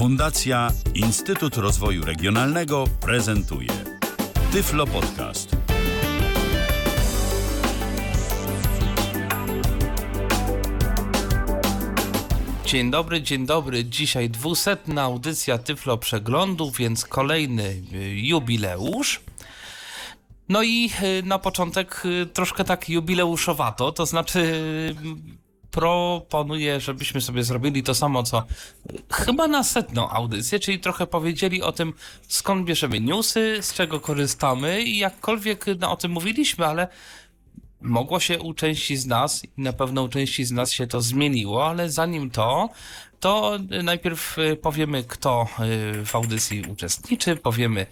Fundacja Instytut Rozwoju Regionalnego prezentuje Tyflo Podcast. Dzień dobry, dzień dobry. Dzisiaj dwusetna audycja Tyflo Przeglądu, więc kolejny y, jubileusz. No i y, na początek y, troszkę tak jubileuszowato, to znaczy proponuję, żebyśmy sobie zrobili to samo, co chyba na setną audycję, czyli trochę powiedzieli o tym, skąd bierzemy newsy, z czego korzystamy i jakkolwiek no, o tym mówiliśmy, ale mogło się u części z nas i na pewno u części z nas się to zmieniło, ale zanim to, to najpierw powiemy, kto w audycji uczestniczy, powiemy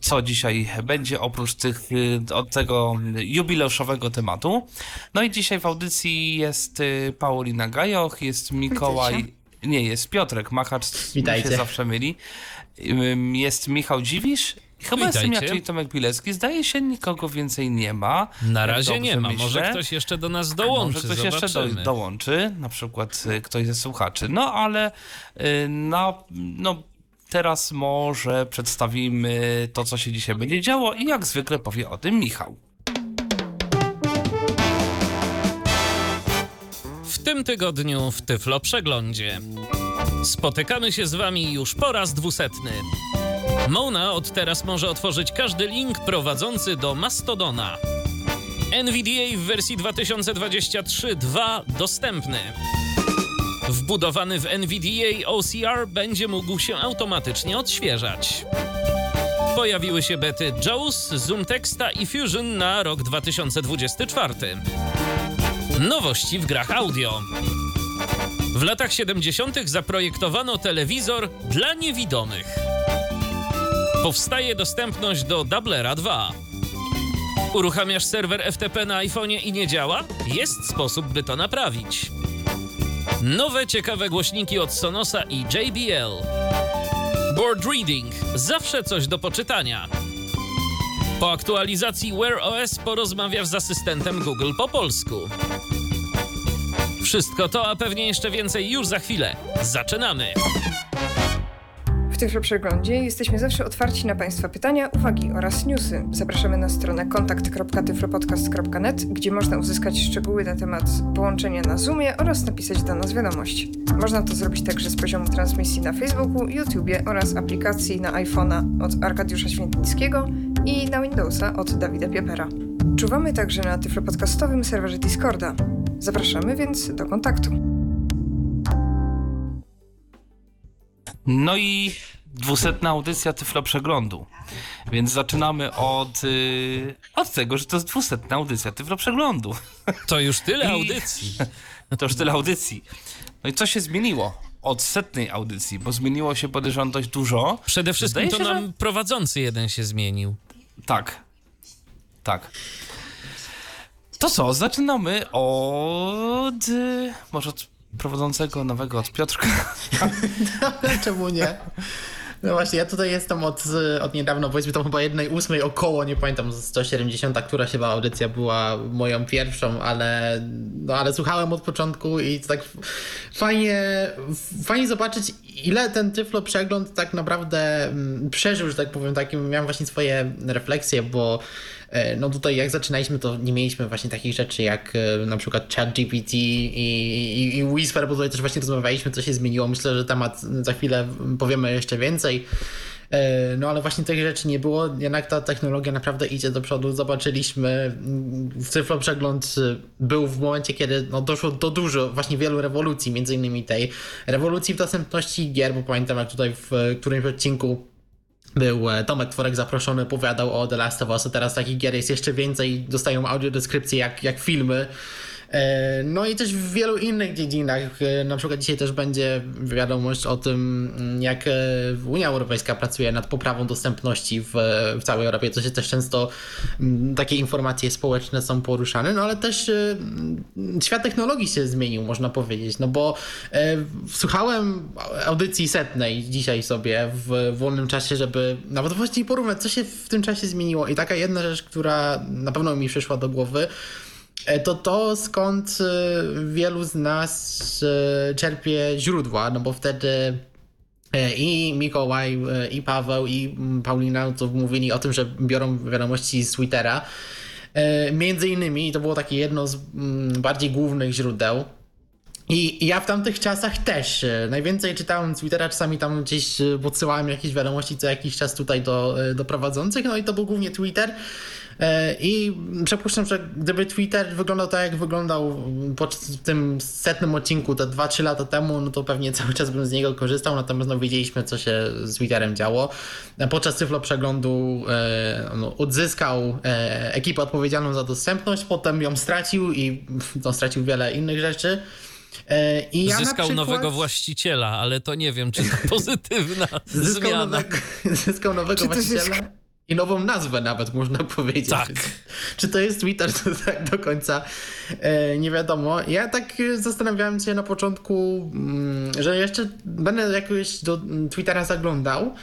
co dzisiaj będzie oprócz tych, y, od tego jubileuszowego tematu. No i dzisiaj w audycji jest y, Paulina Gajoch, jest Mikołaj, nie, jest Piotrek Machacz, Witajcie. się zawsze myli. Jest Michał Dziwisz, Chyba Witajcie. jestem ja, czyli Tomek Pilecki. Zdaje się, nikogo więcej nie ma. Na razie nie ma. myślę. Może ktoś jeszcze do nas dołączy. Może ktoś Zobaczymy. jeszcze do, dołączy, na przykład ktoś ze słuchaczy. No ale na, no, teraz może przedstawimy to, co się dzisiaj będzie działo i jak zwykle powie o tym Michał. W tym tygodniu w Tyflo Przeglądzie. Spotykamy się z wami już po raz dwusetny. Mona od teraz może otworzyć każdy link prowadzący do Mastodona. NVDA w wersji 2023.2 dostępny. Wbudowany w NVDA OCR będzie mógł się automatycznie odświeżać. Pojawiły się bety JAWS, Zoom Texta i Fusion na rok 2024. Nowości w grach audio. W latach 70. zaprojektowano telewizor dla niewidomych. Powstaje dostępność do Doublera 2. Uruchamiasz serwer FTP na iPhone'ie i nie działa? Jest sposób, by to naprawić. Nowe ciekawe głośniki od Sonosa i JBL. Board Reading. Zawsze coś do poczytania. Po aktualizacji Wear OS porozmawiasz z asystentem Google po polsku. Wszystko to, a pewnie jeszcze więcej już za chwilę. Zaczynamy! W tym przeglądzie jesteśmy zawsze otwarci na Państwa pytania, uwagi oraz newsy. Zapraszamy na stronę kontakt.tyflopodcast.net, gdzie można uzyskać szczegóły na temat połączenia na Zoomie oraz napisać do nas wiadomość. Można to zrobić także z poziomu transmisji na Facebooku, YouTubie oraz aplikacji na iPhone'a od Arkadiusza Świętnickiego i na Windowsa od Dawida Piepera. Czuwamy także na tyflopodcastowym serwerze Discorda. Zapraszamy więc do kontaktu. No i dwusetna audycja Tyflo Przeglądu. Więc zaczynamy od, yy, od tego, że to jest dwusetna audycja Tyflo Przeglądu. To już tyle I- audycji. To już tyle audycji. No i co się zmieniło od setnej audycji? Bo zmieniło się podejrzewam dość dużo. Przede wszystkim Zdaje to się, nam prowadzący jeden się zmienił. Tak. Tak. To co, zaczynamy od... y, Może od prowadzącego nowego, od Piotrka. Czemu nie? No właśnie, ja tutaj jestem od, od niedawno, powiedzmy tam chyba jednej ósmej około, nie pamiętam, 170, która chyba audycja była moją pierwszą, ale, no, ale słuchałem od początku i tak fajnie, fajnie zobaczyć, ile ten Tyflo przegląd tak naprawdę mm, przeżył, że tak powiem, takim, miałem właśnie swoje refleksje, bo no tutaj jak zaczynaliśmy, to nie mieliśmy właśnie takich rzeczy jak e, na przykład ChatGPT i, i, i Whisper, bo tutaj też właśnie rozmawialiśmy, co się zmieniło. Myślę, że temat za chwilę powiemy jeszcze więcej. E, No ale właśnie tych rzeczy nie było, jednak ta technologia naprawdę idzie do przodu. Zobaczyliśmy, Cyfro Przegląd y, był w momencie, kiedy no, doszło do dużo, właśnie wielu rewolucji, między innymi tej rewolucji w dostępności gier, bo pamiętam jak tutaj w e, którymś odcinku był e, Tomek Tworek zaproszony, opowiadał o The Last of Us, a teraz takich gier jest jeszcze więcej, dostają audiodeskrypcje jak, jak filmy. E, No i też w wielu innych dziedzinach, e, na przykład dzisiaj też będzie wiadomość o tym, mm, jak e, Unia Europejska pracuje nad poprawą dostępności w, w całej Europie, to się też często mm, takie informacje społeczne są poruszane, no ale też mm, świat technologii się zmienił, można powiedzieć, no bo słuchałem audycji setnej dzisiaj sobie w wolnym czasie, żeby nawet właściwie porównać, co się w tym czasie zmieniło. I taka jedna rzecz, która na pewno mi przyszła do głowy, to to skąd e, wielu z nas e, czerpie źródła, no bo wtedy E, I Mikołaj, e, i Paweł, i mm, Paulina to mówili o tym, że biorą wiadomości z Twittera. E, Między innymi, to było takie jedno z mm, bardziej głównych źródeł, i ja w tamtych czasach też e, najwięcej czytałem Twittera, czasami tam gdzieś e, podsyłałem jakieś wiadomości co jakiś czas tutaj do, e, do prowadzących, no i to był głównie Twitter. E, I przypuszczam, że gdyby Twitter wyglądał tak, jak wyglądał po tym setnym odcinku te 2-3 lata temu, no to pewnie cały czas bym z niego korzystał, natomiast no wiedzieliśmy, co się z Twitterem działo. Podczas cyflo przeglądu e, no, odzyskał e, ekipę odpowiedzialną za dostępność, potem ją stracił i no, stracił wiele innych rzeczy. I ja Zyskał przykład- nowego właściciela, ale to nie wiem, czy to pozytywna Zyskał zmiana. nowego, zyskał nowego właściciela i nową nazwę nawet, można powiedzieć. Tak. Czy, to jest Twitter, to tak do końca e, nie wiadomo. Ja tak e, zastanawiałem się na początku, mm, że jeszcze będę jakoś do mm, Twittera zaglądał,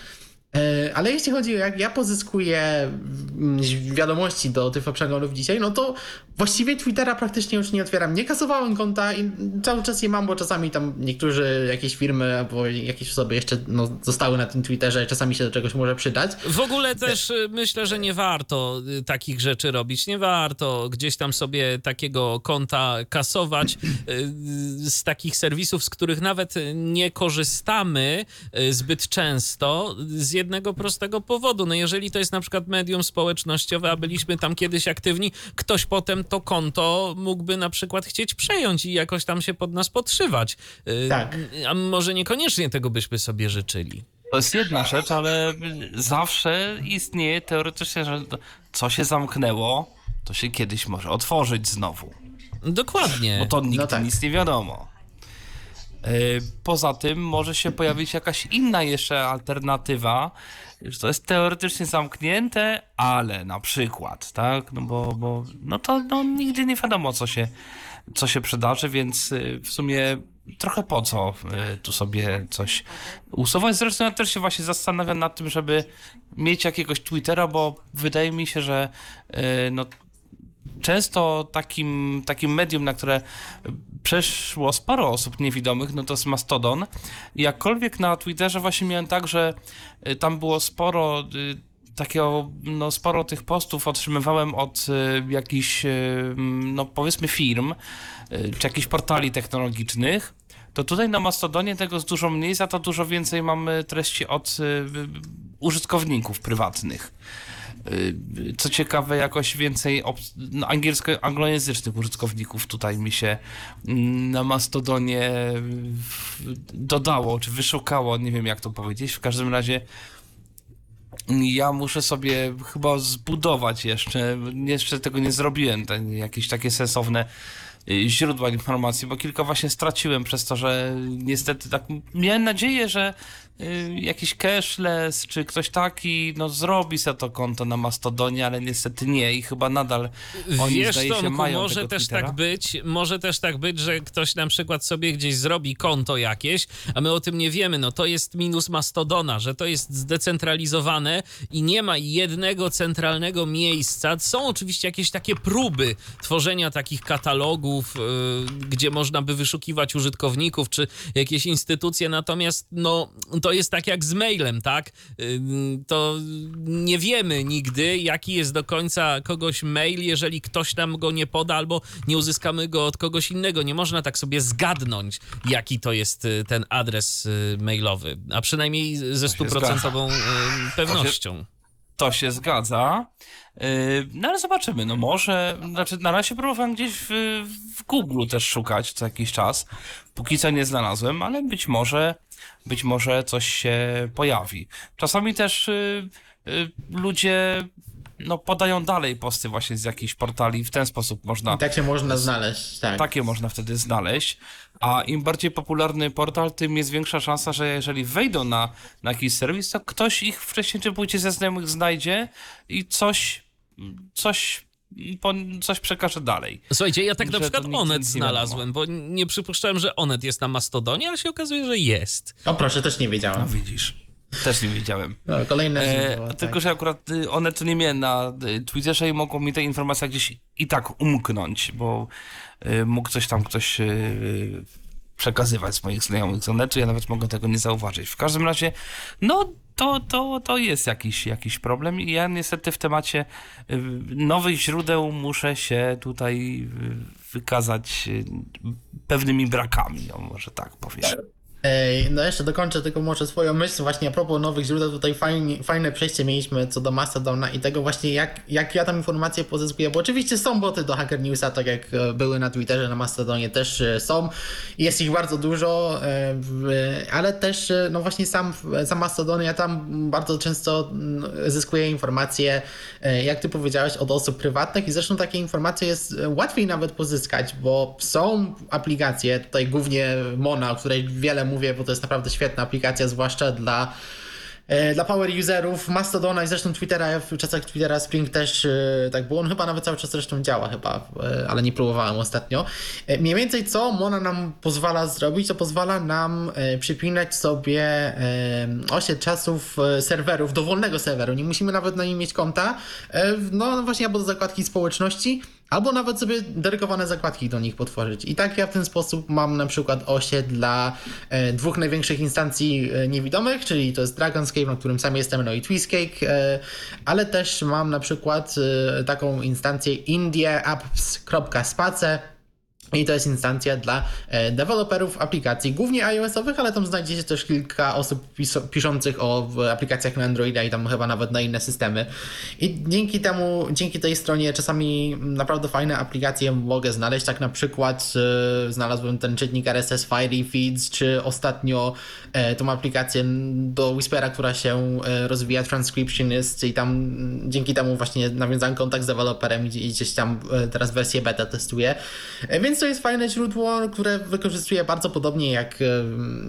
ale jeśli chodzi o jak ja pozyskuję mm, wiadomości do tych przeglądów dzisiaj, no to właściwie Twittera praktycznie już nie otwieram. Nie kasowałem konta i cały czas je mam, bo czasami tam niektórzy, jakieś firmy albo jakieś osoby jeszcze no, zostały na tym Twitterze, czasami się do czegoś może przydać. W ogóle też y, myślę, że nie warto y, takich rzeczy robić. Nie warto gdzieś tam sobie takiego konta kasować y, z takich serwisów, z których nawet nie korzystamy zbyt często z jednego prostego powodu. No jeżeli to jest na przykład medium społecznościowe, a byliśmy tam kiedyś aktywni, ktoś potem to konto mógłby na przykład chcieć przejąć i jakoś tam się pod nas podszywać. Y, Tak. A może niekoniecznie tego byśmy sobie życzyli. To jest jedna rzecz, ale zawsze istnieje teoretycznie, że co się zamknęło, to się kiedyś może otworzyć znowu. Dokładnie. Bo to nigdy No tak. nic nie wiadomo. Yy, Poza tym może się pojawić jakaś inna jeszcze alternatywa, że to jest teoretycznie zamknięte, ale na przykład, tak? No bo, bo no to no, nigdy nie wiadomo, co się, co się przydarzy, więc yy, w sumie trochę po co yy, tu sobie coś usuwać. Zresztą ja też się właśnie zastanawiam nad tym, żeby mieć jakiegoś Twittera, bo wydaje mi się, że no, często takim, takim medium, na które przeszło sporo osób niewidomych, no to jest Mastodon. Jakkolwiek na Twitterze właśnie miałem tak, że y, tam było sporo y, takiego, no sporo tych postów otrzymywałem od y, jakichś, no powiedzmy firm, czy jakichś portali technologicznych, to tutaj na Mastodonie tego jest dużo mniej, za to dużo więcej mamy treści od użytkowników prywatnych. Y, Co ciekawe, jakoś więcej no, angielsko, anglojęzycznych użytkowników tutaj mi się mm, na Mastodonie dodało, czy wyszukało, nie wiem jak to powiedzieć. W każdym razie ja muszę sobie chyba zbudować jeszcze, jeszcze tego nie zrobiłem, te, jakieś takie sensowne y, źródła informacji, bo kilka właśnie straciłem przez to, że niestety tak miałem nadzieję, że jakiś cashless czy ktoś taki no zrobi sobie to konto na Mastodonie, ale niestety nie i chyba nadal oni Wiesz, zdaje się Tomku, mają może tego też Twittera. tak być, może też tak być, że ktoś na przykład sobie gdzieś zrobi konto jakieś, a my o tym nie wiemy. No to jest minus Mastodona, że to jest zdecentralizowane i nie ma jednego centralnego miejsca. Są oczywiście jakieś takie próby tworzenia takich katalogów, yy, gdzie można by wyszukiwać użytkowników czy jakieś instytucje, natomiast no to jest tak jak z mailem, tak? To nie wiemy nigdy, jaki jest do końca kogoś mail, jeżeli ktoś nam go nie poda albo nie uzyskamy go od kogoś innego. Nie można tak sobie zgadnąć, jaki to jest y, ten adres y, mailowy, a przynajmniej ze stuprocentową y, pewnością. To się zgadza. Yy, No ale zobaczymy. No może, znaczy na razie próbowałem gdzieś w, w Google też szukać co jakiś czas. Póki co nie znalazłem, ale być może, być może coś się pojawi. Czasami też yy, yy, ludzie no, podają dalej posty właśnie z jakichś portali. W ten sposób można I tak się można znaleźć, tak. takie można wtedy znaleźć. A im bardziej popularny portal, tym jest większa szansa, że jeżeli wejdą na, na jakiś serwis, to ktoś ich wcześniej czy później ze znajomych znajdzie i coś, coś, po, coś przekaże dalej. Słuchajcie, ja tak na przykład Onet nic znalazłem, bo nie przypuszczałem, że Onet jest na Mastodonie, ale się okazuje, że jest. O proszę, też nie No wiedziałem. widzisz. Też nie wiedziałem. No, kolejne E, tak. tylko, że akurat y, one to nie miałem na y, Twitterze i mogą mi te informacje gdzieś i tak umknąć, bo y, mógł coś tam ktoś y, przekazywać z moich znajomych z Onetu, ja nawet mogę tego nie zauważyć. W każdym razie, no to, to, to jest jakiś, jakiś problem i ja niestety w temacie y, nowych źródeł muszę się tutaj y, wykazać y, pewnymi brakami, o może tak powiem. Ej, No jeszcze dokończę tylko może swoją myśl właśnie a propos nowych źródeł, tutaj fajnie, fajne przejście mieliśmy co do Mastodona i tego właśnie jak, jak ja tam informacje pozyskuję, bo oczywiście są boty do Hacker Newsa, tak jak e, były na Twitterze, na Mastodonie też e, są, jest ich bardzo dużo, e, ale też no właśnie sam, sam Mastodon, ja tam bardzo często mm, zyskuję informacje, jak ty powiedziałeś, od osób prywatnych i zresztą takie informacje jest łatwiej nawet pozyskać, bo są aplikacje, tutaj głównie Mona, o której wiele mówię, bo to jest naprawdę świetna aplikacja, zwłaszcza dla e, dla power userów. Mastodona i zresztą Twittera, w czasach Twittera Spring też e, tak było, on chyba nawet cały czas zresztą działa chyba, e, ale nie próbowałem ostatnio. Mniej więcej co Mona nam pozwala zrobić, to pozwala nam przypinać sobie osie czasów serwerów, dowolnego serweru, nie musimy nawet na nim mieć konta, e, no właśnie albo do zakładki społeczności, Albo nawet sobie dedykowane zakładki do nich potworzyć. I tak ja w ten sposób mam na przykład osie dla e, dwóch największych instancji e, niewidomych, czyli to jest Dragonscape, na którym sam jestem, no i Twistcake, e, ale też mam na przykład e, taką instancję indieapps.space i to jest instancja dla e, deweloperów aplikacji, głównie iOS-owych, ale tam znajdzie się też kilka osób pis- piszących o aplikacjach na Androida i tam chyba nawet na inne systemy. I dzięki temu, dzięki tej stronie czasami naprawdę fajne aplikacje mogę znaleźć. Tak na przykład e, znalazłem ten czytnik RSS Fiery Feeds, czy ostatnio e, tą aplikację do Whispera, która się rozwija, Transcriptionist i tam dzięki temu właśnie nawiązałem kontakt z deweloperem i gdzieś tam teraz wersję beta testuję. Więc to jest fajne źródło, które wykorzystuję bardzo podobnie jak, e,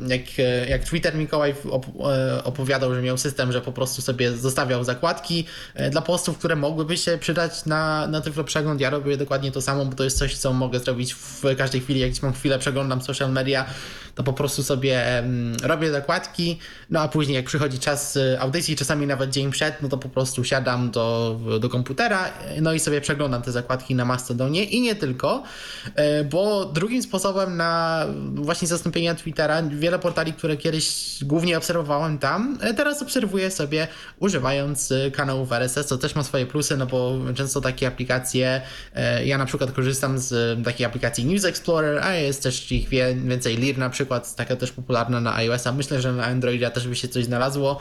jak, e, jak Twitter Mikołaj e, opowiadał, że miał system, że po prostu sobie zostawiał zakładki dla postów, które mogłyby się przydać na, na Tyflo Przegląd. Ja robię dokładnie to samo, bo to jest coś, co mogę zrobić w każdej chwili, jak mam chwilę, przeglądam social media, to po prostu sobie robię zakładki, no a później jak przychodzi czas e, audycji, czasami nawet dzień przed, no to po prostu siadam do, do komputera, no i sobie przeglądam te zakładki na Mastodonie i nie tylko, e, bo drugim sposobem na właśnie zastąpienie Twittera, wiele portali, które kiedyś głównie obserwowałem tam, e, teraz obserwuję sobie używając e, kanałów RSS, co też ma swoje plusy, no bo często takie aplikacje, e, ja na przykład korzystam z takiej aplikacji News Explorer, a jest też ich więcej, Lear na przykład, taka też popularna na iOS-a, myślę, że na Androida też by się coś znalazło.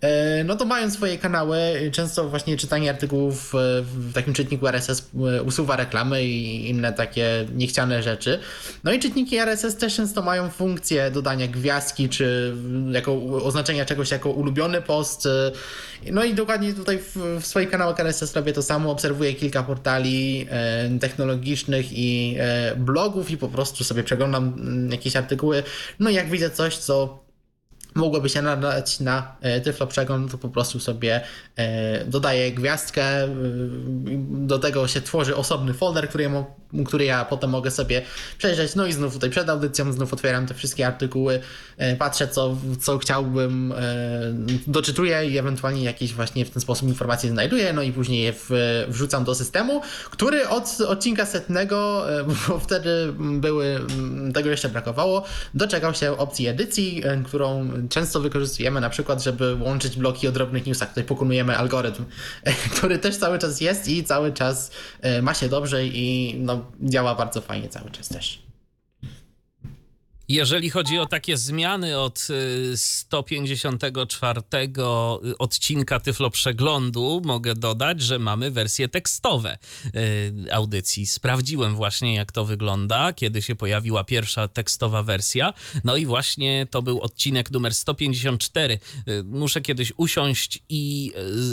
E, No to mają swoje kanały, często właśnie czytanie artykułów e, w takim czytniku RSS e, usuwa reklamy i inne takie niechciane rzeczy. No i czytniki RSS też często mają funkcję dodania gwiazdki, czy jako oznaczenia czegoś jako ulubiony post. No i dokładnie tutaj w, w swoich kanałach RSS robię to samo, obserwuję kilka portali e, technologicznych i e, blogów i po prostu sobie przeglądam mm, jakieś artykuły. No i jak widzę coś, co mogłoby się nadać na e, Tyflo Przegląd, to po prostu sobie e, dodaję gwiazdkę, e, do tego się tworzy osobny folder, który ja, który ja potem mogę sobie przejrzeć, no i znów tutaj przed audycją znów otwieram te wszystkie artykuły, patrzę co, co chciałbym, doczytuję i ewentualnie jakieś właśnie w ten sposób informacje znajduję, no i później je w, wrzucam do systemu, który od odcinka setnego, bo wtedy były, tego jeszcze brakowało, doczekał się opcji edycji, którą często wykorzystujemy na przykład, żeby łączyć bloki o drobnych newsach. Tutaj pokonujemy algorytm, który też cały czas jest i cały czas e, ma się dobrze i no, działa bardzo fajnie cały czas też. Jeżeli chodzi o takie zmiany od y, 154 odcinka Tyflo Przeglądu, mogę dodać, że mamy wersje tekstowe y, audycji. Sprawdziłem właśnie, jak to wygląda, kiedy się pojawiła pierwsza tekstowa wersja. No i właśnie to był odcinek numer 154. Y, Muszę kiedyś usiąść i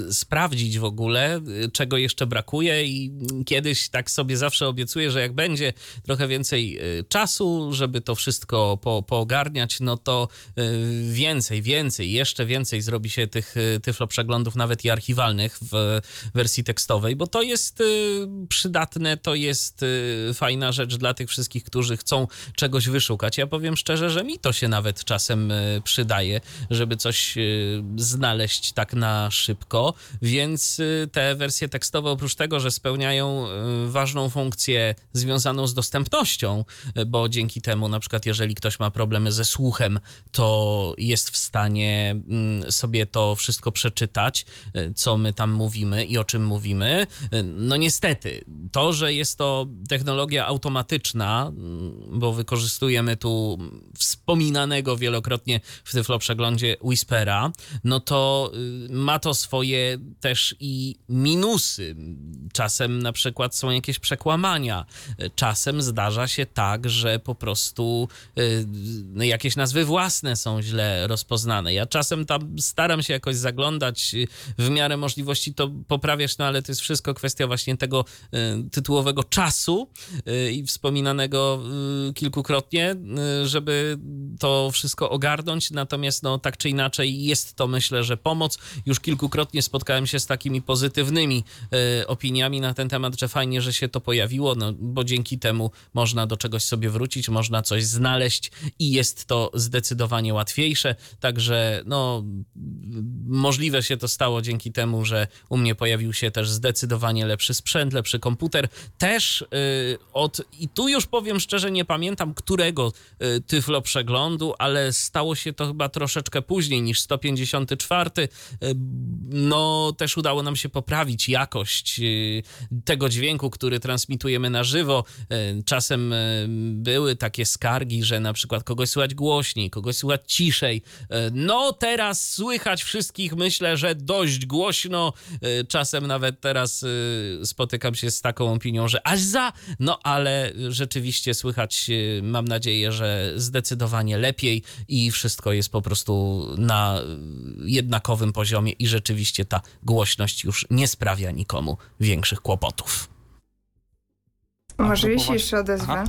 y, sprawdzić w ogóle, y, czego jeszcze brakuje i kiedyś tak sobie zawsze obiecuję, że jak będzie trochę więcej y, czasu, żeby to wszystko po, poogarniać, no to y, więcej, więcej, jeszcze więcej zrobi się tych y, tyflo przeglądów, nawet i archiwalnych w wersji tekstowej, bo to jest y, przydatne, to jest fajna rzecz dla tych wszystkich, którzy chcą czegoś wyszukać. Ja powiem szczerze, że mi to się nawet czasem przydaje, żeby coś znaleźć tak na szybko, więc te wersje tekstowe oprócz tego, że spełniają ważną funkcję związaną z dostępnością, bo dzięki temu na przykład jeżeli jeżeli ktoś ma problemy ze słuchem, to jest w stanie mm, sobie to wszystko przeczytać, y, co my tam mówimy i o czym mówimy. Y, no niestety, to, że jest to technologia automatyczna, mm, bo wykorzystujemy tu wspominanego wielokrotnie w Tyflo Przeglądzie Whispera, no to y, ma to swoje też i minusy. Czasem na przykład są jakieś przekłamania. Czasem zdarza się tak, że po prostu jakieś nazwy własne są źle rozpoznane. Ja czasem tam staram się jakoś zaglądać, y, w miarę możliwości to poprawiać, no ale to jest wszystko kwestia właśnie tego tytułowego czasu i wspominanego kilkukrotnie, żeby to wszystko ogarnąć. Natomiast no tak czy inaczej jest to myślę, że pomoc. Już kilkukrotnie spotkałem się z takimi pozytywnymi y, opiniami na ten temat, że fajnie, że się to pojawiło, no, bo dzięki temu można do czegoś sobie wrócić, można coś znaleźć i jest to zdecydowanie łatwiejsze. Także no, możliwe się to stało dzięki temu, że u mnie pojawił się też zdecydowanie lepszy sprzęt, lepszy komputer. Też y, od, i tu już powiem szczerze, nie pamiętam którego y, tyflo przeglądu, ale stało się to chyba troszeczkę później niż 154. No, też udało nam się poprawić jakość y, tego dźwięku, który transmitujemy na żywo. Y, czasem y, były takie skargi, że na przykład kogoś słychać głośniej, kogoś słychać ciszej. No, teraz słychać wszystkich, myślę, że dość głośno. Czasem nawet teraz spotykam się z taką opinią, że aż za, no ale rzeczywiście słychać, mam nadzieję, że zdecydowanie lepiej i wszystko jest po prostu na jednakowym poziomie i rzeczywiście ta głośność już nie sprawia nikomu większych kłopotów. Może jeśli jeszcze odezwę. Aha.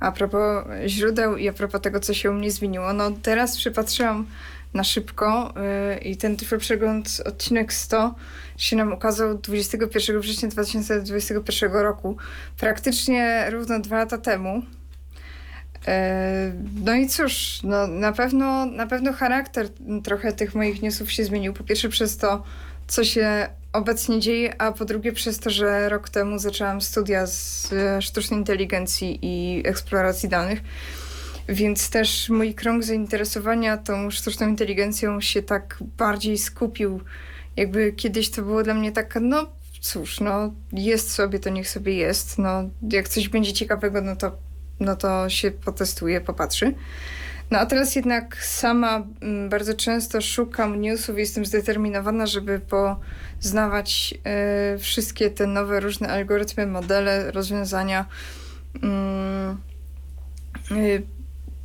A propos źródeł i a propos tego, co się u mnie zmieniło. No teraz przypatrzyłam na szybko yy, i ten Przegląd odcinek 100 się nam ukazał 21 września 2021 roku. Praktycznie równo dwa lata temu. E, no i cóż, no na, pewno, na pewno charakter trochę tych moich newsów się zmienił. Po pierwsze przez to, co się obecnie dzieje, a po drugie przez to, że rok temu zaczęłam studia z e, sztucznej inteligencji i eksploracji danych. Więc też mój krąg zainteresowania tą sztuczną inteligencją się tak bardziej skupił. Jakby kiedyś to było dla mnie tak, no cóż, no jest sobie, to niech sobie jest. No jak coś będzie ciekawego, no to no to się potestuje, popatrzy. No a teraz jednak sama mm, bardzo często szukam newsów, jestem zdeterminowana, żeby poznawać y, wszystkie te nowe różne algorytmy, modele, rozwiązania. Y,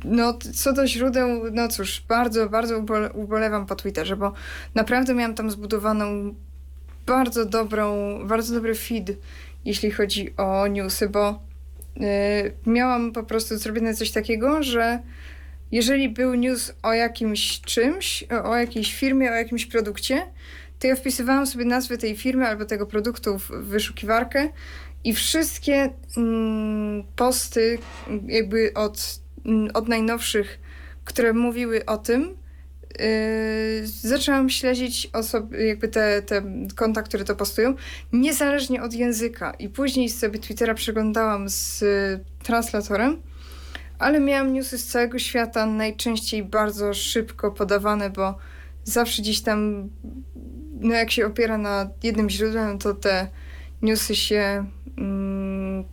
no, co do źródeł, no cóż, bardzo, bardzo ubolewam po Twitterze, bo naprawdę miałam tam zbudowaną bardzo dobrą, bardzo dobry feed, jeśli chodzi o newsy, bo Y, miałam po prostu zrobione coś takiego, że jeżeli był news o jakimś czymś, o jakiejś firmie, o jakimś produkcie, to ja wpisywałam sobie nazwę tej firmy albo tego produktu w wyszukiwarkę i wszystkie mm, posty jakby od, mm, od najnowszych, które mówiły o tym, Yy, zaczęłam śledzić osoby, jakby te, te konta, które to postują, niezależnie od języka. I później sobie Twittera przeglądałam z translatorem, ale miałam newsy z całego świata, najczęściej bardzo szybko podawane, bo zawsze gdzieś tam, no jak się opiera na jednym źródłem, to te newsy się mm,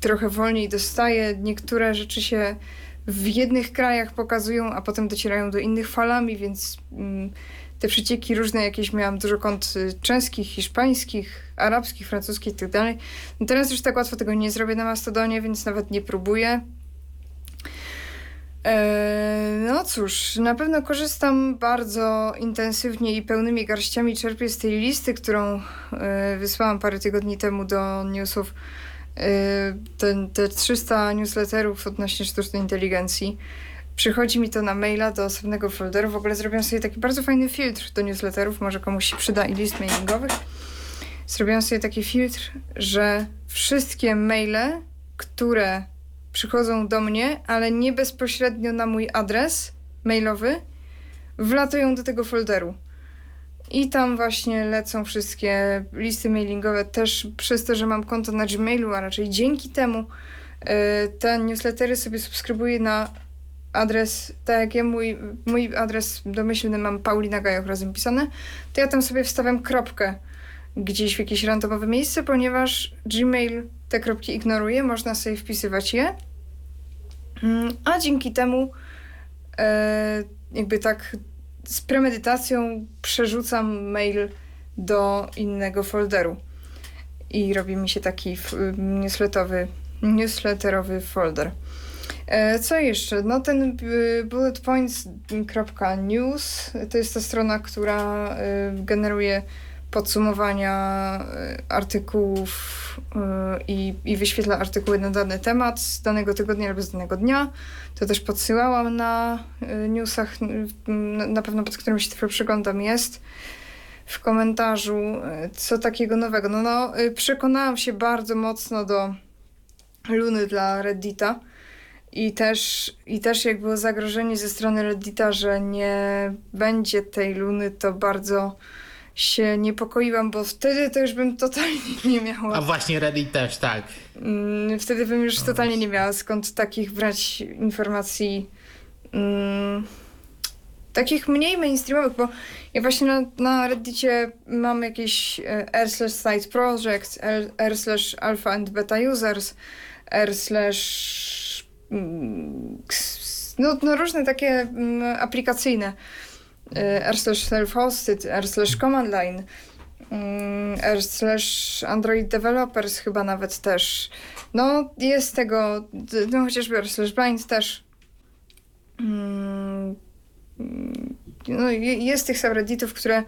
trochę wolniej dostaje. Niektóre rzeczy się w jednych krajach pokazują, a potem docierają do innych falami, więc mm, te przecieki różne jakieś miałam dużo kont y, czeskich, hiszpańskich, arabskich, francuskich i tak. No teraz już tak łatwo tego nie zrobię na Mastodonie, więc nawet nie próbuję. Eee, no cóż, na pewno korzystam bardzo intensywnie i pełnymi garściami czerpię z tej listy, którą e, wysłałam parę tygodni temu do newsów ten, te 300 newsletterów odnośnie sztucznej inteligencji. Przychodzi mi to na maila do osobnego folderu. W ogóle zrobiłam sobie taki bardzo fajny filtr do newsletterów, może komuś się przyda i list mailingowych. Zrobiłam sobie taki filtr, że wszystkie maile, które przychodzą do mnie, ale nie bezpośrednio na mój adres mailowy, wlatują do tego folderu. I tam właśnie lecą wszystkie listy mailingowe też przez to, że mam konto na Gmailu, a raczej dzięki temu e, te newslettery sobie subskrybuję na adres, tak jak ja mój, mój adres domyślny mam Paulina Gajoch razem pisane, to ja tam sobie wstawiam kropkę gdzieś w jakieś randomowe miejsce, ponieważ Gmail te kropki ignoruje, można sobie wpisywać je. Mm, a dzięki temu e, jakby tak z premedytacją przerzucam mail do innego folderu. I robi mi się taki newsletterowy, newsletterowy folder. E, co jeszcze? No ten e, bulletpoints.news to jest ta strona, która generuje podsumowania artykułów i, i wyświetla artykuły na dany temat z danego tygodnia albo z danego dnia. To też podsyłałam na newsach, na pewno pod którymś przeglądam jest w komentarzu, co takiego nowego. No, no przekonałam się bardzo mocno do Luny dla Reddita i też, I też jak było zagrożenie ze strony Reddita, że nie będzie tej luny, to bardzo się niepokoiłam, bo wtedy to już bym totalnie nie miała. A właśnie Reddit też, tak. Mm, wtedy bym już totalnie nie miała skąd takich brać informacji. Mm, takich mniej mainstreamowych, bo ja właśnie na, na Reddicie mam jakieś e, r slash site project, r slash alpha and beta users, r slash no, no różne takie mm, aplikacyjne. Y, r slash self-hosted, r slash command line, mm, r slash android developers chyba nawet też. No jest tego, no chociażby r slash blind też. Mm, no, jest tych subredditów, które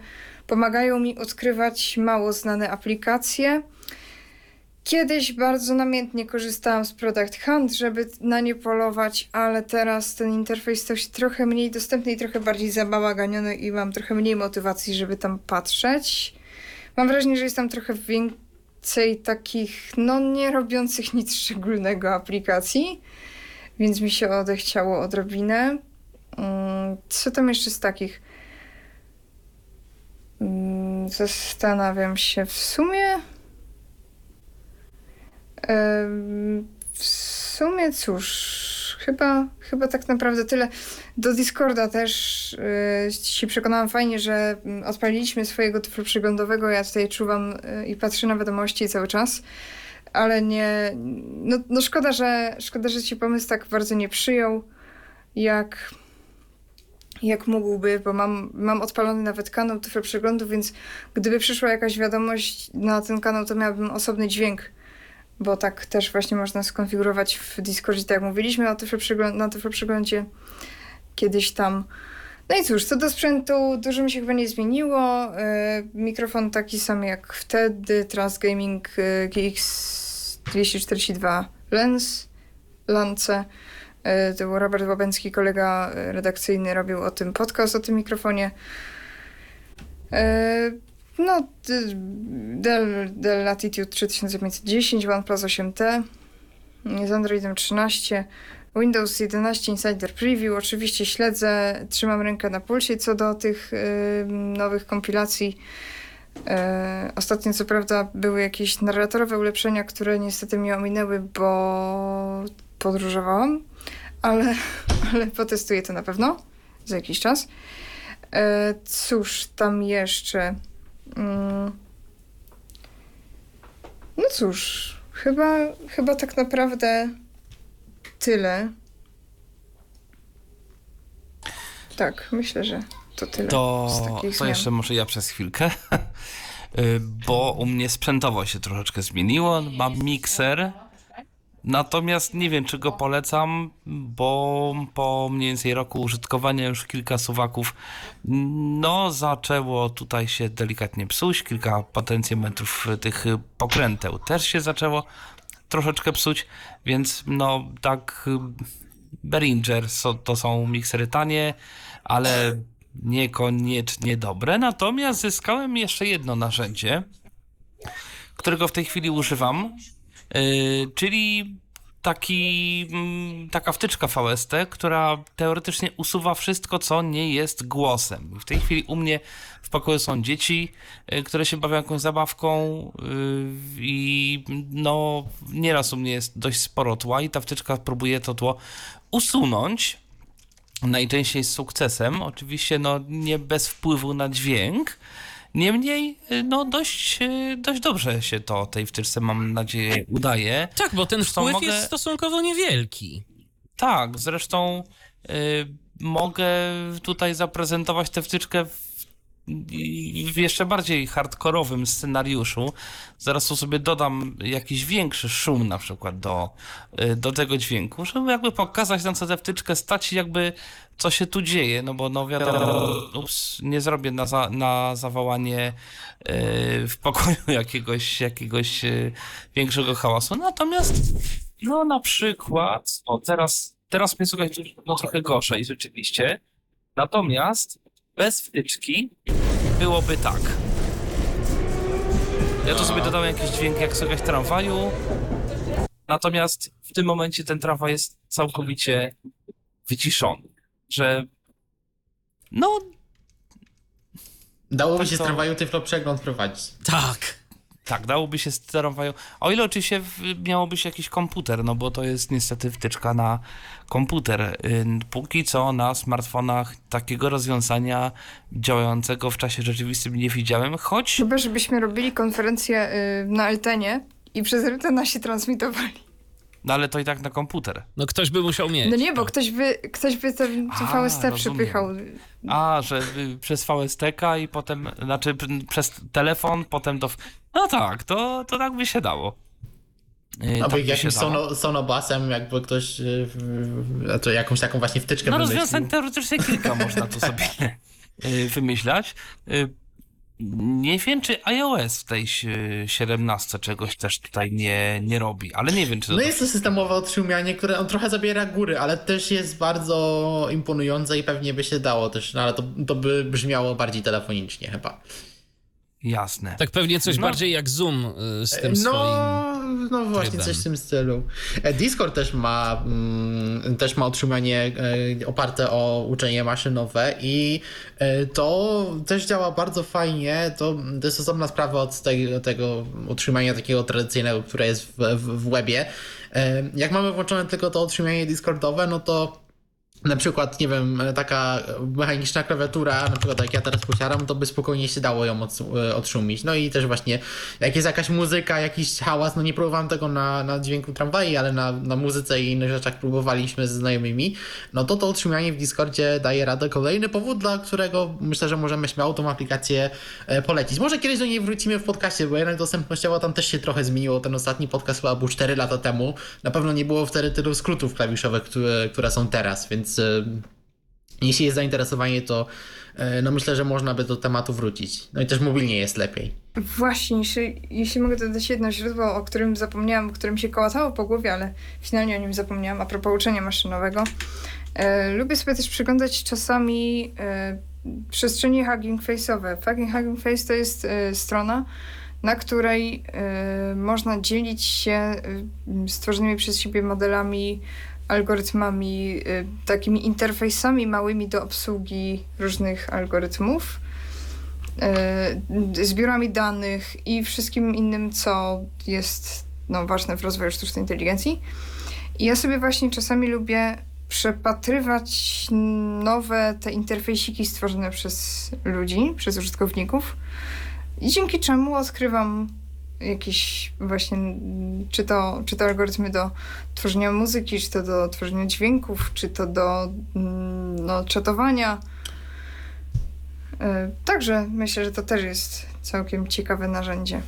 pomagają mi odkrywać mało znane aplikacje Kiedyś bardzo namiętnie korzystałam z Product Hunt, żeby na nie polować, ale teraz ten interfejs stał się trochę mniej dostępny i trochę bardziej zabałaganiony i mam trochę mniej motywacji, żeby tam patrzeć. Mam wrażenie, że jest tam trochę więcej takich, no nie robiących nic szczególnego aplikacji, więc mi się odechciało odrobinę. Mm, co tam jeszcze z takich? Mm, zastanawiam się w sumie. W sumie cóż, chyba, chyba tak naprawdę tyle. Do Discorda też yy, się przekonałam fajnie, że mm, odpaliliśmy swojego tyflu przeglądowego. Ja tutaj czuwam yy, i patrzę na wiadomości cały czas, ale nie. No, no szkoda, że, szkoda, że ci pomysł tak bardzo nie przyjął, jak jak mógłby, bo mam, mam odpalony nawet kanał tyflu przeglądu, więc gdyby przyszła jakaś wiadomość na ten kanał, to miałabym osobny dźwięk bo tak też właśnie można skonfigurować w Discordzie, tak jak mówiliśmy na tyfloprzegląd, na tyfloprzeglądzie kiedyś tam. No i cóż, co do sprzętu, dużo mi się chyba nie zmieniło. Yy, mikrofon taki sam jak wtedy, Transgaming yy, GX242 Lens, Lance. Yy, to był Robert Łabęcki, kolega redakcyjny, robił o tym podcast, o tym mikrofonie. No, Dell, Dell Latitude 3510, OnePlus 8T, z Androidem 13, Windows 11 Insider Preview. Oczywiście śledzę, trzymam rękę na pulsie co do tych nowych kompilacji. Y, ostatnio, co prawda, były jakieś narratorowe ulepszenia, które niestety mnie ominęły, bo podróżowałam, ale, ale potestuję to na pewno za jakiś czas. Y, cóż tam jeszcze? Mm. No cóż, chyba, chyba tak naprawdę tyle. Tak, myślę, że to tyle. To, to jeszcze może ja przez chwilkę, y, bo u mnie sprzętowo się troszeczkę zmieniło. Mam mikser Natomiast nie wiem, czy go polecam, bo po mniej więcej roku użytkowania już kilka suwaków no zaczęło tutaj się delikatnie psuć, kilka potencjometrów tych pokręteł też się zaczęło troszeczkę psuć, więc no tak Behringer to są miksery tanie, ale niekoniecznie dobre. Natomiast zyskałem jeszcze jedno narzędzie, którego w tej chwili używam czyli taki, mm, taka wtyczka VST, która teoretycznie usuwa wszystko, co nie jest głosem. W tej chwili u mnie w pokoju są dzieci, yy, które się bawią jakąś zabawką yy, i no nieraz u mnie jest dość sporo tła i ta wtyczka próbuje to tło usunąć. najczęściej z sukcesem. Oczywiście no, nie bez wpływu na dźwięk. Niemniej, y, no dość, y, dość dobrze się to tej wtyczce, mam nadzieję, udaje. Tak, bo ten Zresztą wpływ mogę- jest stosunkowo niewielki. Tak, zresztą y, mogę tutaj zaprezentować tę wtyczkę w, w jeszcze bardziej hardkorowym scenariuszu. Zaraz tu sobie dodam jakiś większy szum na przykład do, y, do tego dźwięku, żeby jakby pokazać tę wtyczkę stać jakby co się tu dzieje, no bo no wiadomo, ups, nie zrobię na, za, na zawołanie y, w pokoju jakiegoś, jakiegoś y, większego hałasu. Natomiast no na przykład, o teraz, teraz mnie słuchać no, trochę gorzej rzeczywiście. Natomiast bez wtyczki byłoby tak. Ja tu sobie dodałem jakiś dźwięk jak słychać tramwaju. Natomiast w tym momencie ten tramwaj jest całkowicie wyciszony. Że no Dałoby Tak się to- z tramwaju Tyflo przegląd prowadzić. Tak. Tak, dałoby się tramwaju. O ile oczywiście miałoby się jakiś komputer, no bo to jest niestety wtyczka na komputer. Póki co na smartfonach takiego rozwiązania działającego w czasie rzeczywistym nie widziałem, choć Chyba, żebyśmy robili konferencję y, na Eltenie i przez Eltena się transmitowali. No ale to i tak na komputer. No ktoś by musiał mieć. No nie, bo ktoś by, ktoś by ten A, to VST rozumiem. przypychał. A, że y, przez VSTK i potem, znaczy p- przez telefon, potem do. No tak, to, to tak by się dało. Yy, Albo tak by się jakimś dało. sono, sonobasem, jakby ktoś, y, w- a to jakąś taką właśnie wtyczkę No wymyślił. rozwiązań teoretycznie kilka można tu sobie y, wymyślać. Y, Nie wiem, czy iOS w tej si- 17 czegoś też tutaj nie, nie robi, ale nie wiem, czy to... No jest to systemowe odszumianie, które on trochę zabiera góry, ale też jest bardzo imponujące i pewnie by się dało też, no ale to, to by brzmiało bardziej telefonicznie chyba. Jasne. Tak pewnie coś No. bardziej jak Zoom y, z tym No, swoim. no właśnie, trybem. coś w tym stylu. E, Discord też ma, mm, też ma utrzymanie e, oparte o uczenie maszynowe i e, to też działa bardzo fajnie. To, to jest osobna sprawa od tej, tego utrzymania takiego tradycyjnego, które jest w, w, w webie. E, jak mamy włączone tylko to utrzymanie Discordowe, no to na przykład, nie wiem, taka mechaniczna klawiatura, na przykład jak ja teraz posiadam, to by spokojnie się dało ją od, odszumić. No i też właśnie, jak jest jakaś muzyka, jakiś hałas, no nie próbowałem tego na, na dźwięku tramwaji, ale na, na muzyce i innych rzeczach próbowaliśmy ze znajomymi, no to to odszumianie w Discordzie daje radę. Kolejny powód, dla którego myślę, że możemy śmiało tą aplikację e, polecić. Może kiedyś do niej wrócimy w podcaście, bo jednak dostępnościowo tam też się trochę zmieniło. Ten ostatni podcast chyba był 4 lata temu. Na pewno nie było wtedy tylu skrótów klawiszowych, które, które są teraz, więc e, jeśli jest zainteresowanie, to e, no myślę, że można by do tematu wrócić. No i też mobilnie jest lepiej. Właśnie, jeśli, jeśli mogę dodać jedno źródło, o którym zapomniałam, o którym się kołatało po głowie, ale finalnie o nim zapomniałam, a propos uczenia maszynowego. E, lubię sobie też przyglądać czasami e, przestrzenie Hugging Face'owe. Fucking Hugging Face to jest e, strona, na której e, można dzielić się stworzonymi przez siebie modelami, algorytmami, e, takimi interfejsami małymi do obsługi różnych algorytmów e, zbiorami danych i wszystkim innym, co jest no, ważne w rozwoju sztucznej inteligencji. I ja sobie właśnie czasami lubię przepatrywać nowe te interfejsiki stworzone przez ludzi, przez użytkowników dzięki czemu odkrywam jakieś właśnie, czy to, czy to algorytmy do tworzenia muzyki, czy to do tworzenia dźwięków, czy to do mm, no, czatowania. E, Także myślę, że to też jest całkiem ciekawe narzędzie.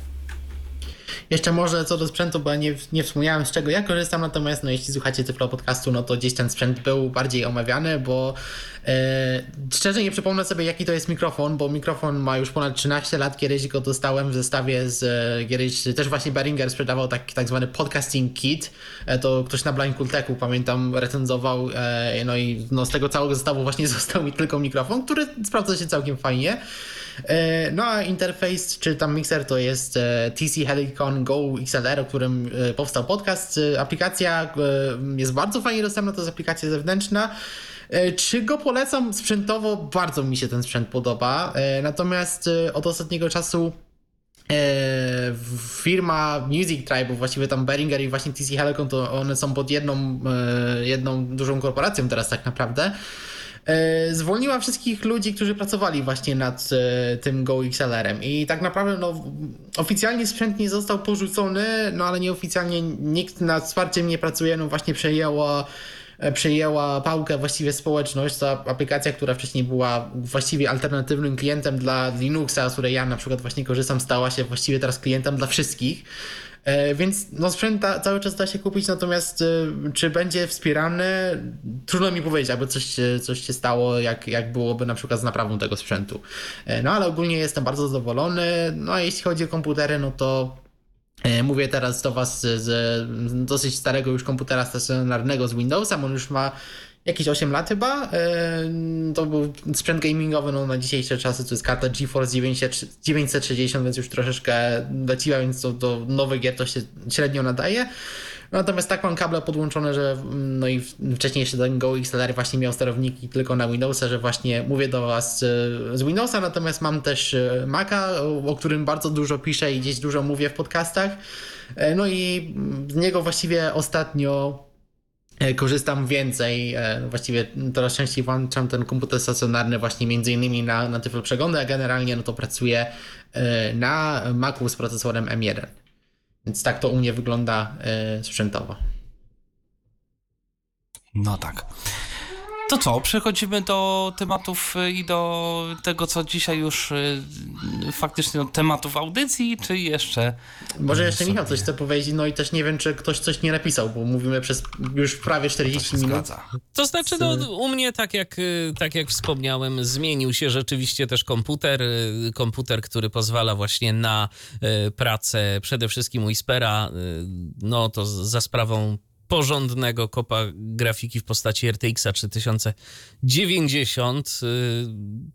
Jeszcze może co do sprzętu, bo nie, nie wspomniałem z czego ja korzystam, natomiast no, jeśli słuchacie Tyflo Podcastu, no to gdzieś ten sprzęt był bardziej omawiany, bo e, szczerze nie przypomnę sobie jaki to jest mikrofon, bo mikrofon ma już ponad 13 lat, kiedyś go dostałem w zestawie z e, kiedyś, też właśnie Behringer sprzedawał taki tak zwany podcasting kit, e, to ktoś na Blind Techu pamiętam recenzował, no i no, z tego całego zestawu właśnie został mi tylko mikrofon, który sprawdza się całkiem fajnie. E, No a interfejs, czy tam mikser to jest e, TC Helicon Go XLR, o którym e, powstał podcast. Aplikacja jest bardzo fajnie dostępna, to jest aplikacja zewnętrzna. Czy go polecam sprzętowo? Bardzo mi się ten sprzęt podoba. Natomiast od ostatniego czasu firma Music Tribe, bo właściwie tam Behringer i właśnie TC Helicon, to one są pod jedną, jedną dużą korporacją teraz tak naprawdę. E, zwolniła wszystkich ludzi, którzy pracowali właśnie nad e, tym Go XLR-em i tak naprawdę no, oficjalnie sprzęt nie został porzucony, no ale nieoficjalnie nikt nad wsparciem nie pracuje, no właśnie przejęło E, przejęła pałkę właściwie społeczność. To aplikacja, która wcześniej była właściwie alternatywnym klientem dla Linuxa, z której ja na przykład właśnie korzystam, stała się właściwie teraz klientem dla wszystkich. E, więc no, sprzęt ta, cały czas da się kupić, natomiast e, czy będzie wspierany, trudno mi powiedzieć, aby coś, coś się stało, jak, jak byłoby na przykład z naprawą tego sprzętu. No ale ogólnie jestem bardzo zadowolony. No a jeśli chodzi o komputery, no to E, mówię teraz do Was z dosyć starego już komputera stacjonarnego z Windowsa, on już ma jakieś 8 lat chyba. E, to był sprzęt gamingowy no, na dzisiejsze czasy, to jest karta GeForce 960, więc już troszeczkę leciła, więc to do nowych gier to się średnio nadaje. Natomiast tak mam kable podłączone, że mm, no i wcześniej jeszcze ten Go XLR właśnie miał sterowniki tylko na Windowsa, że właśnie mówię do Was z Windowsa, natomiast mam też e, Maca, o którym bardzo dużo piszę i gdzieś dużo mówię w podcastach. E, no i z niego właściwie ostatnio korzystam więcej, właściwie coraz częściej włączam ten komputer stacjonarny właśnie między innymi na, na tyflo przeglądy, a generalnie no to pracuję na Macu z procesorem M1. Więc tak to u mnie wygląda sprzętowo. No tak. To co, przechodzimy do tematów e, i do tego, co dzisiaj już y, faktycznie do tematów audycji, czy jeszcze. Może jeszcze sobie... Michał coś chce powiedzieć, no i też nie wiem, czy ktoś coś nie napisał, bo mówimy przez już prawie 40 to minut. Zgadza. To znaczy, no, u mnie, tak jak, tak jak wspomniałem, zmienił się rzeczywiście też komputer. Komputer, który pozwala właśnie na pracę przede wszystkim Whispera, no to za sprawą porządnego kopa grafiki w postaci RTX 3090. Y,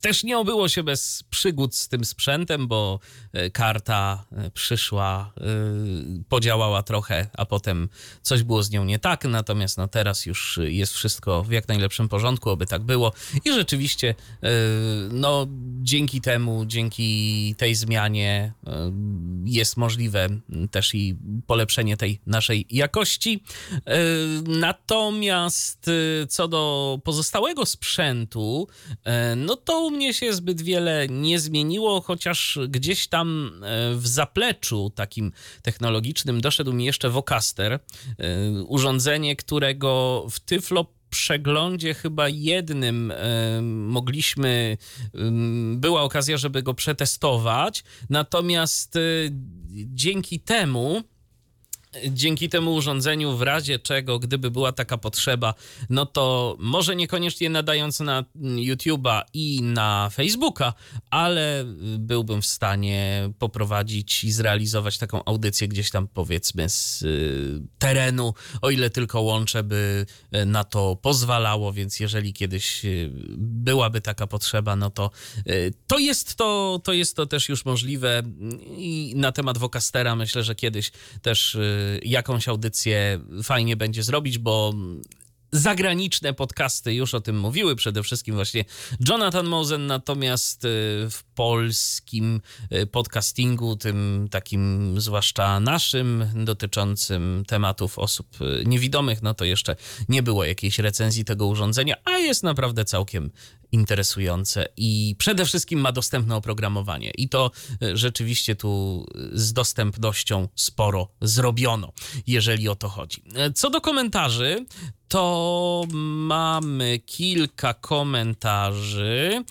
też nie obyło się bez przygód z tym sprzętem, bo y, karta y, przyszła, podziałała trochę, a potem coś było z nią nie tak. Natomiast no teraz już jest wszystko w jak najlepszym porządku, oby tak było. I rzeczywiście, no dzięki temu, dzięki tej zmianie jest możliwe też i polepszenie tej naszej jakości. E, natomiast e, co do pozostałego sprzętu, e, no to u mnie się zbyt wiele nie zmieniło, chociaż gdzieś tam w zapleczu takim technologicznym doszedł mi jeszcze Vocaster, urządzenie, którego w Tyflo przeglądzie chyba jednym mogliśmy, była okazja, żeby go przetestować, natomiast dzięki temu dzięki temu urządzeniu, w razie czego, gdyby była taka potrzeba, no to może niekoniecznie nadając na YouTube'a i na Facebooka, ale byłbym w stanie poprowadzić i zrealizować taką audycję gdzieś tam, powiedzmy, z y, terenu, o ile tylko łącze by y, na to pozwalało, więc jeżeli kiedyś y, byłaby taka potrzeba, no to to jest to, to jest to też już możliwe. I na temat Vocastera myślę, że kiedyś też jakąś audycję fajnie będzie zrobić, bo zagraniczne podcasty już o tym mówiły, przede wszystkim właśnie Jonathan Mosen, natomiast y, w polskim y, podcastingu, tym takim zwłaszcza naszym, dotyczącym tematów osób y, niewidomych, no to jeszcze nie było jakiejś recenzji tego urządzenia, a jest naprawdę całkiem interesujące i przede wszystkim ma dostępne oprogramowanie. I to rzeczywiście tu z dostępnością sporo zrobiono, jeżeli o to chodzi. Co do komentarzy, to mamy kilka komentarzy.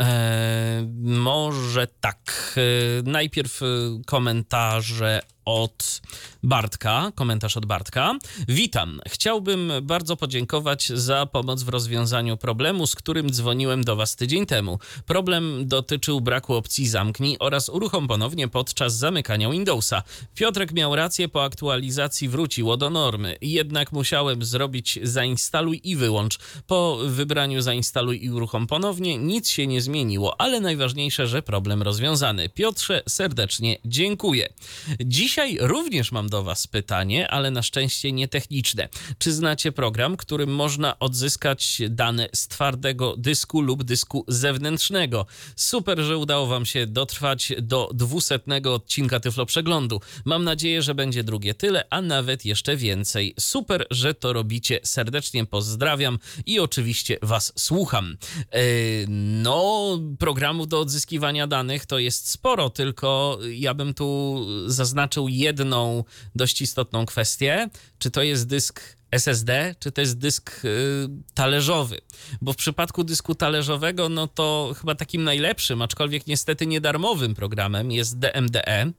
E, może tak. E, najpierw e, komentarze od Bartka, komentarz od Bartka. Witam. Chciałbym bardzo podziękować za pomoc w rozwiązaniu problemu, z którym dzwoniłem do Was tydzień temu. Problem dotyczył braku opcji zamknij oraz uruchom ponownie podczas zamykania Windowsa. Piotrek miał rację, po aktualizacji wróciło do normy. Jednak musiałem zrobić zainstaluj i wyłącz. Po wybraniu zainstaluj i uruchom ponownie nic się nie zmieniło, ale najważniejsze, że problem rozwiązany. Piotrze, serdecznie dziękuję. Dziś Dzisiaj również mam do Was pytanie, ale na szczęście nie techniczne. Czy znacie program, którym można odzyskać dane z twardego dysku lub dysku zewnętrznego? Super, że udało Wam się dotrwać do dwusetnego odcinka Tyflo Przeglądu. Mam nadzieję, że będzie drugie tyle, a nawet jeszcze więcej. Super, że to robicie. Serdecznie pozdrawiam i oczywiście Was słucham. Yy, no, programów do odzyskiwania danych to jest sporo, tylko ja bym tu zaznaczył jedną dość istotną kwestię. Czy to jest dysk SSD, czy to jest dysk y, talerzowy. Bo w przypadku dysku talerzowego, no to chyba takim najlepszym, aczkolwiek niestety niedarmowym programem jest DMDE y,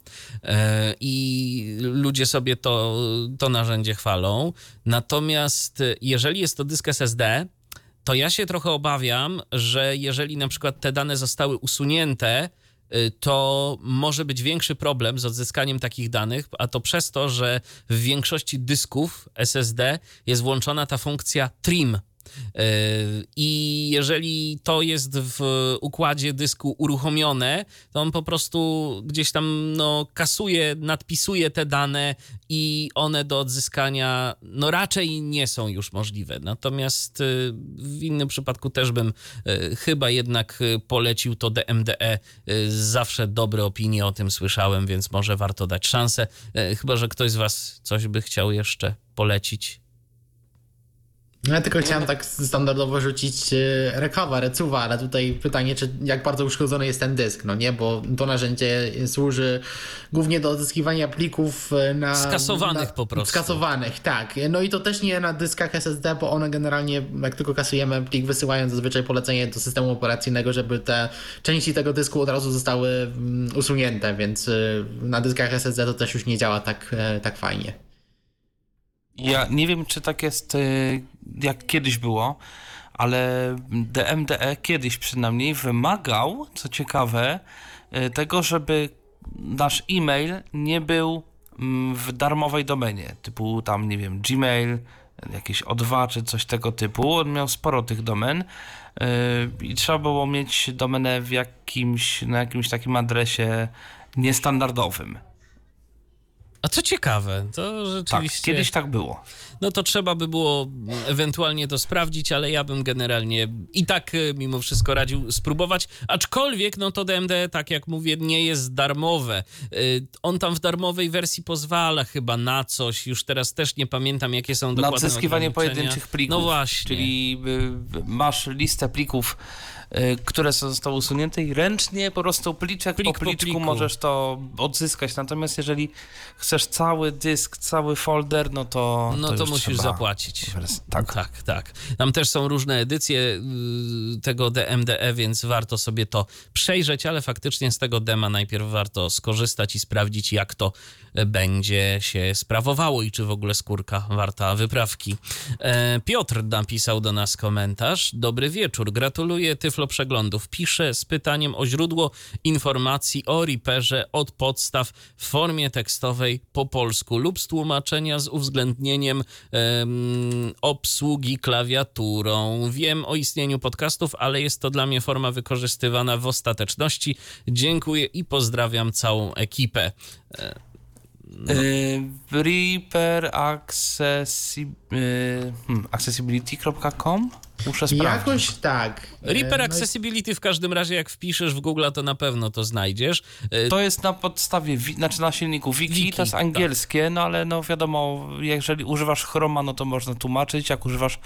i ludzie sobie to, to narzędzie chwalą. Natomiast y, jeżeli jest to dysk SSD, to ja się trochę obawiam, że jeżeli na przykład te dane zostały usunięte, to może być większy problem z odzyskaniem takich danych, a to przez to, że w większości dysków SSD jest włączona ta funkcja trim. Y, I jeżeli to jest w układzie dysku uruchomione, to on po prostu gdzieś tam no, kasuje, nadpisuje te dane i one do odzyskania no, raczej nie są już możliwe. Natomiast y, w innym przypadku też bym y, chyba jednak polecił to DMDE. Zawsze dobre opinie o tym słyszałem, więc może warto dać szansę. Chyba, że ktoś z Was coś by chciał jeszcze polecić. No ja tylko chciałem tak standardowo rzucić rekawa, recuwa, ale tutaj pytanie, czy jak bardzo uszkodzony jest ten dysk, no nie, bo to narzędzie służy głównie do odzyskiwania plików na... Skasowanych na, po prostu. Skasowanych, tak. No i to też nie na dyskach SSD, bo one generalnie, jak tylko kasujemy plik, wysyłają zazwyczaj polecenie do systemu operacyjnego, żeby te części tego dysku od razu zostały mm, usunięte, więc na dyskach SSD to też już nie działa tak, tak fajnie. Ja nie wiem, czy tak jest y, jak kiedyś było, ale DMDE kiedyś przynajmniej wymagał, co ciekawe, y, tego, żeby nasz e-mail nie był mm, w darmowej domenie, typu tam, nie wiem, Gmail, jakieś O2 czy coś tego typu. On miał sporo tych domen y, i trzeba było mieć domenę w jakimś, na jakimś takim adresie niestandardowym. A co ciekawe, to rzeczywiście... Tak, kiedyś tak było. No to trzeba by było ewentualnie to sprawdzić, ale ja bym generalnie i tak y, mimo wszystko radził spróbować, aczkolwiek no to DMD, tak jak mówię, nie jest darmowe. Y, on tam w darmowej wersji pozwala chyba na coś, już teraz też nie pamiętam jakie są dokładne Na odzyskiwanie pojedynczych plików. No właśnie. Czyli y, masz listę plików które zostały usunięte i ręcznie po prostu pliczek Plik po pliczku po możesz to odzyskać. Natomiast jeżeli chcesz cały dysk, cały folder, no to. No to, to musisz zapłacić. Tak. tak, tak. Tam też są różne edycje y, tego DMDE, więc warto sobie to przejrzeć, ale faktycznie z tego dema najpierw warto skorzystać i sprawdzić, jak to będzie się sprawowało i czy w ogóle skórka warta wyprawki. E, Piotr napisał do nas komentarz. Dobry wieczór, gratuluję Tyflo Przeglądów. Piszę z pytaniem o źródło informacji o Reaperze od podstaw w formie tekstowej po polsku lub z tłumaczenia z uwzględnieniem obsługi klawiaturą. Wiem o istnieniu podcastów, ale jest to dla mnie forma wykorzystywana w ostateczności. Dziękuję i pozdrawiam całą ekipę. No. Reaper accessi hmm, accessibility.com Muszę sprawdzić. Jakoś tak. Reaper no Accessibility i... w każdym razie, jak wpiszesz w Google, to na pewno to znajdziesz. To jest na podstawie, znaczy na silniku Wiki, Wiki to jest tak. angielskie, tak. no ale no wiadomo, jeżeli używasz Chroma, no to można tłumaczyć, jak używasz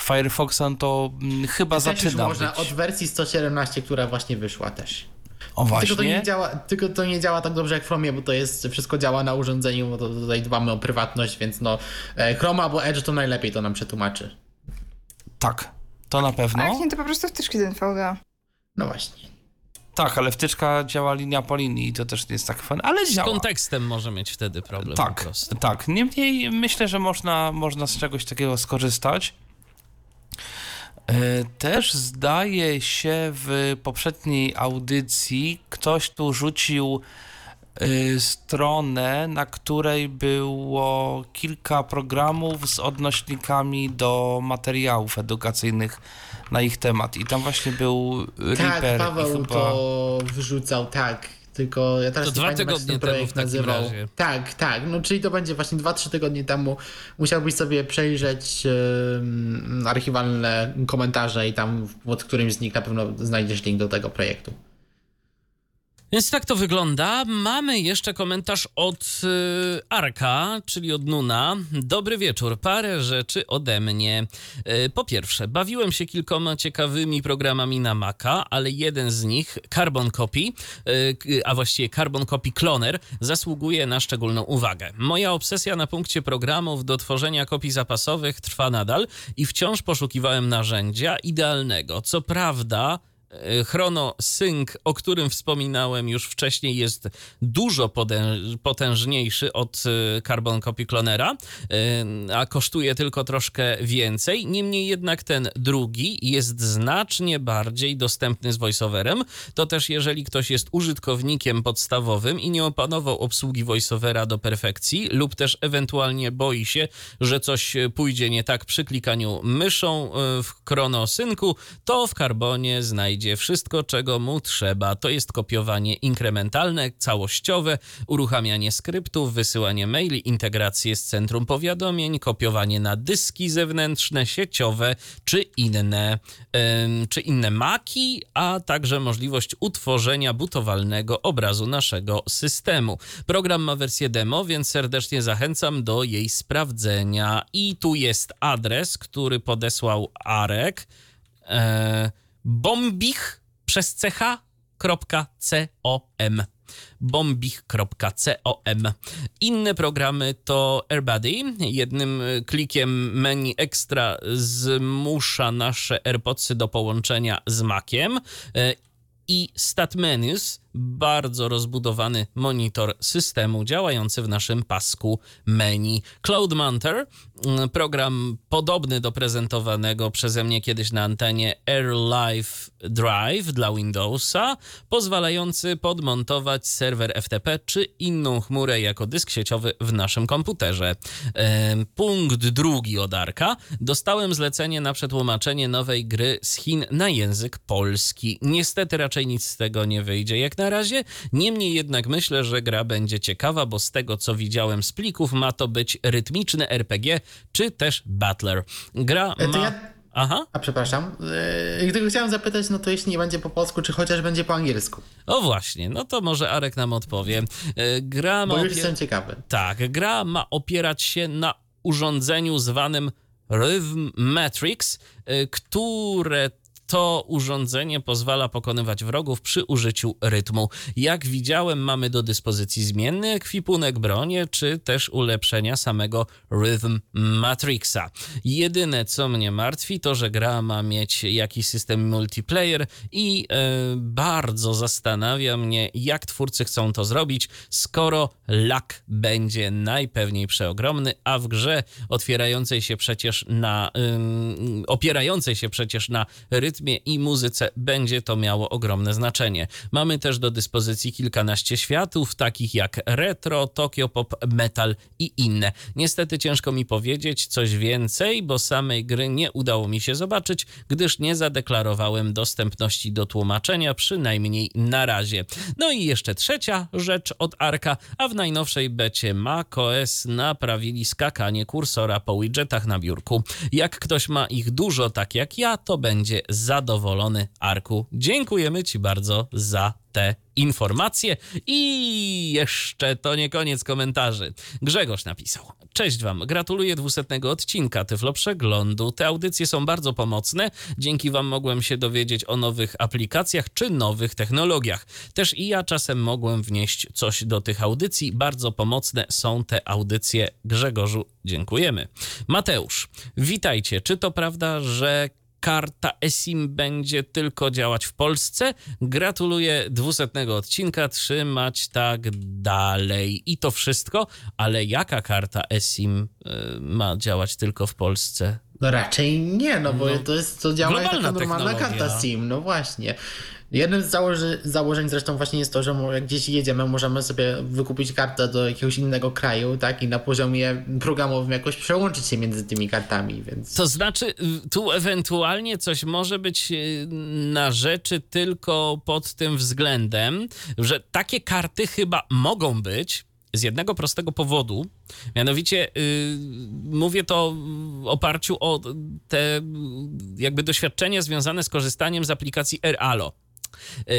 Firefoxa, no to hmm, chyba zaczyna można być. od wersji 117, która właśnie wyszła też. O właśnie. Tylko to, nie działa, tylko to nie działa tak dobrze jak w Chromie, bo to jest, wszystko działa na urządzeniu, bo to tutaj dbamy o prywatność, więc no e, Chrome albo Edge to najlepiej to nam przetłumaczy. Tak, to na pewno. A jak nie, to po prostu wtyczki do NVDA. No właśnie. Tak, ale wtyczka działa linia po linii i to też nie jest tak fajne, ale działa. Z kontekstem może mieć wtedy problem Tak, tak. Niemniej myślę, że można, można z czegoś takiego skorzystać. E, też zdaje się w poprzedniej audycji ktoś tu rzucił e, stronę, na której było kilka programów z odnośnikami do materiałów edukacyjnych na ich temat. I tam właśnie był tak, Reaper. Paweł chyba... to wrzucał, tak. Tylko ja teraz To nie dwa tygodnie ten temu projekt takim nazywał. razie. Tak, tak, no czyli to będzie właśnie 2-3 tygodnie temu. Musiałbyś sobie przejrzeć em, archiwalne komentarze i tam pod którymś z nich na pewno znajdziesz link do tego projektu. Więc tak to wygląda. Mamy jeszcze komentarz od y, Arka, czyli od Nuna. Dobry wieczór. Parę rzeczy ode mnie. Y, po pierwsze, bawiłem się kilkoma ciekawymi programami na Maca, ale jeden z nich, Carbon Copy, y, a właściwie Carbon Copy Cloner, zasługuje na szczególną uwagę. Moja obsesja na punkcie programów do tworzenia kopii zapasowych trwa nadal i wciąż poszukiwałem narzędzia idealnego. Co prawda, Chrono Sync, o którym wspominałem już wcześniej, jest dużo potężniejszy od e, Carbon Copy Clonera, e, a kosztuje tylko troszkę więcej. Niemniej jednak ten drugi jest znacznie bardziej dostępny z voiceoverem. To też jeżeli ktoś jest użytkownikiem podstawowym i nie opanował obsługi voiceovera do perfekcji lub też ewentualnie boi się, że coś e, pójdzie nie tak przy klikaniu myszą e, w Chrono Syncu, to w Carbonie znajdzie wszystko, czego mu trzeba. To jest kopiowanie inkrementalne, całościowe, uruchamianie skryptów, wysyłanie maili, integrację z centrum powiadomień, kopiowanie na dyski zewnętrzne, sieciowe czy inne, em, czy inne maki, a także możliwość utworzenia butowalnego obrazu naszego systemu. Program ma wersję demo, więc serdecznie zachęcam do jej sprawdzenia. I tu jest adres, który podesłał Arek. E, bombich przez ch.com bombich.com. Inne programy to AirBuddy. Jednym klikiem menu ekstra zmusza nasze AirPodsy do połączenia z Maciem. E, I StatMenus, bardzo rozbudowany monitor systemu działający w naszym pasku menu. CloudMonter, mm, program podobny do prezentowanego przeze mnie kiedyś na antenie AirLife Drive dla Windowsa, pozwalający podmontować serwer FTP czy inną chmurę jako dysk sieciowy w naszym komputerze. Punkt drugi od Arka. Dostałem zlecenie na przetłumaczenie nowej gry z Chin na język polski. Niestety raczej nic z tego nie wyjdzie jak na razie. Niemniej jednak myślę, że gra będzie ciekawa, bo z tego co widziałem z plików ma to być rytmiczny RPG czy też battler. Gra E, ma... Aha. A przepraszam, yy, gdyby chciałem zapytać, no to jeśli nie będzie po polsku, czy chociaż będzie po angielsku? O właśnie, no to może Arek nam odpowie. E, Gra ma Bo już opie- jestem ciekawy. Tak, gra ma opierać się na urządzeniu zwanym Rhythm Matrix, które to urządzenie pozwala pokonywać wrogów przy użyciu rytmu. Jak widziałem, mamy do dyspozycji zmienny ekwipunek, bronie, czy też ulepszenia samego Rhythm Matrixa. Jedyne, co mnie martwi, to, że gra ma mieć jakiś system multiplayer i e, bardzo zastanawia mnie, jak twórcy chcą to zrobić, skoro lak będzie najpewniej przeogromny, a w grze otwierającej się przecież na, ym, opierającej się przecież na rytmie i muzyce będzie to miało ogromne znaczenie. Mamy też do dyspozycji kilkanaście światów, takich jak retro, Tokyo Pop, metal i inne. Niestety ciężko mi powiedzieć coś więcej, bo samej gry nie udało mi się zobaczyć, gdyż nie zadeklarowałem dostępności do tłumaczenia, przynajmniej na razie. No i jeszcze trzecia rzecz od Arka, a w najnowszej becie macOS naprawili skakanie kursora po widgetach na biurku. Jak ktoś ma ich dużo, tak jak ja, to będzie zadowolony Arku. Dziękujemy Ci bardzo za te informacje. I jeszcze to nie koniec komentarzy. Grzegorz napisał. Cześć Wam, gratuluję 200 odcinka Tyflo Przeglądu. Te audycje są bardzo pomocne. Dzięki Wam mogłem się dowiedzieć o nowych aplikacjach czy nowych technologiach. Też i ja czasem mogłem wnieść coś do tych audycji. Bardzo pomocne są te audycje. Grzegorzu, dziękujemy. Mateusz, witajcie. Czy to prawda, że karta eSIM będzie tylko działać w Polsce. Gratuluję 200 odcinka, trzymać tak dalej. I to wszystko, ale jaka karta eSIM y, ma działać tylko w Polsce? No raczej nie, no bo No, to jest, to działa jak taka normalna karta SIM, no właśnie. Jednym z założy, założeń zresztą właśnie jest to, że jak gdzieś jedziemy, możemy sobie wykupić kartę do jakiegoś innego kraju, tak, i na poziomie programowym jakoś przełączyć się między tymi kartami, więc... To znaczy, tu ewentualnie coś może być y, na rzeczy tylko pod tym względem, że takie karty chyba mogą być z jednego prostego powodu. Mianowicie y, mówię to w oparciu o te jakby doświadczenia związane z korzystaniem z aplikacji AirAlo. Yy,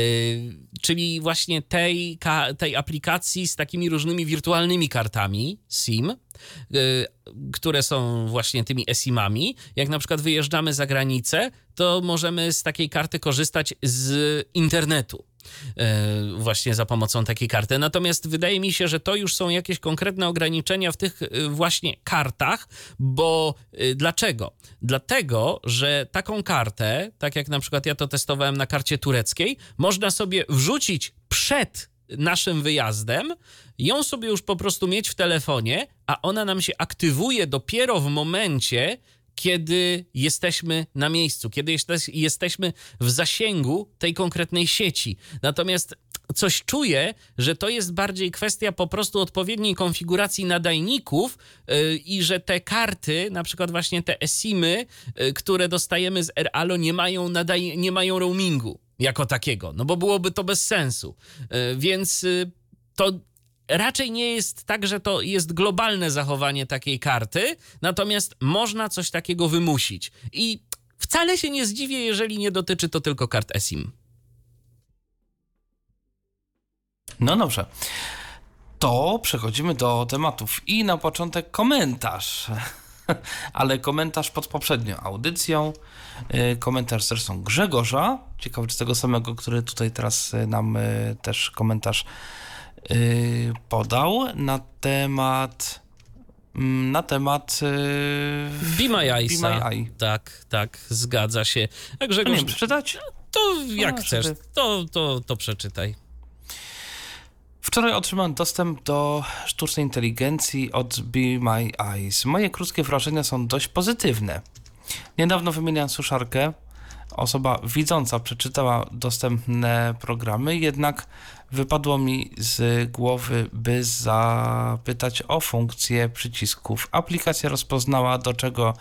czyli właśnie tej, tej aplikacji z takimi różnymi wirtualnymi kartami SIM, które są właśnie tymi eSIM-ami. Jak na przykład wyjeżdżamy za granicę, to możemy z takiej karty korzystać z internetu. yy, Właśnie za pomocą takiej karty. Natomiast wydaje mi się, że to już są jakieś konkretne ograniczenia w tych yy, właśnie kartach, bo dlaczego? Dlatego, że taką kartę, tak jak na przykład ja to testowałem na karcie tureckiej, można sobie wrzucić przed naszym wyjazdem, ją sobie już po prostu mieć w telefonie, a ona nam się aktywuje dopiero w momencie, kiedy jesteśmy na miejscu, kiedy jeste- jesteśmy w zasięgu tej konkretnej sieci. Natomiast coś czuję, że to jest bardziej kwestia po prostu odpowiedniej konfiguracji nadajników yy, i że te karty, na przykład właśnie te eSIMy, yy, które dostajemy z AirAlo nie mają, nadaj- nie mają roamingu jako takiego, no bo byłoby to bez sensu. Yy, więc yy, to raczej nie jest tak, że to jest globalne zachowanie takiej karty, natomiast można coś takiego wymusić. I wcale się nie zdziwię, jeżeli nie dotyczy to tylko kart eSIM. No dobrze. To przechodzimy do tematów. I na początek komentarz. Ale komentarz pod poprzednią audycją. Yy, Komentarz zresztą Grzegorza. Ciekawy, czy tego samego, który tutaj teraz y, nam y, też komentarz y, podał na temat. mm, Na temat. y, Be. Tak, tak, zgadza się. A No Grzegorz, nie wiem, przeczytać? to jak A, chcesz, żeby- to, to, to przeczytaj. Wczoraj otrzymałem dostęp do sztucznej inteligencji od Be My Eyes. Moje krótkie wrażenia są dość pozytywne. Niedawno wymieniałem suszarkę. Osoba widząca przeczytała dostępne programy, jednak wypadło mi z głowy, by zapytać o funkcję przycisków. Aplikacja rozpoznała, do czego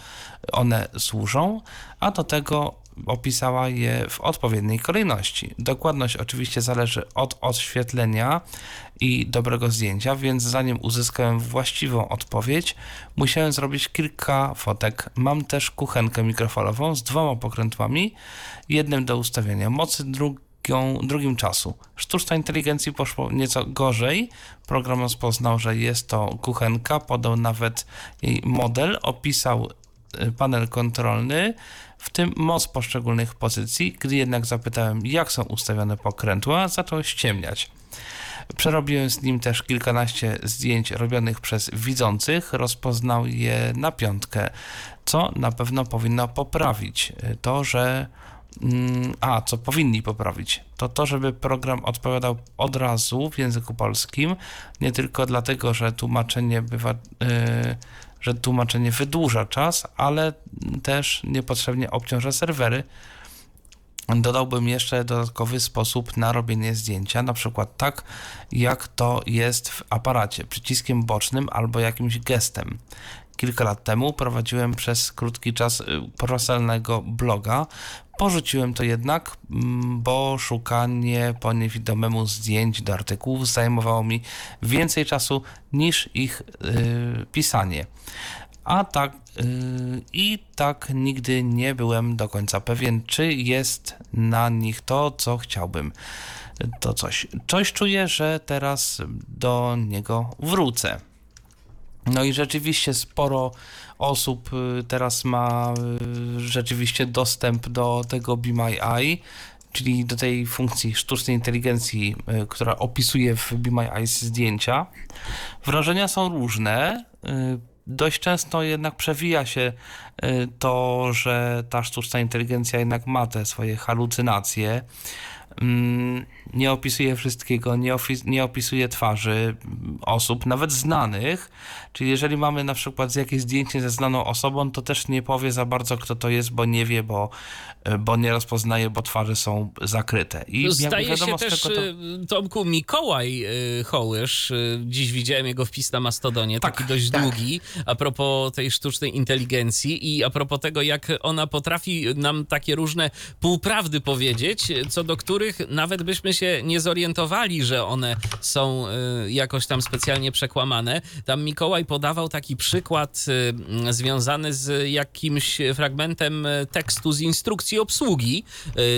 one służą, a do tego opisała je w odpowiedniej kolejności. Dokładność oczywiście zależy od odświetlenia i dobrego zdjęcia, więc zanim uzyskałem właściwą odpowiedź, musiałem zrobić kilka fotek. Mam też kuchenkę mikrofalową z dwoma pokrętłami, jednym do ustawiania mocy, drugą, drugim czasu. Sztuczna inteligencji poszło nieco gorzej. Program rozpoznał, że jest to kuchenka, podał nawet jej model, opisał y, panel kontrolny, w tym moc poszczególnych pozycji. Gdy jednak zapytałem, jak są ustawione pokrętła, zaczął ściemniać. Przerobiłem z nim też kilkanaście zdjęć robionych przez widzących, rozpoznał je na piątkę, co na pewno powinno poprawić to, że. mm, A, co powinni poprawić, to to, żeby program odpowiadał od razu w języku polskim, nie tylko dlatego, że tłumaczenie bywa. Że tłumaczenie wydłuża czas, ale też niepotrzebnie obciąża serwery. Dodałbym jeszcze dodatkowy sposób na robienie zdjęcia, na przykład tak, jak to jest w aparacie, przyciskiem bocznym albo jakimś gestem. Kilka lat temu prowadziłem przez krótki czas y, profesjonalnego bloga. Porzuciłem to jednak, mm, bo szukanie po niewidomemu zdjęć do artykułów zajmowało mi więcej czasu niż ich yy, pisanie. A tak yy, i tak nigdy nie byłem do końca pewien, czy jest na nich to, co chciałbym. To coś. Coś czuję, że teraz do niego wrócę. No i rzeczywiście sporo osób y, teraz ma y, rzeczywiście dostęp do tego Be My Eye, czyli do tej funkcji sztucznej inteligencji, y, która opisuje w Be My Eyes zdjęcia. Wrażenia są różne. Dość często jednak przewija się to, że ta sztuczna inteligencja jednak ma te swoje halucynacje, mm, nie opisuje wszystkiego, nie, nie opisuje twarzy osób, nawet znanych. Czyli jeżeli mamy na przykład jakieś zdjęcie ze znaną osobą, to też nie powie za bardzo, kto to jest, bo nie wie, bo, bo nie rozpoznaje, bo twarze są zakryte. I Staje się też, to... Y, Tomku, Mikołaj y, Hołysz, y, dziś widziałem jego wpis na Mastodonie, tak, taki dość tak. długi, a propos tej sztucznej inteligencji i a propos tego, jak ona potrafi nam takie różne półprawdy powiedzieć, co do których nawet byśmy się nie zorientowali, że one są jakoś tam specjalnie przekłamane. Tam Mikołaj podawał taki przykład związany z jakimś fragmentem tekstu z instrukcji obsługi,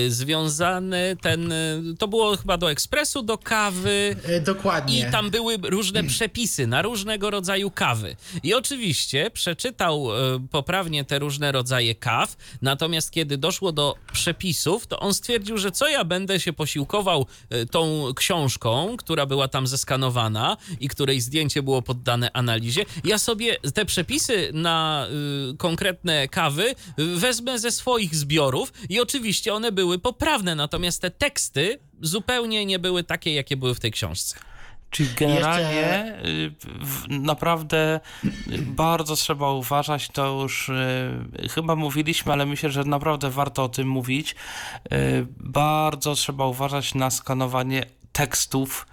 związany ten, to było chyba do ekspresu, do kawy. E, dokładnie. I tam były różne przepisy na różnego rodzaju kawy. I oczywiście przeczytał poprawnie te różne rodzaje kaw, natomiast kiedy doszło do przepisów, to on stwierdził, że co ja będę się posiłkował tą książką, która była tam zeskanowana i której zdjęcie było poddane analizie. Ja sobie te przepisy na y, konkretne kawy wezmę ze swoich zbiorów i oczywiście one były poprawne, natomiast te teksty zupełnie nie były takie, jakie były w tej książce. Czyli generalnie Jeszcze... naprawdę bardzo trzeba uważać, to już y, chyba mówiliśmy, ale myślę, że naprawdę warto o tym mówić. Y, bardzo trzeba uważać na skanowanie tekstów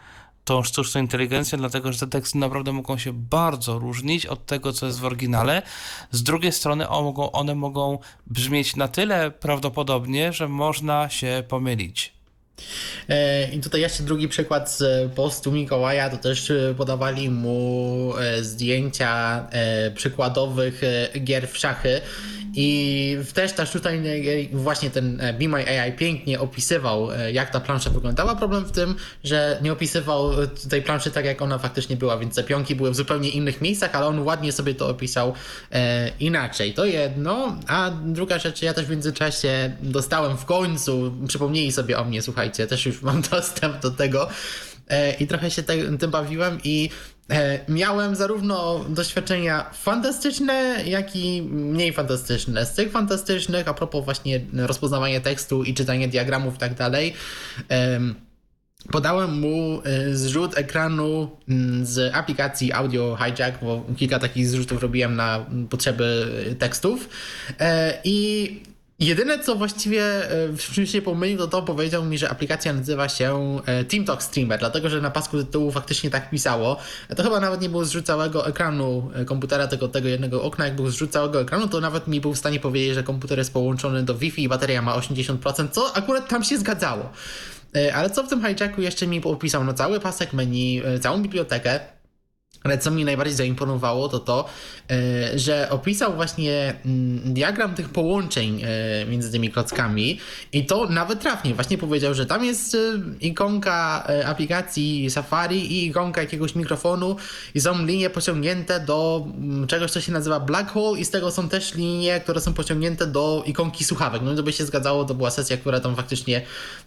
tą sztuczną inteligencją, dlatego że te teksty naprawdę mogą się bardzo różnić od tego, co jest w oryginale. Z drugiej strony one mogą, one mogą brzmieć na tyle prawdopodobnie, że można się pomylić. E, I tutaj jeszcze drugi przykład z postu Mikołaja, to też e, podawali mu e, zdjęcia przykładowych gier w szachy i też ta sztuczna właśnie ten Be My AI pięknie opisywał, jak ta plansza wyglądała. Problem w tym, że nie opisywał tej planszy tak, jak ona faktycznie była, więc te były w zupełnie innych miejscach, ale on ładnie sobie to opisał inaczej. To jedno, a druga rzecz, ja też w międzyczasie dostałem w końcu, przypomnieli sobie o mnie, słuchaj, słuchajcie, też już mam dostęp do tego e, i trochę się tym bawiłem i e, miałem zarówno doświadczenia fantastyczne, jak i mniej fantastyczne. Z tych fantastycznych, a propos właśnie rozpoznawania tekstu i czytania diagramów i tak dalej, podałem mu e, zrzut ekranu z aplikacji Audio Hijack, bo kilka takich zrzutów robiłem na potrzeby tekstów i Jedyne, co właściwie e, w czymś się pomylił, to to powiedział mi, że aplikacja nazywa się e, TeamTalk Streamer, dlatego że na pasku tytułu faktycznie tak pisało. To chyba nawet nie było zrzut całego ekranu e, komputera, tego, tego jednego okna. Jak był zrzut całego ekranu, to nawet mi był w stanie powiedzieć, że komputer jest połączony do Wi-Fi i bateria ma 80%, co akurat tam się zgadzało. Ale co w tym hijacku jeszcze mi opisał? No cały pasek menu, całą bibliotekę, ale co mi najbardziej zaimponowało, to to, e, że opisał właśnie mm, diagram tych połączeń e, między tymi klockami i to nawet trafnie. Właśnie powiedział, że tam jest e, ikonka aplikacji Safari i ikonka jakiegoś mikrofonu i są linie pociągnięte do mm, czegoś, co się nazywa black hole i z tego są też linie, które są pociągnięte do ikonki słuchawek. No i to by się zgadzało, to była sesja, która tam faktycznie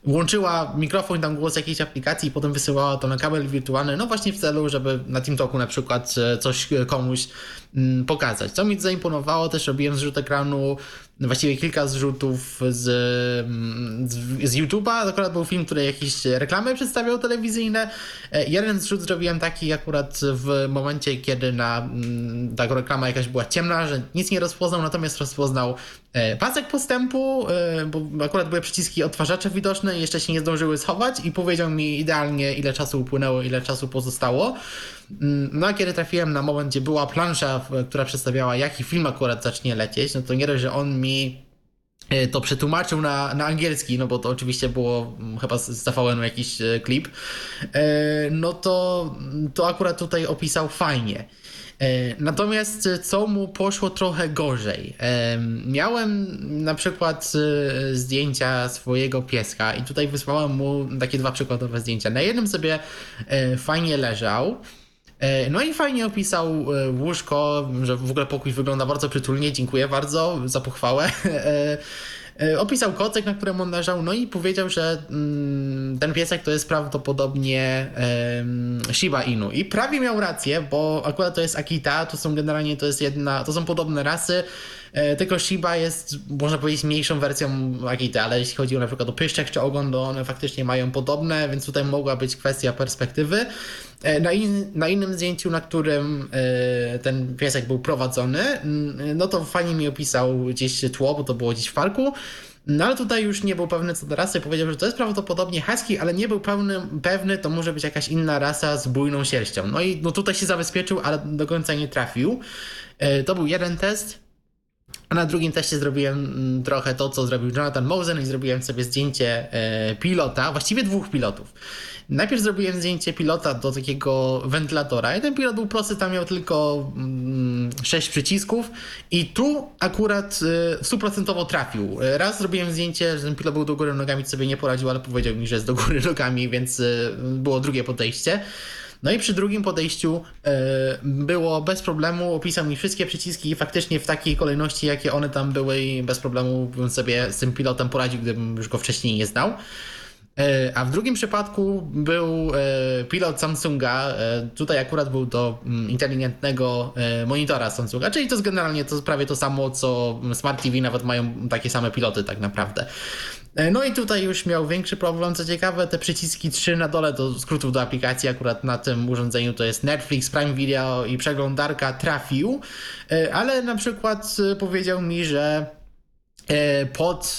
łączyła mikrofon i tam głos jakiejś aplikacji i potem wysyłała to na kabel wirtualny, no właśnie w celu, żeby na TeamTalku na przykład e, coś komuś mm, pokazać. Co mi zaimponowało, też robiłem zrzut ekranu, właściwie kilka zrzutów z, mm, z, z YouTube'a. Akurat był film, który jakieś reklamy przedstawiał telewizyjne. E, jeden zrzut zrobiłem taki akurat w momencie, kiedy na mm, ta reklama jakaś była ciemna, że nic nie rozpoznał, natomiast rozpoznał e, pasek postępu, bo akurat były przyciski odtwarzacze widoczne i jeszcze się nie zdążyły schować i powiedział mi idealnie ile czasu upłynęło, ile czasu pozostało. Mm, no a kiedy trafiłem na moment, gdzie była plansza, która przedstawiała jaki film akurat zacznie lecieć, no to nie dość, że on mi e, to przetłumaczył na, na angielski, no bo to oczywiście było mm, chyba z TVN jakiś e, klip, e, no to, to akurat tutaj opisał fajnie. Natomiast co mu poszło trochę gorzej? Miałem na przykład zdjęcia swojego pieska i tutaj wysłałem mu takie dwa przykładowe zdjęcia. Na jednym sobie fajnie leżał, E, no i fajnie opisał e, łóżko, że w ogóle pokój wygląda bardzo przytulnie, dziękuję bardzo za pochwałę. E, opisał kocyk, na którym on leżał, no i powiedział, że mm, ten piesek to jest prawdopodobnie Shiba Inu. I prawie miał rację, bo akurat to jest Akita, to są generalnie, to jest jedna, to są podobne rasy. Tylko Shiba jest, można powiedzieć, mniejszą wersją Akity, ale jeśli chodzi o na przykład o pyszczek czy ogon, to one faktycznie mają podobne, więc tutaj mogła być kwestia perspektywy. Na, in, na innym zdjęciu, na którym ten piesek był prowadzony, no to fajnie mi opisał gdzieś tło, bo to było gdzieś w parku. No ale tutaj już nie był pewny co do rasy, powiedział, że to jest prawdopodobnie husky, ale nie był pewny, pewny, to może być jakaś inna rasa z bujną sierścią. No i no tutaj się zabezpieczył, ale do końca nie trafił. E, to był jeden test. A na drugim teście zrobiłem mm, trochę to, co zrobił Jonathan Mosen i zrobiłem sobie zdjęcie e, pilota, właściwie dwóch pilotów. Najpierw zrobiłem zdjęcie pilota do takiego wentylatora i ten pilot był prosty, tam miał tylko mm, 6 przycisków i tu akurat y, stuprocentowo trafił. Raz zrobiłem zdjęcie, że ten pilot był do góry nogami, sobie nie poradził, ale powiedział mi, że jest do góry nogami, więc y, było drugie podejście. No i przy drugim podejściu y, było bez problemu, opisał mi wszystkie przyciski faktycznie w takiej kolejności, jakie one tam były i bez problemu bym sobie z tym pilotem poradził, gdybym już go wcześniej nie znał. E, a w drugim przypadku był e, pilot Samsunga. E, tutaj akurat był do mm, inteligentnego monitora Samsunga, czyli to jest generalnie to prawie to samo, co Smart TV, nawet mają takie same piloty tak naprawdę. No i tutaj już miał większy problem. Co ciekawe, te przyciski 3 na dole do skrótów do aplikacji akurat na tym urządzeniu to jest Netflix, Prime Video i przeglądarka trafił, ale na przykład powiedział mi, że E, pod,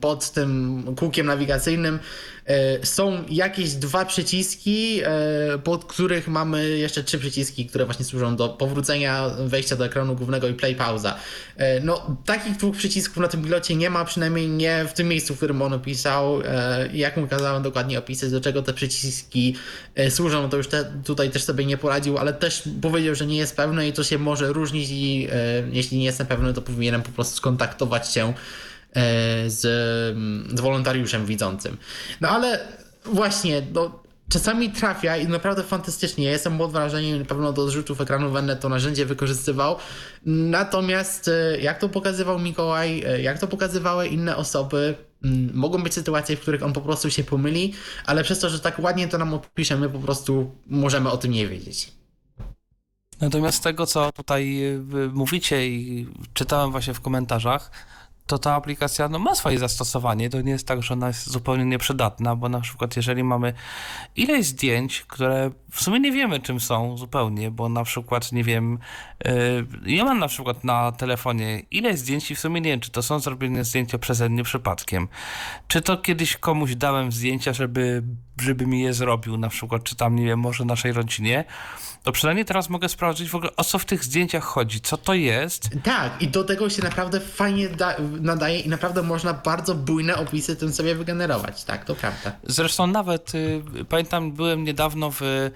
pod tym kółkiem nawigacyjnym E, są jakieś dwa przyciski, e, pod których mamy jeszcze trzy przyciski, które właśnie służą do powrócenia, wejścia do ekranu głównego i play pauza. E, no, takich dwóch przycisków na tym pilocie nie ma, przynajmniej nie w tym miejscu, w którym on opisał. Jak mu kazałem dokładnie opisać, do czego te przyciski służą, to już te, tutaj też sobie nie poradził, ale też powiedział, że nie jest pewny i to się może różnić i jeśli nie jestem pewny, to powinienem po prostu skontaktować się E, z, z wolontariuszem widzącym. No ale właśnie, no, czasami trafia i naprawdę fantastycznie. Ja jestem pod wrażeniem, na pewno do zrzutów ekranu będę to narzędzie wykorzystywał. Natomiast e, jak to pokazywał Mikołaj, e, jak to pokazywały inne osoby, mogą być sytuacje, w których on po prostu się pomyli, ale przez to, że tak ładnie to nam opisze, my po prostu możemy o tym nie wiedzieć. Natomiast z tego, co tutaj mówicie i czytałem właśnie w komentarzach, to ta aplikacja no, ma swoje zastosowanie. To nie jest tak, że ona jest zupełnie nieprzydatna, bo na przykład jeżeli mamy ileś zdjęć, które w sumie nie wiemy czym są zupełnie, bo na przykład nie wiem, yy, ja mam na przykład na telefonie ileś zdjęć i w sumie nie wiem, czy to są zrobione zdjęcia przeze mnie przypadkiem, czy to kiedyś komuś dałem zdjęcia, żeby, żeby mi je zrobił, na przykład, czy tam, nie wiem, może naszej rodzinie, to przynajmniej teraz mogę sprawdzić w ogóle o co w tych zdjęciach chodzi, co to jest. Tak, i do tego się naprawdę fajnie nadaje i naprawdę można bardzo bujne opisy tym sobie wygenerować, tak, to prawda. Zresztą nawet y, pamiętam, byłem niedawno w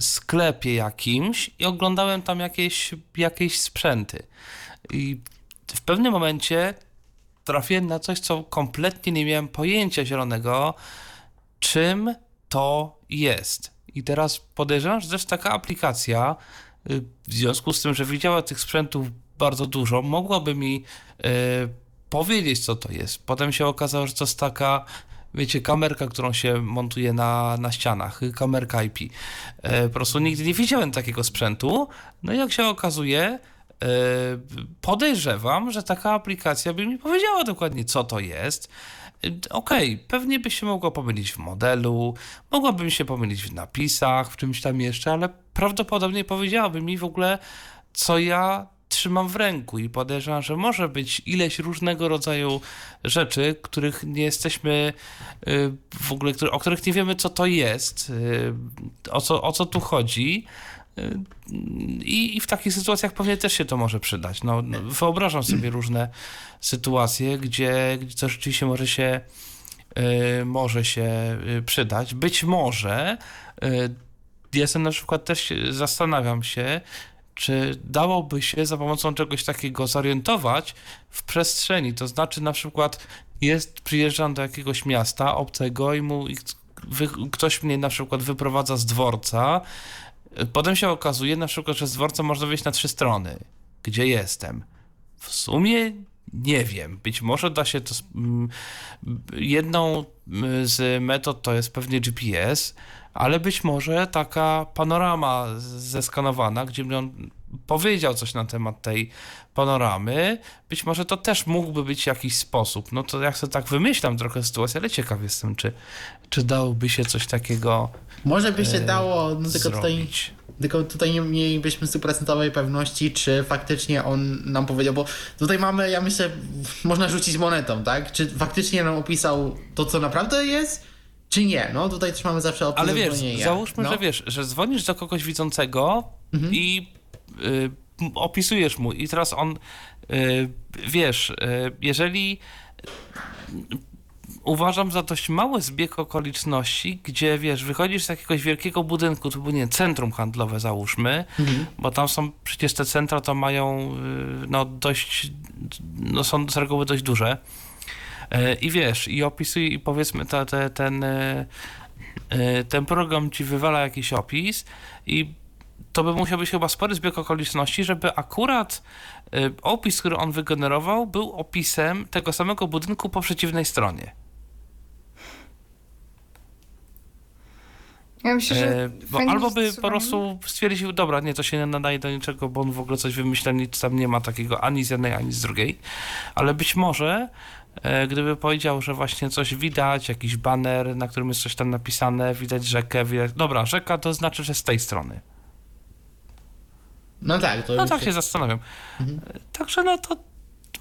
sklepie jakimś i oglądałem tam jakieś, jakieś sprzęty. I w pewnym momencie trafiłem na coś, co kompletnie nie miałem pojęcia zielonego, czym to jest. I teraz podejrzewam, że też taka aplikacja, y, w związku z tym, że widziała tych sprzętów bardzo dużo, mogłaby mi y, powiedzieć, co to jest. Potem się okazało, że to jest taka, wiecie, kamerka, którą się montuje na, na ścianach, kamerka IP. Y, po prostu nigdy nie widziałem takiego sprzętu. No i jak się okazuje, podejrzewam, że taka aplikacja by mi powiedziała dokładnie, co to jest. Okej, okay, pewnie by się mogło pomylić w modelu, mogłabym się pomylić w napisach, w czymś tam jeszcze, ale prawdopodobnie powiedziałaby mi w ogóle, co ja trzymam w ręku i podejrzewam, że może być ileś różnego rodzaju rzeczy, których nie jesteśmy y, w ogóle, o których nie wiemy, co to jest, y, o co, o co tu chodzi. I, I, w takich sytuacjach pewnie też się to może przydać. No, no wyobrażam sobie różne sytuacje, gdzie, gdzie to rzeczywiście może się, y, może się y, przydać. Być może y, jestem na przykład też zastanawiam się, czy dałoby się za pomocą czegoś takiego zorientować w przestrzeni. To znaczy na przykład jest, przyjeżdżam do jakiegoś miasta obcego i mu i ktoś mnie na przykład wyprowadza z dworca, Potem się okazuje na przykład, że z dworca można wyjść na trzy strony. Gdzie jestem? W sumie nie wiem. Być może da się to. Mm, jedną mm, z metod to jest pewnie GPS, ale być może taka panorama zeskanowana, gdzie powiedział coś na temat tej panoramy. Być może to też mógłby być jakiś sposób. No to jak sobie tak wymyślam trochę sytuację, ale ciekaw jestem, czy, czy dałoby się coś takiego Może by się e, dało, no tylko tutaj, tylko tutaj nie mielibyśmy stuprocentowej pewności, czy faktycznie on nam powiedział, bo tutaj mamy, ja myślę, można rzucić monetą, tak? Czy faktycznie nam opisał to, co naprawdę jest, czy nie? No tutaj też mamy zawsze opcję Ale wiesz, załóżmy, no. że wiesz, że dzwonisz do kogoś widzącego i y, m- opisujesz mu i teraz on, y, wiesz, y, jeżeli uważam za dość mały zbieg okoliczności, gdzie wiesz, wychodzisz z jakiegoś wielkiego budynku, to było nie centrum handlowe załóżmy, bo tam są przecież te centra to mają y, no dość, no są z reguły dość duże. E, I wiesz, i opisuje, i powiedzmy te, te, ten, ten program ci wywala jakiś opis i to by musiał być chyba spory zbieg okoliczności, żeby akurat e, opis, który on wygenerował, był opisem tego samego budynku po przeciwnej stronie. Ja myślę, że E, albo by po prostu stwierdził, dobra, nie, to się nie nadaje do niczego, bo on w ogóle coś wymyśla, nic tam nie ma takiego ani z jednej, ani z drugiej. Ale być może, e, gdyby powiedział, że właśnie coś widać, jakiś baner, na którym jest coś tam napisane, widać rzekę, widać... Dobra, rzeka to znaczy, że z tej strony. No tak, to No tak się zastanawiam. E, Także no to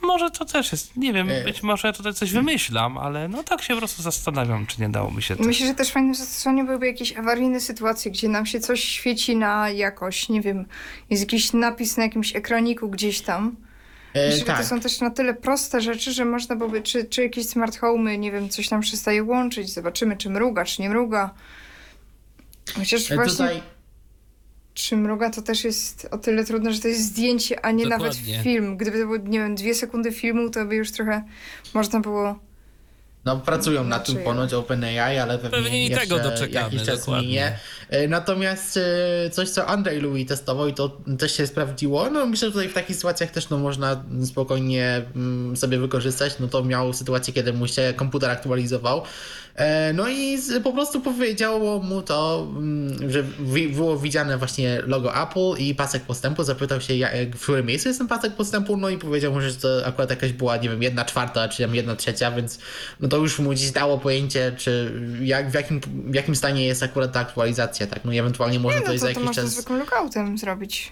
może to też jest, nie wiem, E. być może ja tutaj coś wymyślam, ale no tak się po prostu zastanawiam, czy nie dałoby się to. Myślę, że też fajnym zastosowaniem byłyby jakieś awaryjne sytuacje, gdzie nam się coś świeci na jakoś, nie wiem, jest jakiś napis na jakimś ekraniku gdzieś tam. E, Myślę, że tak. to są też na tyle proste rzeczy, że można byłoby, czy, czy jakieś smart homey, nie wiem, coś tam przestaje łączyć, zobaczymy, czy mruga, czy nie mruga. Chociaż E, właśnie, Tutaj czy mruga, to też jest o tyle trudne, że to jest zdjęcie, a nie nawet Dokładnie. film. Gdyby to było, nie wiem, dwie sekundy filmu, to by już trochę można było... No, pracują nad tym ponoć OpenAI, ale pewnie, Pewnie i tego doczekamy, jakiś czas dokładnie. minie. E, Natomiast e, coś, co Andrzej Louis testował i to też się sprawdziło, no myślę, że tutaj w takich sytuacjach też no, można spokojnie mm, sobie wykorzystać. No to miał sytuację, kiedy mu się komputer aktualizował. E, No i po prostu powiedziało mu to, mm, że było widziane właśnie logo Apple i pasek postępu. Zapytał się, ja- w którym miejscu jest ten pasek postępu, no i powiedział mu, że to akurat jakaś była, nie wiem, jedna czwarta, czy tam jedna trzecia, więc no to już mu gdzieś dało pojęcie, czy jak, w, jakim, w jakim stanie jest akurat ta aktualizacja, tak? No i ewentualnie może Nie, to no to, za to jakiś można czas... zwykłym lookoutem zrobić.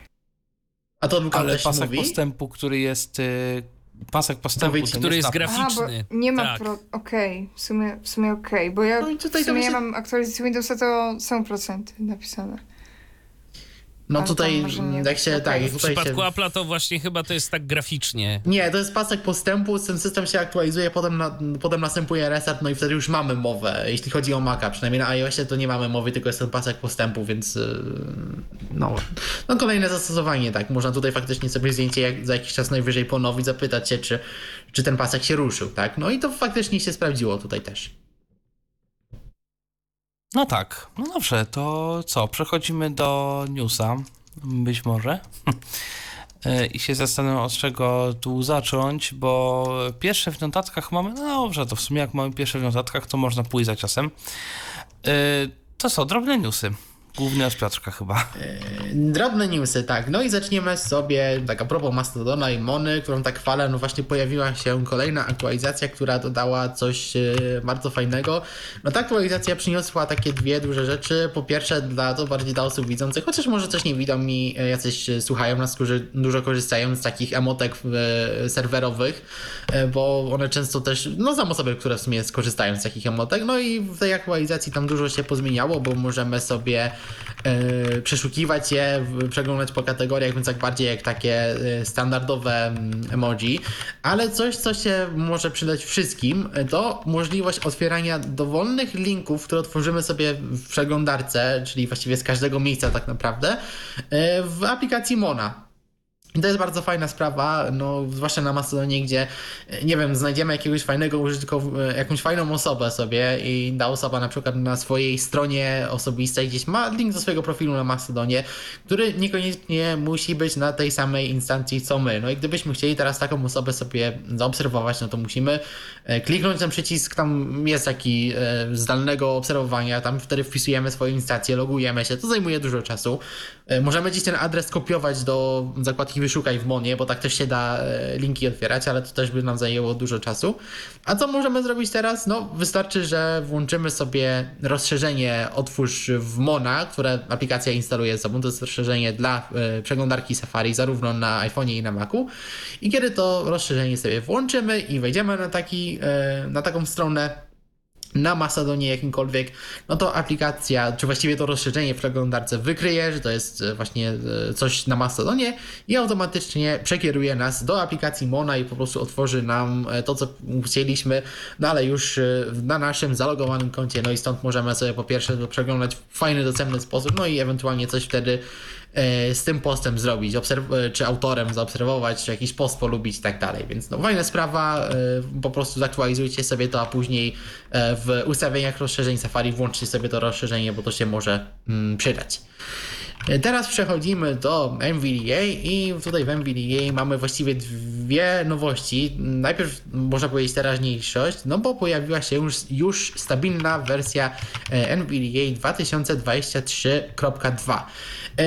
A to Luka Ale też pasek mówi? postępu, który jest... y, Pasek postępu, Powiedz, który jest graficzny. A, bo nie ma tak. pro... Okej, w sumie, w sumie okej, bo ja No i tutaj w sumie ja mam aktualizację Windowsa, to są procenty napisane. No tutaj, jak się, tak, W tutaj się... przypadku Apple'a to właśnie chyba to jest tak graficznie. Nie, to jest pasek postępu, ten system się aktualizuje, potem, na, potem następuje reset, no i wtedy już mamy mowę, jeśli chodzi o Maca, przynajmniej na iOSie to nie mamy mowy, tylko jest ten pasek postępu, więc yy, no, no kolejne zastosowanie, tak, można tutaj faktycznie sobie zdjęcie jak, za jakiś czas najwyżej ponowić, zapytać się, czy, czy ten pasek się ruszył, tak, no i to faktycznie się sprawdziło tutaj też. No tak, no dobrze, to co, przechodzimy do newsa, być może. E, I się zastanawiam, od czego tu zacząć, bo pierwsze w notatkach mamy, no dobrze, to w sumie jak mamy pierwsze w notatkach, to można pójść za czasem. E, To co, drobne newsy. Głównie od Piotrka chyba. Drobne newsy, tak. No i zaczniemy sobie, tak a propos Mastodona i Mony, którą tak chwalę, no właśnie pojawiła się kolejna aktualizacja, która dodała coś e, bardzo fajnego. No ta aktualizacja przyniosła takie dwie duże rzeczy. Po pierwsze dla, to bardziej dla osób widzących, chociaż może coś nie widzą i e, jacyś e, słuchają nas, którzy dużo korzystają z takich emotek e, serwerowych, e, bo one często też, no znam osoby, które w sumie skorzystają z takich emotek, no i w tej aktualizacji tam dużo się pozmieniało, bo możemy sobie e, przeszukiwać je, przeglądać po kategoriach, więc tak bardziej jak takie e, standardowe mm, emoji, ale coś, co się może przydać wszystkim, e, to możliwość otwierania dowolnych linków, które otworzymy sobie w przeglądarce, czyli właściwie z każdego miejsca tak naprawdę, e, w aplikacji Mona. I to jest bardzo fajna sprawa, no, zwłaszcza na Macedonie, gdzie, nie wiem, znajdziemy jakiegoś fajnego użytkownika, jakąś fajną osobę sobie i ta osoba na przykład na swojej stronie osobistej gdzieś ma link do swojego profilu na Macedonie, który niekoniecznie musi być na tej samej instancji co my. No i gdybyśmy chcieli teraz taką osobę sobie zaobserwować, no to musimy e, kliknąć ten przycisk, tam jest taki e, zdalnego obserwowania, tam wtedy wpisujemy swoją instancję, logujemy się, to zajmuje dużo czasu. E, możemy gdzieś ten adres kopiować do zakładki wyszukaj w Monie, bo tak też się da e, linki otwierać, ale to też by nam zajęło dużo czasu. A co możemy zrobić teraz? No, wystarczy, że włączymy sobie rozszerzenie Otwórz w Mona, które aplikacja instaluje z sobą. To jest rozszerzenie dla e, przeglądarki Safari, zarówno na iPhone'ie i na Macu. I kiedy to rozszerzenie sobie włączymy i wejdziemy na, taki, e, na taką stronę, na Macedonie jakimkolwiek, no to aplikacja, czy właściwie to rozszerzenie w przeglądarce wykryje, że to jest e, właśnie e, coś na Macedonie i automatycznie przekieruje nas do aplikacji Mona i po prostu otworzy nam e, to, co chcieliśmy, no ale już na naszym zalogowanym koncie, no i stąd możemy sobie po pierwsze przeglądać w fajny, doceniony sposób, no i ewentualnie coś wtedy z tym postem zrobić, e, czy autorem zaobserwować, czy jakiś post polubić i tak dalej. Więc no, fajna sprawa, e, po prostu zaktualizujcie sobie to, a później w ustawieniach rozszerzeń Safari włączcie sobie to rozszerzenie, bo to się może mm, przydać. Teraz przechodzimy do NVDA i tutaj w NVDA mamy właściwie dwie nowości. Najpierw można powiedzieć teraźniejszość, no bo pojawiła się już, już stabilna wersja NVDA 2023.2. E,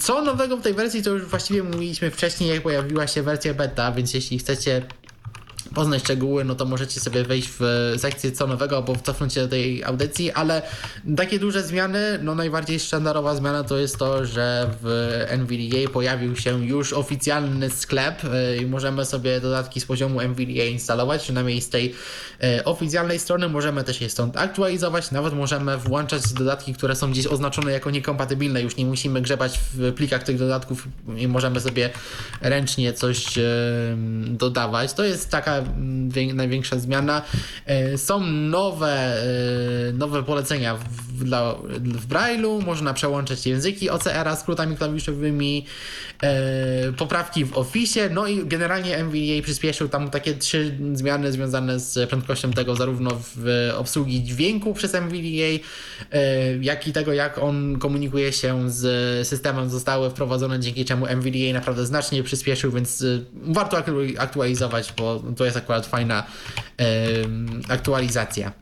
co nowego w tej wersji, to już właściwie mówiliśmy wcześniej, jak pojawiła się wersja beta, więc jeśli chcecie poznać szczegóły, no to możecie sobie wejść w sekcję co nowego albo cofnąć się do tej audycji, ale takie duże zmiany, no najbardziej sztandarowa zmiana to jest to, że w NVDA pojawił się już oficjalny sklep e, i możemy sobie dodatki z poziomu NVDA instalować, przynajmniej z tej e, oficjalnej strony możemy też je stąd aktualizować, nawet możemy włączać dodatki, które są gdzieś oznaczone jako niekompatybilne, już nie musimy grzebać w plikach tych dodatków i możemy sobie ręcznie coś dodawać. To jest taka największa zmiana. E, są nowe, e, nowe polecenia w, dla, w Braille'u, można przełączać języki OCR-a skrótami klawiszowymi, e, poprawki w Office, no i generalnie NVDA przyspieszył tam takie trzy zmiany związane z prędkością tego zarówno w obsługi dźwięku przez NVDA, jak i tego jak on komunikuje się z systemem. Zostały wprowadzone, dzięki czemu NVDA naprawdę znacznie przyspieszył, więc warto aktualizować, bo to jest akurat fajna aktualizacja.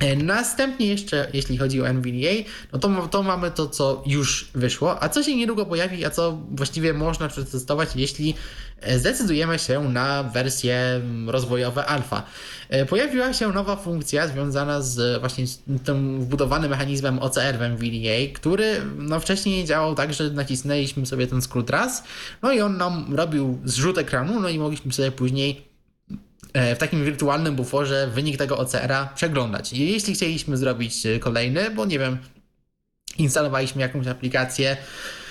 E, następnie jeszcze, jeśli chodzi o NVDA, no to, to mamy to, co już wyszło, a co się niedługo pojawi, a co właściwie można przetestować, jeśli e, zdecydujemy się na wersje rozwojowe alfa. E, pojawiła się nowa funkcja związana z właśnie tym wbudowanym mechanizmem OCR w NVDA, który no, wcześniej działał tak, że nacisnęliśmy sobie ten skrót raz, no i on nam robił zrzut ekranu, no i mogliśmy sobie później w takim wirtualnym buforze wynik tego OCR-a przeglądać. I jeśli chcieliśmy zrobić e, kolejny, bo nie wiem, instalowaliśmy jakąś aplikację, E,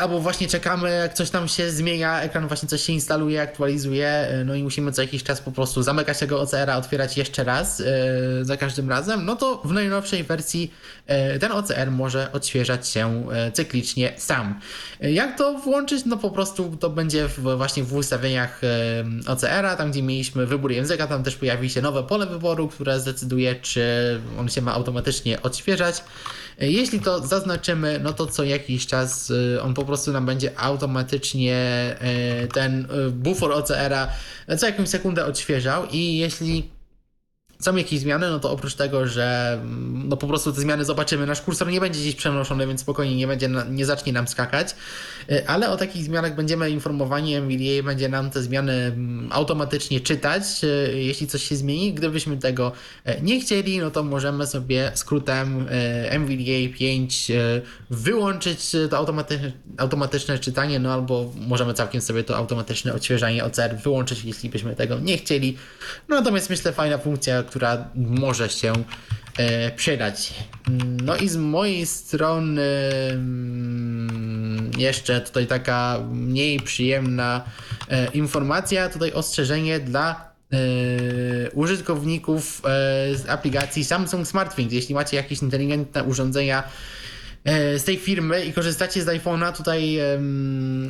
albo właśnie czekamy, jak coś tam się zmienia, ekran właśnie coś się instaluje, aktualizuje, e, no i musimy co jakiś czas po prostu zamykać tego OCR-a, otwierać jeszcze raz e, za każdym razem, no to w najnowszej wersji ten OCR może odświeżać się cyklicznie sam. Jak to włączyć? No po prostu to będzie właśnie w ustawieniach OCR-a, tam gdzie mieliśmy wybór języka, tam też pojawi się nowe pole wyboru, które zdecyduje, czy on się ma automatycznie odświeżać. Jeśli to zaznaczymy, no to co jakiś czas y, on po prostu nam będzie automatycznie y, ten y, bufor OCR-a co jakąś sekundę odświeżał i jeśli są jakieś zmiany, no to oprócz tego, że no po prostu te zmiany zobaczymy, nasz kursor nie będzie gdzieś przenoszony, więc spokojnie nie, będzie, nie zacznie nam skakać, y, ale o takich zmianach będziemy informowani, NVDA będzie nam te zmiany mm, automatycznie czytać, y, jeśli coś się zmieni. Gdybyśmy tego y, nie chcieli, no to możemy sobie skrótem NVDA 5 wyłączyć to automatyczne, automatyczne czytanie, no albo możemy całkiem sobie to automatyczne odświeżanie OCR wyłączyć, jeśli byśmy tego nie chcieli. No natomiast myślę, fajna funkcja, która może się e, przydać. No i z mojej strony mm, jeszcze tutaj taka mniej przyjemna e, informacja, tutaj ostrzeżenie dla e, użytkowników z aplikacji Samsung SmartThings. Jeśli macie jakieś inteligentne urządzenia z tej firmy i korzystacie z iPhone'a, tutaj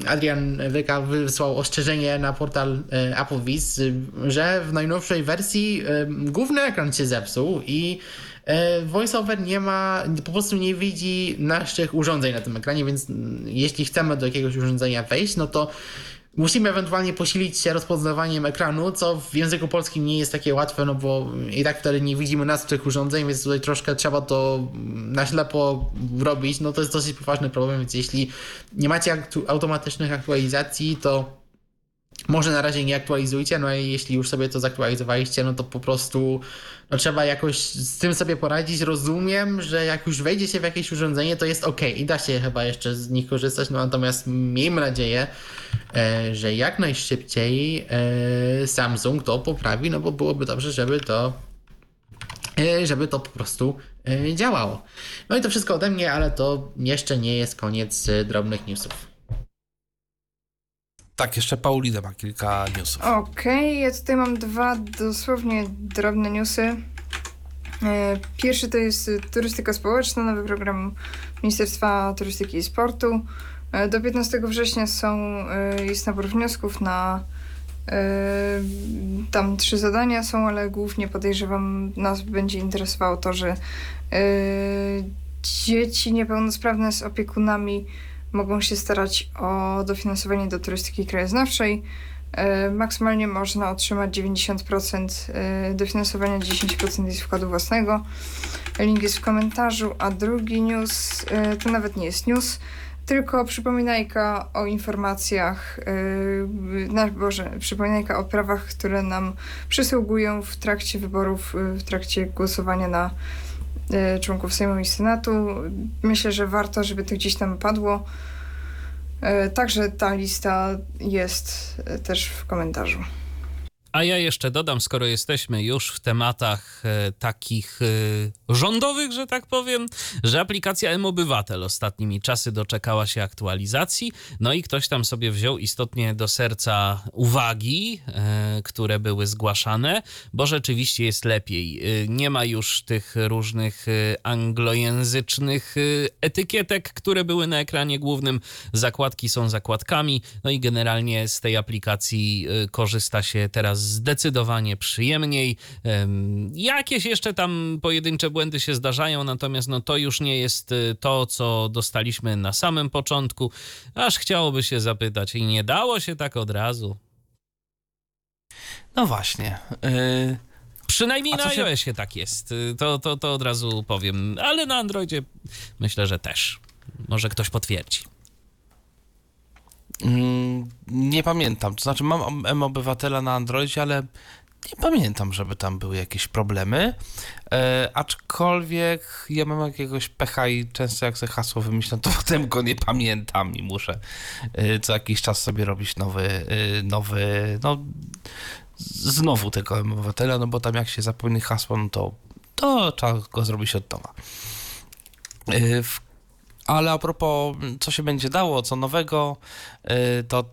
Adrian Wyka wysłał ostrzeżenie na portal AppleVis, że w najnowszej wersji główny ekran się zepsuł i VoiceOver nie ma, po prostu nie widzi naszych urządzeń na tym ekranie, więc mm, jeśli chcemy do jakiegoś urządzenia wejść, no to Musimy ewentualnie posilić się rozpoznawaniem ekranu, co w języku polskim nie jest takie łatwe, no bo i tak wtedy nie widzimy nas tych urządzeń, więc tutaj troszkę trzeba to na ślepo robić. No to jest dosyć poważny problem, więc jeśli nie macie automatycznych aktualizacji, to może na razie nie aktualizujcie, no i jeśli już sobie to zaktualizowaliście, no to po prostu no trzeba jakoś z tym sobie poradzić. Rozumiem, że jak już wejdzie się w jakieś urządzenie, to jest ok i da się chyba jeszcze z nich korzystać, no natomiast miejmy nadzieję, e, że jak najszybciej e, Samsung to poprawi, no bo byłoby dobrze, żeby to e, żeby to po prostu działało. No i to wszystko ode mnie, ale to jeszcze nie jest koniec drobnych newsów. Tak, jeszcze Paulina ma kilka newsów. Okej, okay, ja tutaj mam dwa dosłownie drobne newsy. E, pierwszy to jest turystyka społeczna, nowy program Ministerstwa Turystyki i Sportu. E, do 15 września są, e, jest nabór wniosków na tam trzy zadania są, ale głównie podejrzewam, nas będzie interesowało to, że dzieci niepełnosprawne z opiekunami mogą się starać o dofinansowanie do turystyki krajoznawczej. E, maksymalnie można otrzymać 90% e, dofinansowania, 10% jest wkładu własnego. Link jest w komentarzu, a drugi news e, to nawet nie jest news, tylko przypominajka o informacjach, na Boże, przypominajka o prawach, które nam przysługują w trakcie wyborów, w trakcie głosowania na członków Sejmu i Senatu. Myślę, że warto, żeby to gdzieś tam padło. E, także ta lista jest e, też w komentarzu. A ja jeszcze dodam, skoro jesteśmy już w tematach e, takich e, rządowych, że tak powiem, że aplikacja M-Obywatel ostatnimi czasy doczekała się aktualizacji, no i ktoś tam sobie wziął istotnie do serca uwagi, e, które były zgłaszane, bo rzeczywiście jest lepiej. E, nie ma już tych różnych e, anglojęzycznych e, etykietek, które były na ekranie głównym. Zakładki są zakładkami, no i generalnie z tej aplikacji korzysta się teraz zdecydowanie przyjemniej. Jakieś jeszcze tam pojedyncze błędy się zdarzają, natomiast no to już nie jest y, to, co dostaliśmy na samym początku. Aż chciałoby się zapytać, i nie dało się tak od razu. No właśnie. Yy... Przynajmniej na się... iOSie tak jest. Y, to, to, to od razu powiem. Ale na Androidzie myślę, że też. Może ktoś potwierdzi. Mm, nie pamiętam. To znaczy, mam M-Obywatela na Androidzie, ale nie pamiętam, żeby tam były jakieś problemy. E, aczkolwiek ja mam jakiegoś pecha i często jak sobie hasło wymyślam, to potem go nie pamiętam i muszę e, co jakiś czas sobie robić nowy, e, nowy, no znowu tego M-Obywatela, no bo tam jak się zapomni hasło, no to, to trzeba go zrobić od nowa. E, w ale a propos, co się będzie dało, co nowego, y, to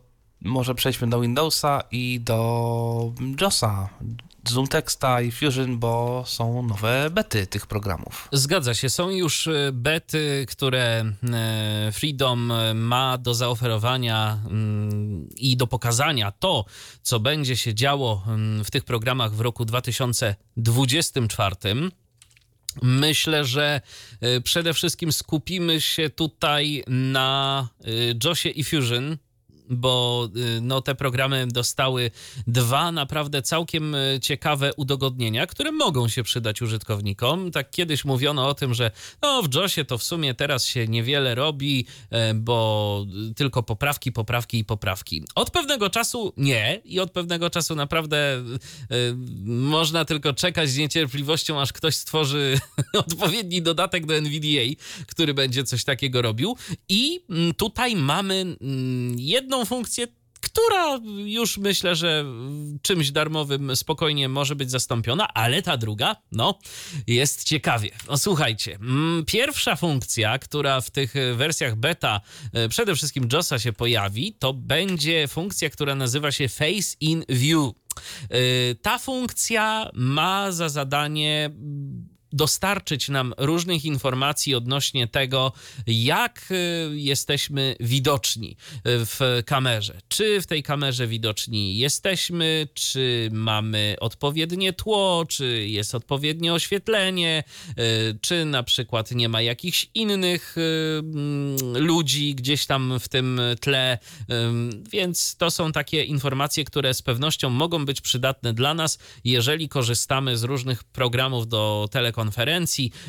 może przejdźmy do Windowsa i do JOSa. Zoom Texta i Fusion, bo są nowe bety tych programów. Zgadza się, są już y, bety, które y, Freedom ma do zaoferowania mm, i do pokazania to, co będzie się działo mm, w tych programach w roku 2024. Myślę, że y, przede wszystkim skupimy się tutaj na y, Josie i Fusion, bo y, no, te programy dostały dwa naprawdę całkiem y, ciekawe udogodnienia, które mogą się przydać użytkownikom. Tak kiedyś mówiono o tym, że no, w JOSie to w sumie teraz się niewiele robi, e, bo tylko poprawki, poprawki i poprawki. Od pewnego czasu nie i od pewnego czasu naprawdę y, można tylko czekać z niecierpliwością, aż ktoś stworzy odpowiedni dodatek do NVDA, który będzie coś takiego robił. I mm, tutaj mamy mm, jedno jedną funkcję, która już myślę, że czymś darmowym spokojnie może być zastąpiona, ale ta druga, no, jest ciekawie. No słuchajcie, mm, pierwsza funkcja, która w tych wersjach beta e, przede wszystkim JOSa się pojawi, to będzie funkcja, która nazywa się Face in View. E, ta funkcja ma za zadanie dostarczyć nam różnych informacji odnośnie tego, jak jesteśmy widoczni w kamerze. Czy w tej kamerze widoczni jesteśmy, czy mamy odpowiednie tło, czy jest odpowiednie oświetlenie, czy na przykład nie ma jakichś innych ludzi gdzieś tam w tym tle. Więc to są takie informacje, które z pewnością mogą być przydatne dla nas, jeżeli korzystamy z różnych programów do telekonferencji,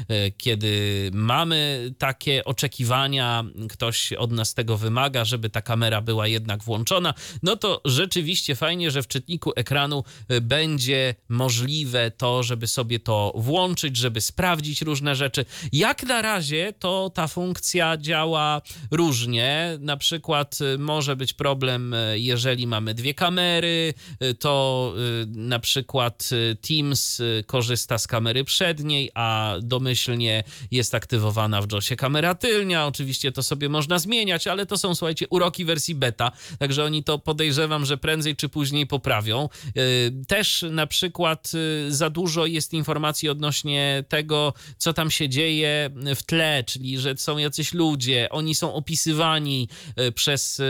e, kiedy mamy takie oczekiwania, ktoś od nas tego wymaga, żeby ta kamera była jednak włączona, no to rzeczywiście fajnie, że w czytniku ekranu e, będzie możliwe to, żeby sobie to włączyć, żeby sprawdzić różne rzeczy. Jak na razie to ta funkcja działa różnie. Na przykład e, może być problem, jeżeli mamy dwie kamery, to na przykład Teams korzysta z kamery przedniej, a domyślnie jest aktywowana w JOSie kamera tylnia. Oczywiście to sobie można zmieniać, ale to są, słuchajcie, uroki wersji beta, także oni to podejrzewam, że prędzej czy później poprawią. Y, też na przykład y, za dużo jest informacji odnośnie tego, co tam się dzieje w tle, czyli że są jacyś ludzie, oni są opisywani y, przez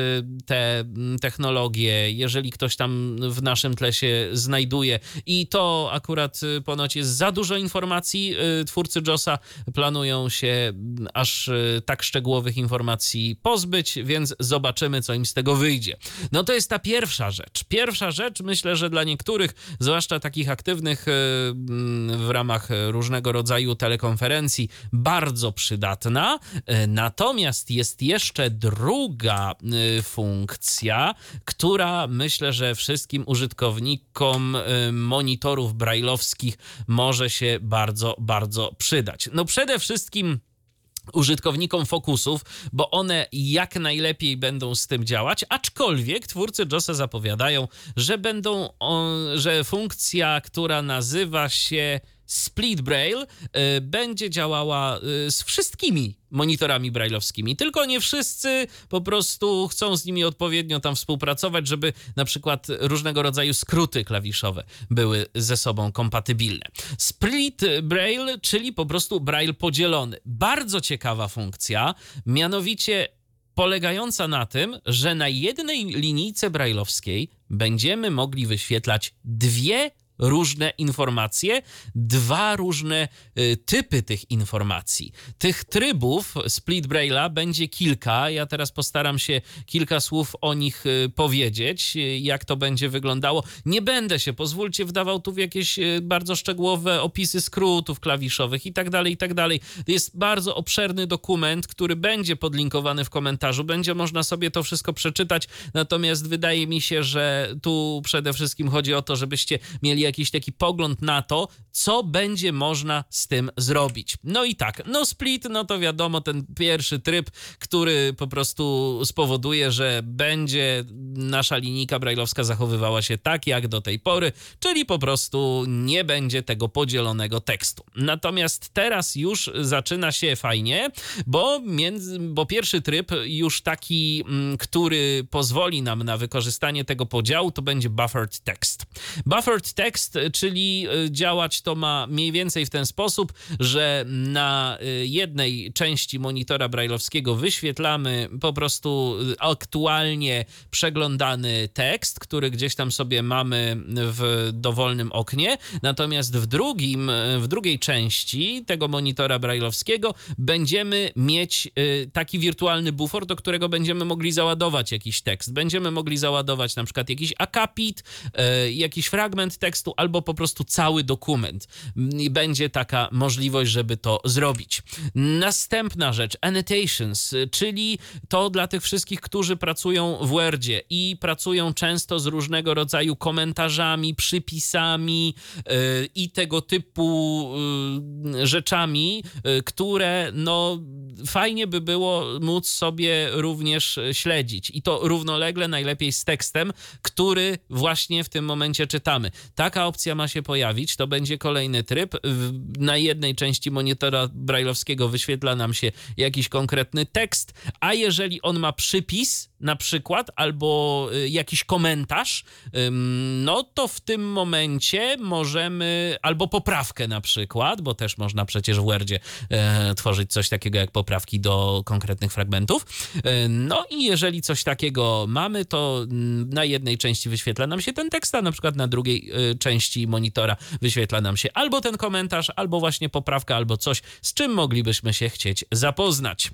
te mm, technologie, jeżeli ktoś tam w naszym tle się znajduje i to akurat ponoć jest za dużo informacji. Y, twórcy JOSa planują się mm, aż y, tak szczegółowych informacji pozbyć, więc zobaczymy, co im z tego wyjdzie. No to jest ta pierwsza rzecz. Pierwsza rzecz, myślę, że dla niektórych, zwłaszcza takich aktywnych y, mm, w ramach różnego rodzaju telekonferencji, bardzo przydatna. Natomiast jest jeszcze druga funkcja, która myślę, że wszystkim użytkownikom monitorów brajlowskich może się bardzo, bardzo przydać. No przede wszystkim użytkownikom fokusów, bo one jak najlepiej będą z tym działać, aczkolwiek twórcy JOSa zapowiadają, że będą, że funkcja, która nazywa się Split Braille y, będzie działała y, z wszystkimi monitorami brailleowskimi. Tylko nie wszyscy po prostu chcą z nimi odpowiednio tam współpracować, żeby na przykład różnego rodzaju skróty klawiszowe były ze sobą kompatybilne. Split Braille, czyli po prostu Braille podzielony. Bardzo ciekawa funkcja, mianowicie polegająca na tym, że na jednej linijce brailleowskiej będziemy mogli wyświetlać dwie różne informacje, dwa różne y, typy tych informacji. Tych trybów Split Braille'a będzie kilka. Ja teraz postaram się kilka słów o nich y, powiedzieć, y, jak to będzie wyglądało. Nie będę się, pozwólcie, wdawał tu w jakieś bardzo szczegółowe opisy skrótów klawiszowych i tak dalej, i tak dalej. Jest bardzo obszerny dokument, który będzie podlinkowany w komentarzu. Będzie można sobie to wszystko przeczytać, natomiast wydaje mi się, że tu przede wszystkim chodzi o to, żebyście mieli jakiś taki pogląd na to, co będzie można z tym zrobić. No i tak, no split, no to wiadomo, ten pierwszy tryb, który po prostu spowoduje, że będzie nasza linijka brajlowska zachowywała się tak jak do tej pory, czyli po prostu nie będzie tego podzielonego tekstu. Natomiast teraz już zaczyna się fajnie, bo, między, bo pierwszy tryb już taki, mm, który pozwoli nam na wykorzystanie tego podziału, to będzie buffered text. Buffered text czyli e, działać to ma mniej więcej w ten sposób, że na e, jednej części monitora brailleowskiego wyświetlamy po prostu e, aktualnie przeglądany tekst, który gdzieś tam sobie mamy w dowolnym oknie, natomiast w drugim, w drugiej części tego monitora brailleowskiego będziemy mieć taki wirtualny bufor, do którego będziemy mogli załadować jakiś tekst. Będziemy mogli załadować na przykład jakiś akapit, jakiś fragment tekstu, albo po prostu cały dokument. I będzie taka możliwość, żeby to zrobić. Następna rzecz, annotations, czyli to dla tych wszystkich, którzy pracują w Wordzie i pracują często z różnego rodzaju komentarzami, przypisami yy, i tego typu yy, rzeczami, które no fajnie by było móc sobie również śledzić i to równolegle najlepiej z tekstem, który właśnie w tym momencie czytamy. Taka opcja ma się pojawić, to będzie kolejny tryb. Na jednej części monitora brailleowskiego wyświetla nam się jakiś konkretny tekst, a jeżeli on ma przypis, na przykład, albo y, jakiś komentarz, no to w tym momencie możemy, albo poprawkę na przykład, bo też można przecież w Wordzie e, tworzyć coś takiego jak poprawki do konkretnych fragmentów. E, no i jeżeli coś takiego mamy, to mm, na jednej części wyświetla nam się ten tekst, a na przykład na drugiej e, części monitora wyświetla nam się albo ten komentarz, albo właśnie poprawka, albo coś, z czym moglibyśmy się chcieć zapoznać.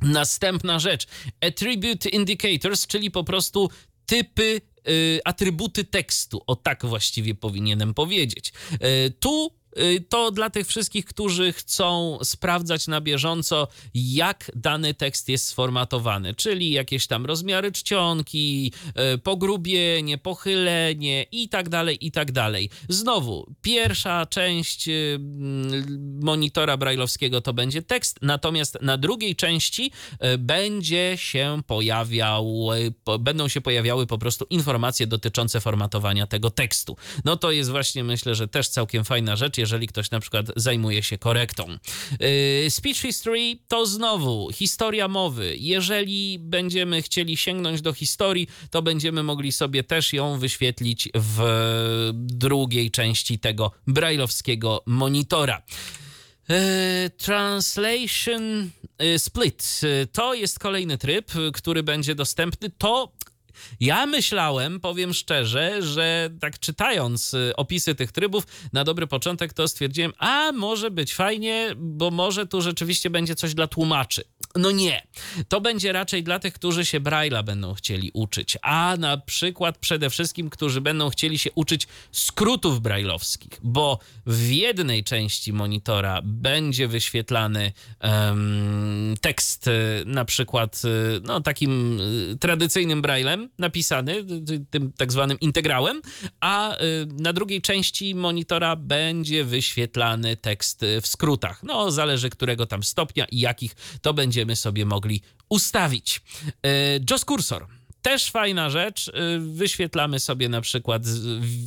Następna rzecz, attribute indicators, czyli po prostu typy y, atrybuty tekstu. O tak właściwie powinienem powiedzieć. Y, tu to dla tych wszystkich, którzy chcą sprawdzać na bieżąco, jak dany tekst jest sformatowany, czyli jakieś tam rozmiary czcionki, y, pogrubienie, pochylenie i tak dalej, i tak dalej. Znowu, pierwsza część y, monitora brajlowskiego to będzie tekst, natomiast na drugiej części będzie się pojawiał, będą się pojawiały po prostu informacje dotyczące formatowania tego tekstu. No to jest właśnie, myślę, że też całkiem fajna rzecz, jeżeli ktoś na przykład zajmuje się korektą. Yy, speech history to znowu historia mowy. Jeżeli będziemy chcieli sięgnąć do historii, to będziemy mogli sobie też ją wyświetlić w drugiej części tego brajlowskiego monitora. Yy, translation yy, Split to jest kolejny tryb, który będzie dostępny. To ja myślałem, powiem szczerze, że tak czytając y, opisy tych trybów, na dobry początek to stwierdziłem, a może być fajnie, bo może tu rzeczywiście będzie coś dla tłumaczy. No nie. To będzie raczej dla tych, którzy się Braille'a będą chcieli uczyć, a na przykład przede wszystkim, którzy będą chcieli się uczyć skrótów brajlowskich, bo w jednej części monitora będzie wyświetlany um, tekst y, na przykład y, no, takim y, tradycyjnym Braillem napisany, tym tak zwanym integrałem, a na drugiej części monitora będzie wyświetlany tekst w skrótach. No, zależy którego tam stopnia i jakich to będzie będziemy sobie mogli ustawić. E, JOS Cursor. Też fajna rzecz. E, wyświetlamy sobie na przykład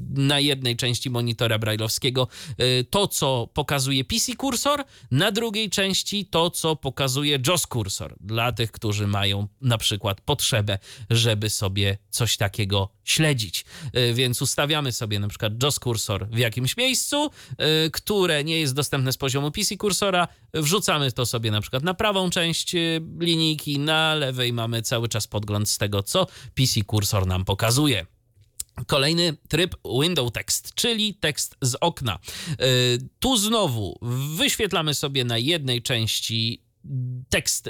na jednej części monitora brajlowskiego e, to, co pokazuje PC kursor, na drugiej części to, co pokazuje JOS kursor. Dla tych, którzy mają na przykład potrzebę, żeby sobie coś takiego śledzić. Y, więc ustawiamy sobie na przykład JOS kursor w jakimś miejscu, y, które nie jest dostępne z poziomu PC kursora. Wrzucamy to sobie na przykład na prawą część y, linijki, na lewej mamy cały czas podgląd z tego, co PC kursor nam pokazuje. Kolejny tryb window text, czyli tekst z okna. Tu znowu wyświetlamy sobie na jednej części tekst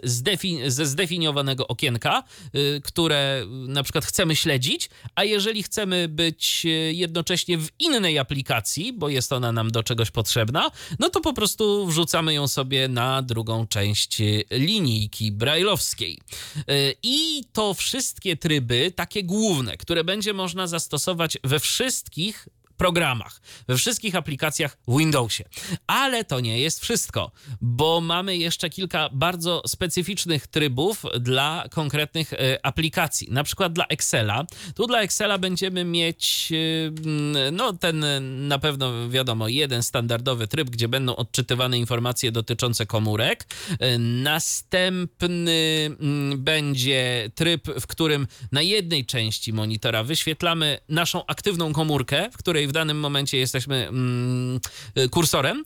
ze zdefiniowanego okienka, y, które na przykład chcemy śledzić, a jeżeli chcemy być y, jednocześnie w innej aplikacji, bo jest ona nam do czegoś potrzebna, no to po prostu wrzucamy ją sobie na drugą część y, linijki brajlowskiej. I to wszystkie tryby, takie główne, które będzie można zastosować we wszystkich programach, we wszystkich aplikacjach w Windowsie. Ale to nie jest wszystko, bo mamy jeszcze kilka bardzo specyficznych trybów dla konkretnych e, aplikacji. Na przykład dla Excela. Tu dla Excela będziemy mieć e, no ten na pewno wiadomo jeden standardowy tryb, gdzie będą odczytywane informacje dotyczące komórek. E, następny mm, będzie tryb, w którym na jednej części monitora wyświetlamy naszą aktywną komórkę, w której w danym momencie jesteśmy mm, kursorem.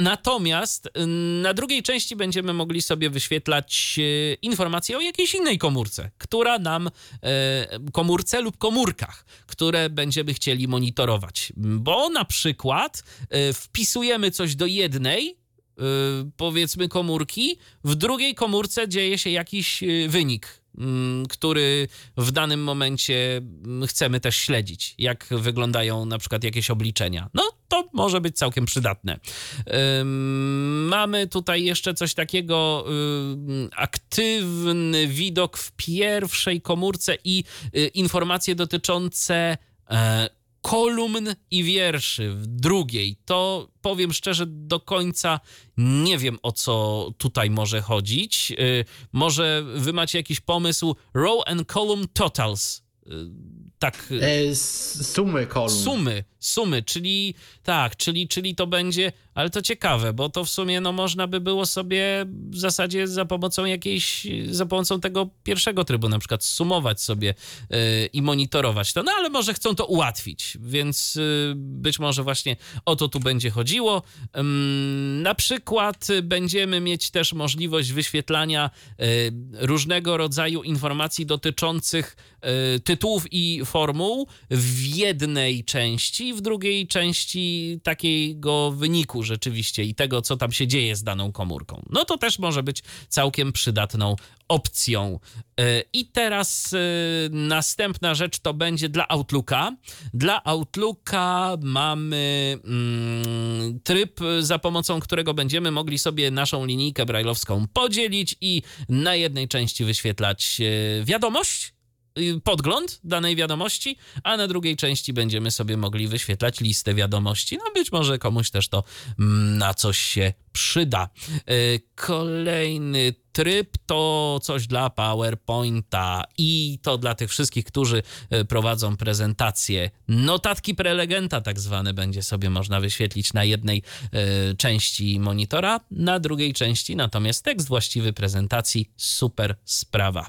Natomiast mm, na drugiej części będziemy mogli sobie wyświetlać e, informacje o jakiejś innej komórce, która nam, e, komórce lub komórkach, które będziemy chcieli monitorować. Bo na przykład e, wpisujemy coś do jednej, powiedzmy komórki, w drugiej komórce dzieje się jakiś wynik który w danym momencie mm, chcemy też śledzić, jak wyglądają na przykład jakieś obliczenia. No, to może być całkiem przydatne. Mamy tutaj jeszcze coś takiego, aktywny widok w pierwszej komórce i y, informacje dotyczące e, kolumn i wierszy w drugiej. To powiem szczerze, do końca nie wiem o co tutaj może chodzić. Y, może wy macie jakiś pomysł? Row and column totals. Y, tak. E, sumy kolumn. Sumy, sumy, czyli tak, czyli, czyli to będzie, ale to ciekawe, bo to w sumie no, można by było sobie w zasadzie za pomocą jakiejś, za pomocą tego pierwszego trybu na przykład sumować sobie yy, i monitorować to, no ale może chcą to ułatwić, więc yy, być może właśnie o to tu będzie chodziło. Yy, na przykład będziemy mieć też możliwość wyświetlania yy, różnego rodzaju informacji dotyczących yy, tytułów i formuł w jednej części, w drugiej części takiego wyniku rzeczywiście i tego, co tam się dzieje z daną komórką. No to też może być całkiem przydatną opcją. I teraz następna rzecz to będzie dla Outlooka. Dla Outlooka mamy mm, tryb, za pomocą którego będziemy mogli sobie naszą linijkę brajlowską podzielić i na jednej części wyświetlać wiadomość podgląd danej wiadomości, a na drugiej części będziemy sobie mogli wyświetlać listę wiadomości. No być może komuś też to na coś się przyda. Kolejny tryb to coś dla PowerPointa i to dla tych wszystkich, którzy prowadzą prezentacje. Notatki prelegenta tak zwane będzie sobie można wyświetlić na jednej części monitora, na drugiej części natomiast tekst właściwy prezentacji. Super sprawa.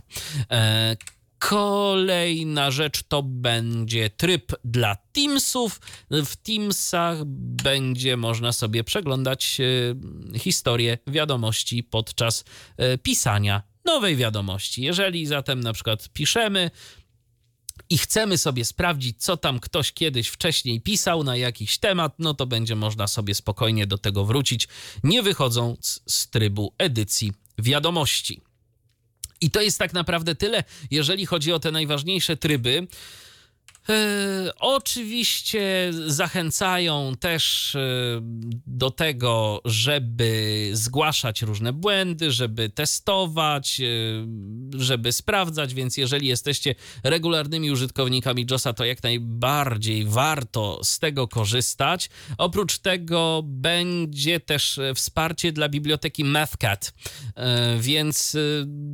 Kolejna rzecz to będzie tryb dla Teamsów. W Teamsach będzie można sobie przeglądać historię wiadomości podczas pisania nowej wiadomości. Jeżeli zatem na przykład piszemy i chcemy sobie sprawdzić, co tam ktoś kiedyś wcześniej pisał na jakiś temat, no to będzie można sobie spokojnie do tego wrócić, nie wychodząc z trybu edycji wiadomości. I to jest tak naprawdę tyle, jeżeli chodzi o te najważniejsze tryby. E, oczywiście zachęcają też e, do tego, żeby zgłaszać różne błędy, żeby testować, e, żeby sprawdzać, więc jeżeli jesteście regularnymi użytkownikami JOSa, to jak najbardziej warto z tego korzystać. Oprócz tego będzie też wsparcie dla biblioteki MathCat, więc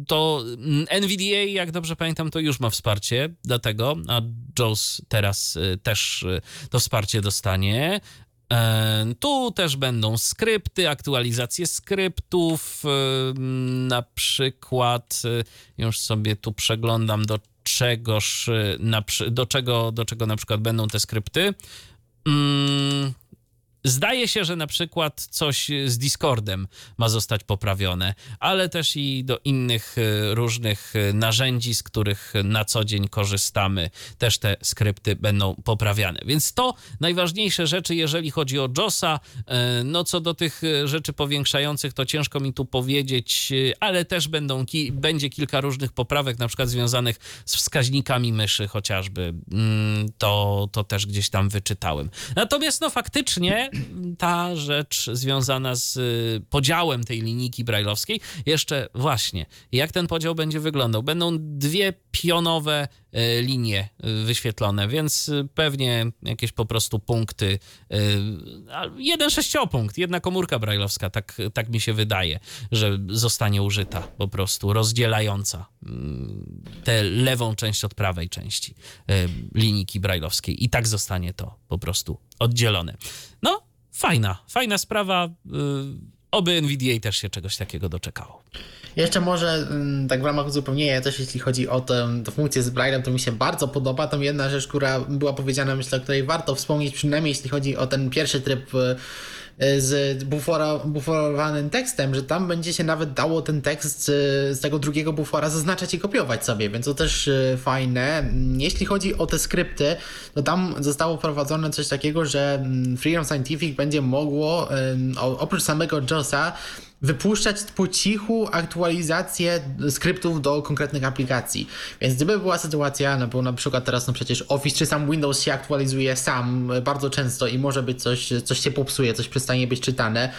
to NVDA, jak dobrze pamiętam, to już ma wsparcie dla tego, a JOS teraz y, też y, to wsparcie dostanie. E, tu też będą skrypty, aktualizacje skryptów. Na przykład, już sobie tu przeglądam do czegoż, do czego, do czego na przykład będą te skrypty. Zdaje się, że na przykład coś z Discordem ma zostać poprawione, ale też i do innych e, różnych e, narzędzi, z których na co dzień korzystamy, też te skrypty będą poprawiane. Więc to najważniejsze rzeczy, jeżeli chodzi o JOSa. E, no co do tych rzeczy powiększających, to ciężko mi tu powiedzieć, ale też będą, będzie kilka różnych poprawek, na przykład związanych z wskaźnikami myszy chociażby. Mm, to, to też gdzieś tam wyczytałem. Natomiast no faktycznie ta rzecz związana z y, podziałem tej linijki brajlowskiej. Jeszcze właśnie, jak ten podział będzie wyglądał? Będą dwie pionowe linie y, wyświetlone, więc pewnie jakieś po prostu punkty. Jeden sześciopunkt, jedna komórka brajlowska, tak, tak mi się wydaje, że zostanie użyta po prostu, rozdzielająca tę lewą część od prawej części linijki brajlowskiej. I tak zostanie to po prostu oddzielone. No, fajna, fajna sprawa. Oby NVDA też się czegoś takiego doczekało. Jeszcze może mm, tak w ramach uzupełnienia też jeśli chodzi o tę, funkcję z Braille'em, to mi się bardzo podoba. Tam jedna rzecz, która była powiedziana, myślę, o której warto wspomnieć, przynajmniej jeśli chodzi o ten pierwszy tryb y, E, z bufora, buforowanym tekstem, że tam będzie się nawet dało ten tekst z tego drugiego bufora zaznaczać i kopiować sobie, więc to też e, fajne. Jeśli chodzi o te skrypty, to tam zostało wprowadzone coś takiego, że mm, Freedom Scientific będzie mogło oprócz samego JOSa wypuszczać po cichu aktualizacje skryptów do konkretnych aplikacji. Więc gdyby była sytuacja, no bo na przykład teraz no przecież Office czy sam Windows się aktualizuje sam bardzo często i może być coś, coś się popsuje, coś przestanie być czytane,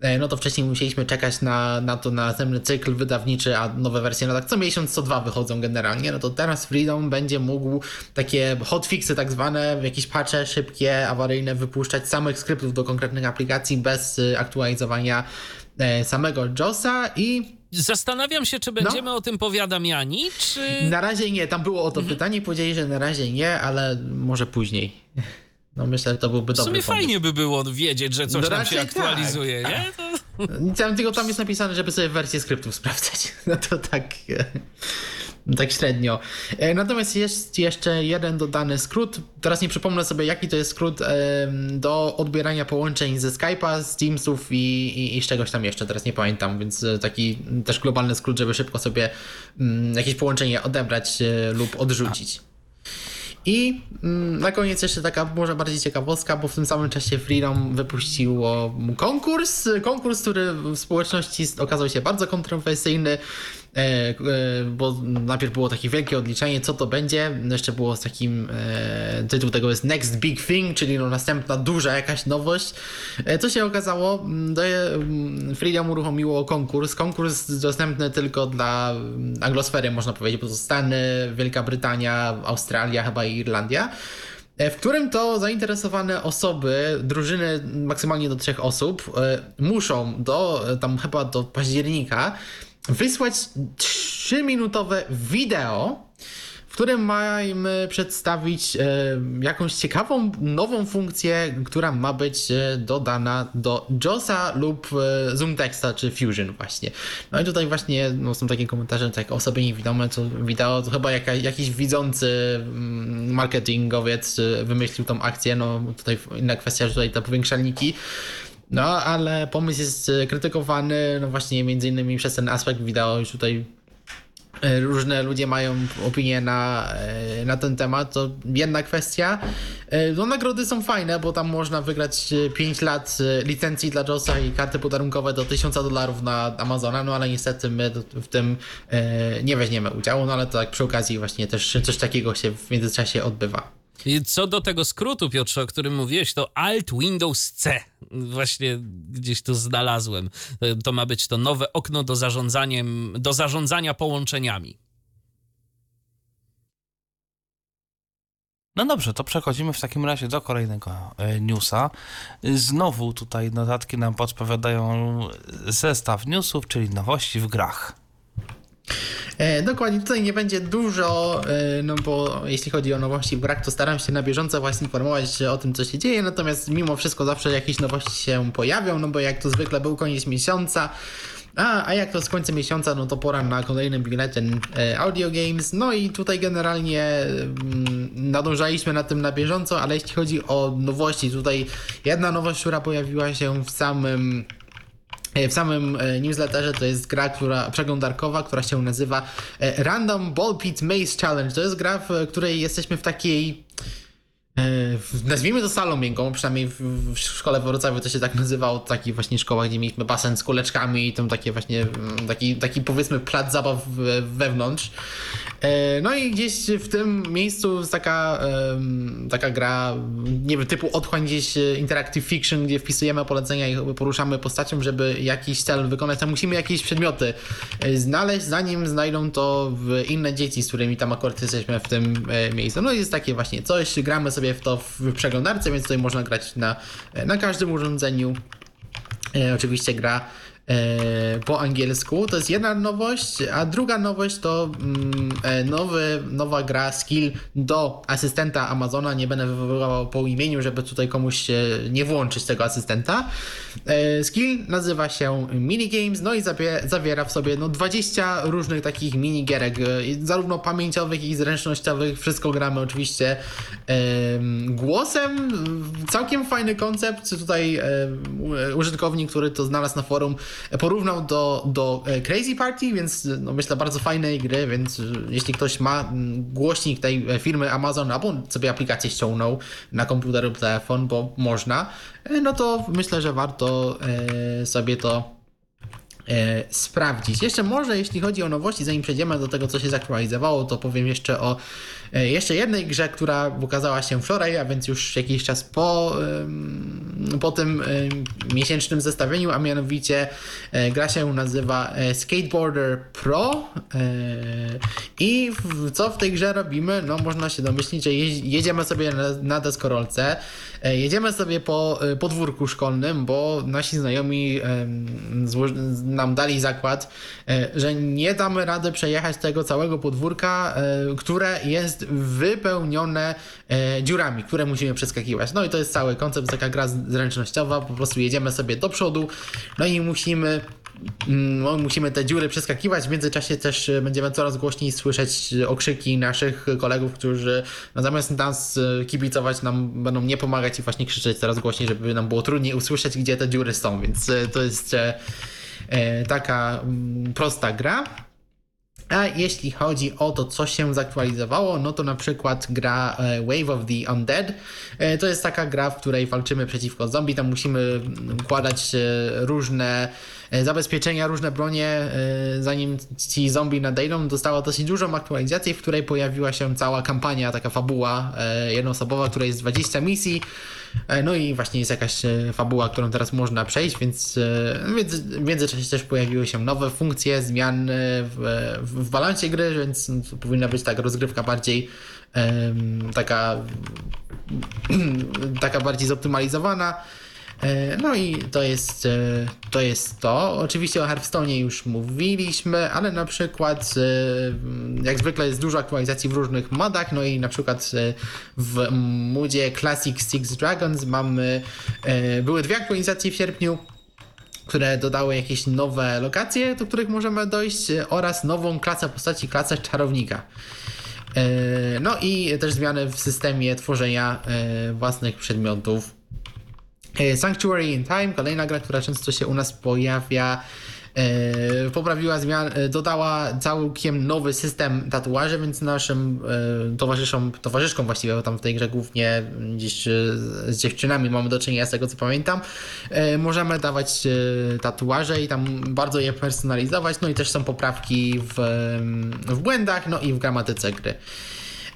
e, no to wcześniej musieliśmy czekać na, na to na następny cykl wydawniczy, a nowe wersje no tak co miesiąc, co dwa wychodzą generalnie, no to teraz Freedom będzie mógł takie hotfixy tak zwane, jakieś patche szybkie, awaryjne wypuszczać samych skryptów do konkretnych aplikacji bez y, aktualizowania E, samego Josa i Zastanawiam się, czy będziemy no. o tym powiadamiani, czy... Na razie nie, tam było o to mhm. pytanie, powiedzieli, że na razie nie, ale może później. No myślę, że to byłby W dobry sumie pomysł. fajnie by było wiedzieć, że coś No tam się tak. aktualizuje, nie? To... Tam, tylko tam jest napisane, żeby sobie wersję skryptów sprawdzać. No to tak. E, Tak średnio. E, Natomiast jest jeszcze jeden dodany skrót. Teraz nie przypomnę sobie, jaki to jest skrót em, do odbierania połączeń ze Skype'a, z Teamsów i, i, i z czegoś tam jeszcze. Teraz nie pamiętam, więc e, taki też globalny skrót, żeby szybko sobie mm, jakieś połączenie odebrać e, lub odrzucić. I mm, na koniec jeszcze taka może bardziej ciekawostka, bo w tym samym czasie Freedom wypuściło konkurs, konkurs, który w społeczności okazał się bardzo kontrowersyjny, e, e, bo najpierw było takie wielkie odliczenie, co to będzie, jeszcze było z takim, e, tytuł tego jest Next Big Thing, czyli no następna duża jakaś nowość. E, co się okazało? Mm, mm, Freedom uruchomiło konkurs, konkurs dostępny tylko dla mm, anglosfery, można powiedzieć, bo to Stany, Wielka Brytania, Australia chyba i Irlandia e, w którym to zainteresowane osoby, drużyny maksymalnie do trzech osób, e, muszą do, e, tam chyba do października, wysłać 3-minutowe wideo, w którym mamy przedstawić e, jakąś ciekawą, nową funkcję, która ma być e, dodana do JOSa lub e, Zoom Texta czy Fusion właśnie. No i tutaj właśnie no, są takie komentarze, tak osoby niewidome, co wideo, to chyba jaka, jakiś widzący mm, marketingowiec wymyślił tą akcję, no tutaj inna kwestia, że tutaj te powiększalniki no, ale pomysł jest e, krytykowany, no właśnie między innymi przez ten aspekt wideo już tutaj e, różne ludzie mają opinie na, e, na ten temat, to jedna kwestia. No nagrody są fajne, bo tam można wygrać 5 lat licencji dla JOSa i karty podarunkowe do 1000 dolarów na Amazona, no ale niestety my w tym nie weźmiemy udziału, no ale to tak przy okazji właśnie też coś takiego się w międzyczasie odbywa. Co do tego skrótu, Piotrze, o którym mówiłeś, to Alt Windows C. Właśnie gdzieś tu znalazłem. To- ma być to nowe okno do, zarządzaniem, do zarządzania połączeniami. No dobrze, to przechodzimy w takim razie do kolejnego e, newsa. Znowu tutaj notatki nam podpowiadają zestaw newsów, czyli nowości w grach. E, dokładnie, tutaj nie będzie dużo, e, no bo jeśli chodzi o nowości grach, to staram się na bieżąco właśnie informować o tym, co się dzieje, natomiast mimo wszystko zawsze jakieś nowości się pojawią, no bo jak to zwykle był koniec miesiąca, a, a jak to z końcem miesiąca, no to pora na kolejny biuletyn e, Audio Games, no i tutaj generalnie mm, nadążaliśmy na tym na bieżąco, ale jeśli chodzi o nowości, tutaj jedna nowość, która pojawiła się w samym w samym e, newsletterze to jest gra, która, przeglądarkowa, która się nazywa e, Random Ball Pit Maze Challenge. To jest gra, w której jesteśmy w takiej e, nazwijmy to salą miękką, przynajmniej w, szkole w Wrocławiu to się tak nazywało, taki właśnie szkoła, gdzie mieliśmy basen z kuleczkami i tam takie właśnie, mm, taki, taki powiedzmy plac zabaw wewnątrz. E, No i gdzieś w tym miejscu jest taka, taka gra, nie wiem, typu otchłań gdzieś e, interactive fiction, gdzie wpisujemy polecenia i poruszamy postacią, żeby jakiś cel wykonać, to musimy jakieś przedmioty e, znaleźć, zanim znajdą to inne dzieci, z którymi tam akurat jesteśmy w tym e, miejscu. No i jest takie właśnie coś, gramy sobie w to w przeglądarce, więc tutaj można grać na, na każdym urządzeniu. E, oczywiście gra po angielsku. To jest jedna nowość, a druga nowość to mm, e, nowy, nowa gra skill do asystenta Amazona. Nie będę wywoływał po imieniu, żeby tutaj komuś nie włączyć tego asystenta. E, skill nazywa się Minigames, no i zawie, zawiera w sobie no, 20 różnych takich minigierek, e, zarówno pamięciowych, jak i zręcznościowych. Wszystko gramy oczywiście em, głosem. Całkiem fajny koncept. Tutaj użytkownik, który to znalazł na forum, porównał do, do e, Crazy Party, więc no, myślę bardzo fajnej gry, więc e, jeśli ktoś ma głośnik tej e, firmy Amazon, albo sobie aplikację ściągnął na komputer lub telefon, bo można, no to myślę, że warto sobie to sprawdzić. Jeszcze może, jeśli chodzi o nowości, zanim przejdziemy do tego, co się zaktualizowało, to powiem jeszcze o jeszcze jednej grze, która ukazała się wczoraj, a więc już jakiś czas po, po tym miesięcznym zestawieniu, a mianowicie gra się nazywa Skateboarder Pro i co w tej grze robimy? No można się domyślić, że jedziemy sobie na deskorolce, jedziemy sobie po podwórku szkolnym, bo nasi znajomi nam dali zakład, że nie damy rady przejechać tego całego podwórka, które jest wypełnione dziurami, które musimy przeskakiwać. No i to jest cały koncept, taka gra zręcznościowa, po prostu jedziemy sobie do przodu, no i musimy no, musimy te dziury przeskakiwać. W międzyczasie też będziemy coraz głośniej słyszeć okrzyki naszych kolegów, którzy no, zamiast nas kibicować, nam będą nie pomagać i właśnie krzyczeć coraz głośniej, żeby nam było trudniej usłyszeć, gdzie te dziury są. Więc to jest taka prosta gra. A jeśli chodzi o to, co się zaktualizowało, no to na przykład gra e, Wave of the Undead. E, to jest taka gra, w której walczymy przeciwko zombie. Tam musimy układać e, różne zabezpieczenia, różne bronie, zanim ci zombie nadejdą. Dostała dosyć dużą aktualizację, w której pojawiła się cała kampania, taka fabuła jednoosobowa, której jest 20 misji. E, no i właśnie jest jakaś e, fabuła, którą teraz można przejść, więc e, w międzyczasie też pojawiły się nowe funkcje, zmiany w, w, balansie gry, więc to powinna być tak rozgrywka bardziej taka, taka bardziej zoptymalizowana. E, no i to jest, e, to jest to. Oczywiście o Hearthstone już mówiliśmy, ale na przykład e, jak zwykle jest dużo aktualizacji w różnych modach, no i na przykład w modzie Classic Six Dragons mamy, były dwie aktualizacje w sierpniu, które dodały jakieś nowe lokacje, do których możemy dojść oraz nową klasę postaci, klasę czarownika. No i też zmiany w systemie tworzenia własnych przedmiotów Sanctuary in Time, kolejna gra, która często się u nas pojawia. E, poprawiła zmian, e, dodała całkiem nowy system tatuaży, więc naszym towarzyszom, towarzyszkom właściwie, bo tam w tej grze głównie gdzieś z dziewczynami mamy do czynienia z tego co pamiętam, możemy dawać tatuaże i tam bardzo je personalizować, no i też są poprawki w, w błędach, no i w gramatyce gry.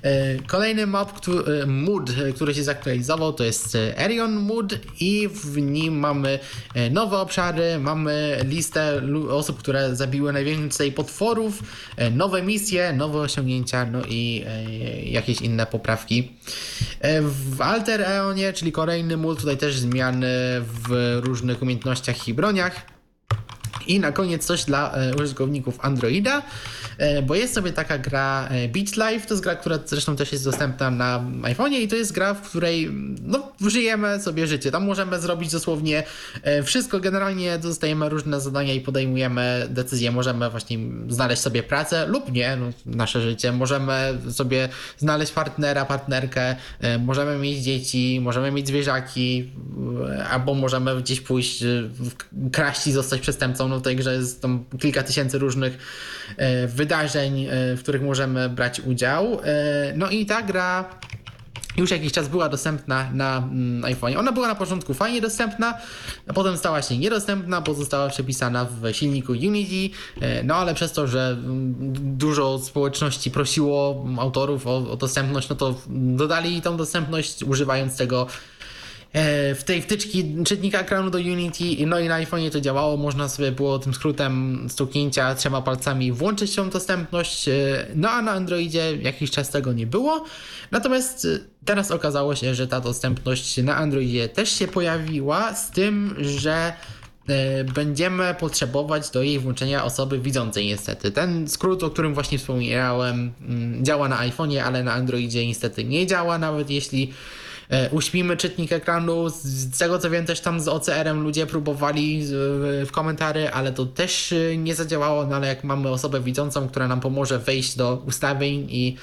E, kolejny map, który, mood, e, który się zaktualizował, to jest e, Arion Mood i w nim mamy nowe obszary, mamy listę osób, które zabiły najwięcej potworów, nowe misje, nowe osiągnięcia, no i jakieś inne poprawki. W Alter Eonie, czyli kolejny mood, tutaj też zmiany w różnych umiejętnościach i broniach. I na koniec coś dla użytkowników Androida. E, bo jest sobie taka gra e, Beach Life, to jest gra, która zresztą też jest dostępna na iPhone'ie i to jest gra, w której no, żyjemy sobie życie. Tam możemy zrobić dosłownie e, wszystko, generalnie dostajemy różne zadania i podejmujemy decyzje. Możemy właśnie znaleźć sobie pracę lub nie, no, nasze życie. Możemy sobie znaleźć partnera, partnerkę, możemy mieć dzieci, możemy mieć zwierzaki, albo możemy gdzieś pójść, kraść i zostać przestępcą. No w tej grze jest tam kilka tysięcy różnych wydarzeń wydarzeń, e, w których możemy brać udział. E, no i ta gra już jakiś czas była dostępna na mm, iPhone. Ona była na początku fajnie dostępna, a potem stała się niedostępna, bo została przepisana w silniku Unity. E, no ale przez to, że mm, dużo społeczności prosiło autorów o, o dostępność, no to dodali tą dostępność używając tego w tej wtyczki czytnika ekranu do Unity, no i na iPhone'ie to działało, można sobie było tym skrótem stuknięcia trzema palcami włączyć tą dostępność, e, no a na Androidzie jakiś czas tego nie było. Natomiast e, teraz okazało się, że ta dostępność na Androidzie też się pojawiła, z tym, że będziemy potrzebować do jej włączenia osoby widzącej niestety. Ten skrót, o którym właśnie wspomniałem, mm, działa na iPhone'ie, ale na Androidzie niestety nie działa, nawet jeśli E, uśpimy czytnik ekranu. Z tego co wiem, też tam z OCR-em ludzie próbowali w komentary, ale to też e, nie zadziałało. No ale jak mamy osobę widzącą, która nam pomoże wejść do ustawień i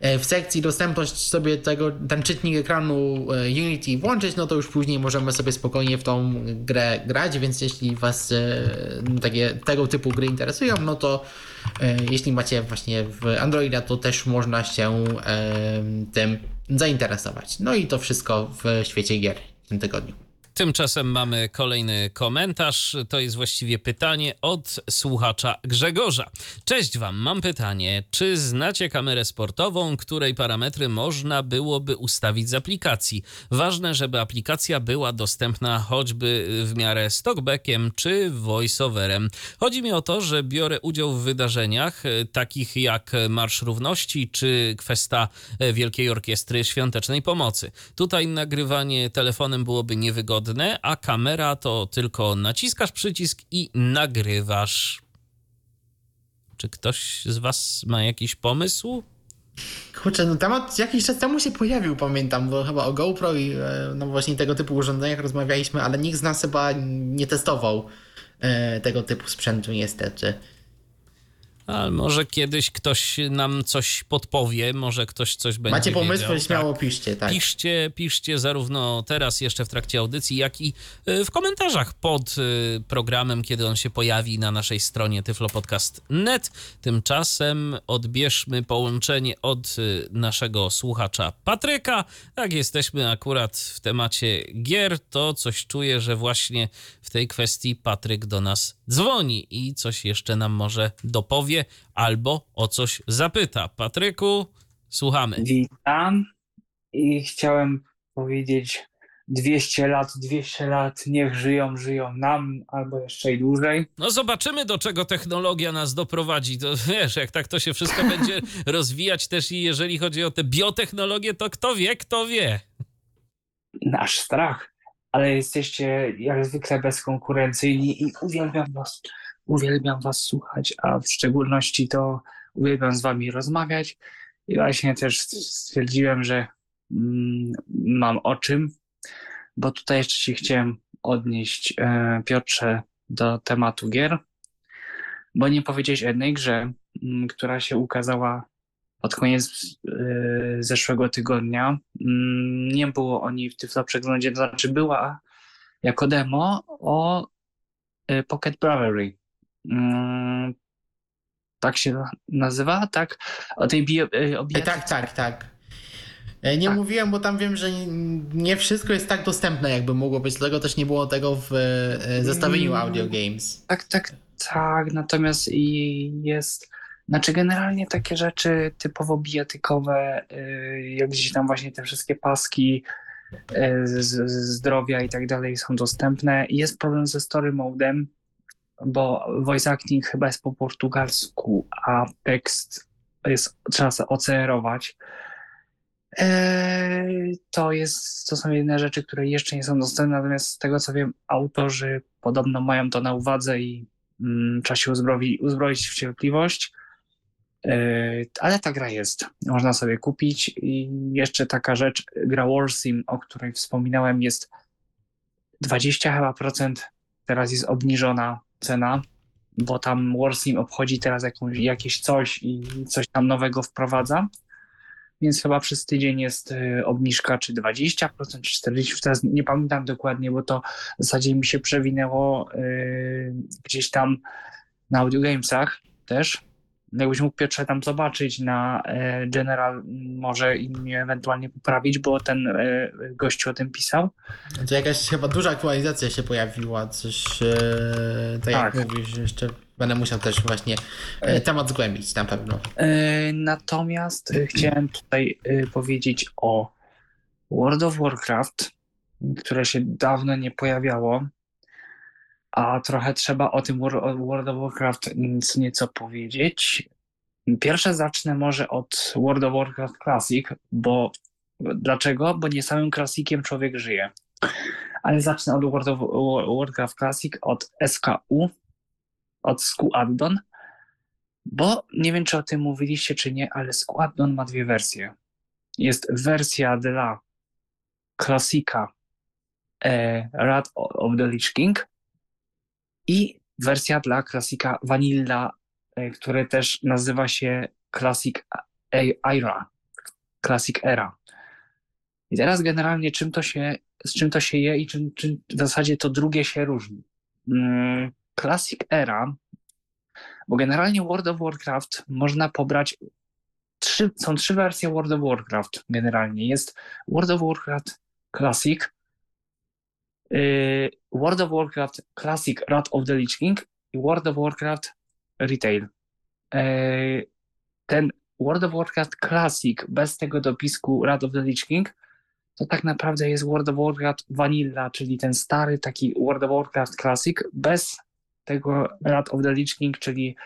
e, w sekcji dostępność sobie tego, ten czytnik ekranu Unity włączyć, no to już później możemy sobie spokojnie w tą grę grać, więc jeśli Was takie, tego typu gry interesują, no to jeśli macie właśnie w Androida, to też można się tym zainteresować. No i to wszystko w świecie gier w tym tygodniu. Tymczasem mamy kolejny komentarz. To jest właściwie pytanie od słuchacza Grzegorza. Cześć Wam, mam pytanie. Czy znacie kamerę sportową, której parametry można byłoby ustawić z aplikacji? Ważne, żeby aplikacja była dostępna choćby w miarę stockbackiem czy voiceoverem. Chodzi mi o to, że biorę udział w wydarzeniach e, takich jak Marsz Równości czy kwesta e, Wielkiej Orkiestry Świątecznej Pomocy. Tutaj nagrywanie telefonem byłoby niewygodne a kamera to tylko naciskasz przycisk i nagrywasz. Czy ktoś z Was ma jakiś pomysł? Kurczę, no temat jakiś czas temu się pojawił, pamiętam, bo chyba o GoPro i e, no właśnie tego typu urządzeniach rozmawialiśmy, ale nikt z nas chyba nie testował e, tego typu sprzętu niestety. A może kiedyś ktoś nam coś podpowie, może ktoś coś będzie Macie pomysły, wiedział. śmiało tak. piszcie, tak. Piszcie, piszcie zarówno teraz jeszcze w trakcie audycji, jak i y, w komentarzach pod y, programem, kiedy on się pojawi na naszej stronie tyflopodcast.net. Tymczasem odbierzmy połączenie od y, naszego słuchacza Patryka. Jak jesteśmy akurat w temacie gier, to coś czuję, że właśnie w tej kwestii Patryk do nas dzwoni i coś jeszcze nam może dopowie albo o coś zapyta. Patryku, słuchamy. Witam i chciałem powiedzieć 200 lat, 200 lat, niech żyją, żyją nam, albo jeszcze i dłużej. No zobaczymy, do czego technologia nas doprowadzi. To wiesz, jak tak to się wszystko będzie rozwijać też i jeżeli chodzi o te biotechnologie, to kto wie, kto wie. Nasz strach, ale jesteście jak zwykle bezkonkurencyjni i uwielbiam was, uwielbiam was słuchać, a w szczególności to uwielbiam z wami rozmawiać i właśnie też stwierdziłem, że mm, mam o czym, bo tutaj jeszcze się chciałem odnieść, e, Piotrze, do tematu gier, bo nie powiedziałeś o jednej grze, mm, która się ukazała pod koniec e, zeszłego tygodnia. Mm, Nie było o niej w Tyflo przeglądzie, to znaczy była jako demo o e, Pocket Bravery. Mm, Tak się nazywa, tak? O tej bio, e, o E, Tak, tak, tak. E, Nie Tak. mówiłem, bo tam wiem, że nie wszystko jest tak dostępne, jakby mogło być, dlatego też nie było tego w zestawieniu Mm. Audio Games. Tak, tak, tak. Natomiast i jest. Znaczy, generalnie takie rzeczy typowo bijatykowe, y, jak gdzieś tam właśnie te wszystkie paski y, z, z zdrowia i tak dalej są dostępne. Jest problem ze story modem, bo voice acting chyba jest po portugalsku, a tekst jest, trzeba sobie OCR-ować. Eee, To, jest, to są jedyne rzeczy, które jeszcze nie są dostępne, natomiast z tego co wiem, autorzy podobno mają to na uwadze i mm, trzeba się uzbroić, uzbroić w cierpliwość. Eee, Ale ta gra jest, można sobie kupić. I jeszcze taka rzecz, gra Warsim, o której wspominałem, jest 20 chyba procent, teraz jest obniżona cena, bo tam Warsim obchodzi teraz jakąś, jakieś coś i coś tam nowego wprowadza więc chyba przez tydzień jest y, obniżka czy 20%, czy 40%, teraz nie pamiętam dokładnie, bo to w zasadzie mi się przewinęło y, gdzieś tam na Audio Gamesach też. Jakbyś mógł Piotrze tam zobaczyć na e, General, może i mnie ewentualnie poprawić, bo ten e, gościu o tym pisał. To jakaś chyba duża aktualizacja się pojawiła, coś tak, Tak. jak mówisz, jeszcze będę musiał też właśnie temat zgłębić na pewno. Natomiast chciałem tutaj powiedzieć o World of Warcraft, które się dawno nie pojawiało, a trochę trzeba o tym World of Warcraft nieco powiedzieć. Pierwsze zacznę może od World of Warcraft Classic, bo dlaczego? Bo nie samym klasikiem człowiek żyje. Ale zacznę od World of Warcraft Classic, od SKU, od SKU Addon, bo nie wiem, czy o tym mówiliście, czy nie, ale Squadron ma dwie wersje. Jest wersja dla klasika e, Wrath of the Lich King i wersja dla klasika Vanilla, e, który też nazywa się Classic Era. Classic Era. I teraz generalnie czym to się, z czym to się je i czym, czym w zasadzie to drugie się różni. Mm, Classic Era bo generalnie World of Warcraft można pobrać. Trzy, są trzy wersje World of Warcraft generalnie. Jest World of Warcraft Classic, World of Warcraft Classic Wrath of the Lich King i World of Warcraft Retail. Y, ten World of Warcraft Classic bez tego dopisku Wrath of the Lich King to tak naprawdę jest World of Warcraft Vanilla, czyli ten stary taki World of Warcraft Classic bez tego Wrath of the Lich King, czyli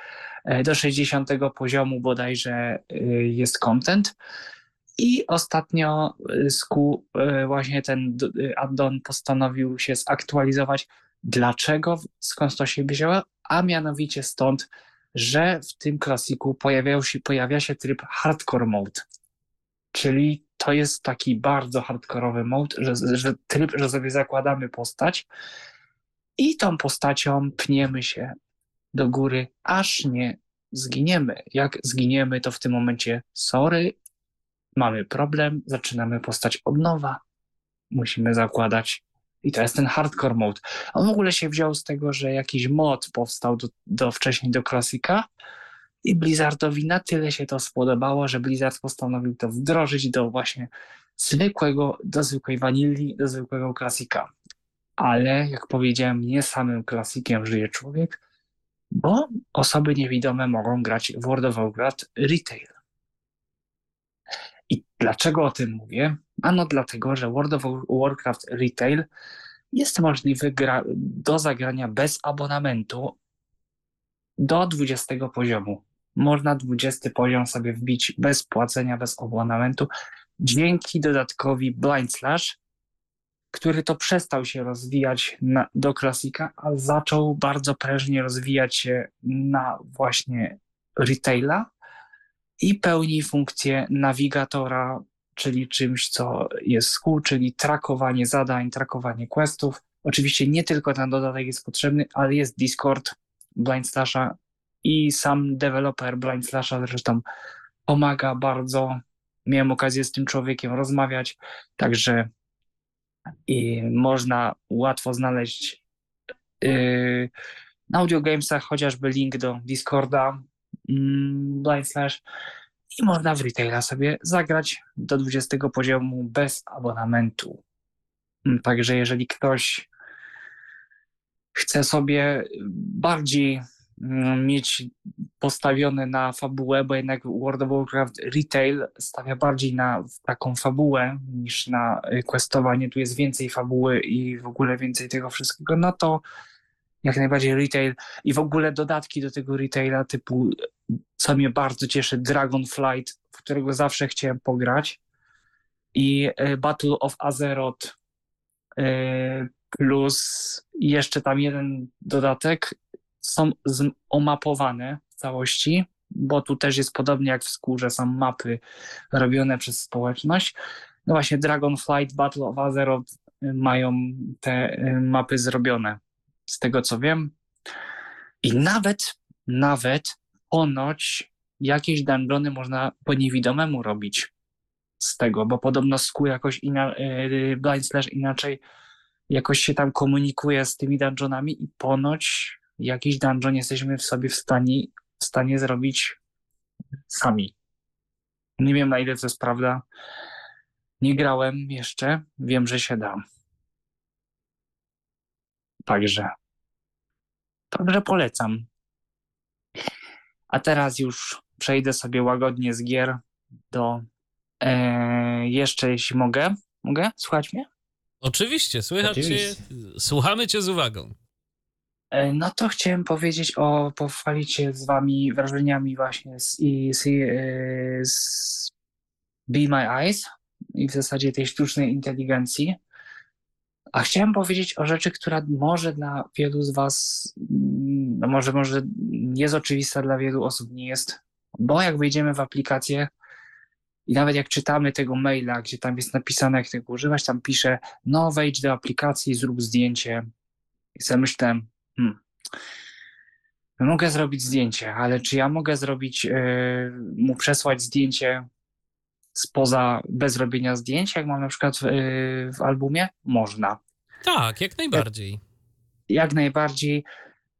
e, do 60 poziomu bodajże e, jest content. I ostatnio e, SKU właśnie ten addon postanowił się zaktualizować. Dlaczego? Skąd to się wzięło? A mianowicie stąd, że w tym klasiku się, pojawia się tryb hardcore mode. Czyli to jest taki bardzo hardkorowy mode, że, że tryb, że sobie zakładamy postać i tą postacią pniemy się do góry, aż nie zginiemy. Jak zginiemy, to w tym momencie sorry, mamy problem, zaczynamy postać od nowa. Musimy zakładać. I to jest ten hardcore mode. On w ogóle się wziął z tego, że jakiś mod powstał do, do wcześniej do klasika i Blizzardowi na tyle się to spodobało, że Blizzard postanowił to wdrożyć do właśnie zwykłego, do zwykłej wanilli, do zwykłego klasika. Ale jak powiedziałem, nie samym klasikiem żyje człowiek, bo osoby niewidome mogą grać w World of Warcraft Retail. Dlaczego o tym mówię? Ano dlatego, że World of Warcraft Retail jest możliwy do zagrania bez abonamentu do 20 poziomu można 20 poziom sobie wbić bez płacenia, bez abonamentu, dzięki dodatkowi Blind Slash, który to przestał się rozwijać na, do klasika, a zaczął bardzo prężnie rozwijać się na właśnie retaila i pełni funkcję nawigatora, czyli czymś, co jest SKU, czyli trakowanie zadań, trakowanie questów. Oczywiście nie tylko ten dodatek jest potrzebny, ale jest Discord Blind Slasha, i sam deweloper Blind Slasha zresztą pomaga bardzo. Miałem okazję z tym człowiekiem rozmawiać, także i można łatwo znaleźć yy, na Audio Gamesach chociażby link do Discorda Blind Slash i można w retaila sobie zagrać do 20 poziomu bez abonamentu. Także jeżeli ktoś chce sobie bardziej Mm, mieć postawione na fabułę, bo jednak World of Warcraft Retail stawia bardziej na taką fabułę niż na y, questowanie. Tu jest więcej fabuły i w ogóle więcej tego wszystkiego. No to jak najbardziej retail i w ogóle dodatki do tego retaila typu, co mnie bardzo cieszy, Dragonflight, w którego zawsze chciałem pograć i y, Battle of Azeroth y, plus jeszcze tam jeden dodatek są omapowane w całości, bo tu też jest podobnie jak w skórze, są mapy robione przez społeczność. No właśnie Dragonflight, Battle of Azeroth y, mają te mapy zrobione, z tego co wiem. I nawet, nawet ponoć jakieś dungeony można po niewidomemu robić z tego, bo podobno skół jakoś ina, y, Blind Slash inaczej jakoś się tam komunikuje z tymi dungeonami i ponoć jakiś dungeon jesteśmy w sobie w stanie, w stanie zrobić sami. Nie wiem na ile to jest prawda. Nie grałem jeszcze, wiem, że się da. Także, także polecam. A teraz już przejdę sobie łagodnie z gier do e, jeszcze, jeśli mogę. Mogę? Słuchać mnie? Oczywiście, słychać Oczywiście. Cię, słuchamy cię z uwagą. E, no to chciałem powiedzieć o, pochwalić się z wami wrażeniami właśnie z, z, e, z Be My Eyes i w zasadzie tej sztucznej inteligencji. A chciałem powiedzieć o rzeczy, która może dla wielu z was, no może, może jest oczywista dla wielu osób, nie jest. Bo jak wejdziemy w aplikację i nawet jak czytamy tego maila, gdzie tam jest napisane, jak tego używać, tam pisze, no wejdź do aplikacji, zrób zdjęcie. I sobie myślałem, Hmm. Mogę zrobić zdjęcie, ale czy ja mogę zrobić, yy, mu przesłać zdjęcie spoza, bez robienia zdjęć, jak mam na przykład w, yy, w albumie? Można. Tak, jak najbardziej. Jak, jak najbardziej.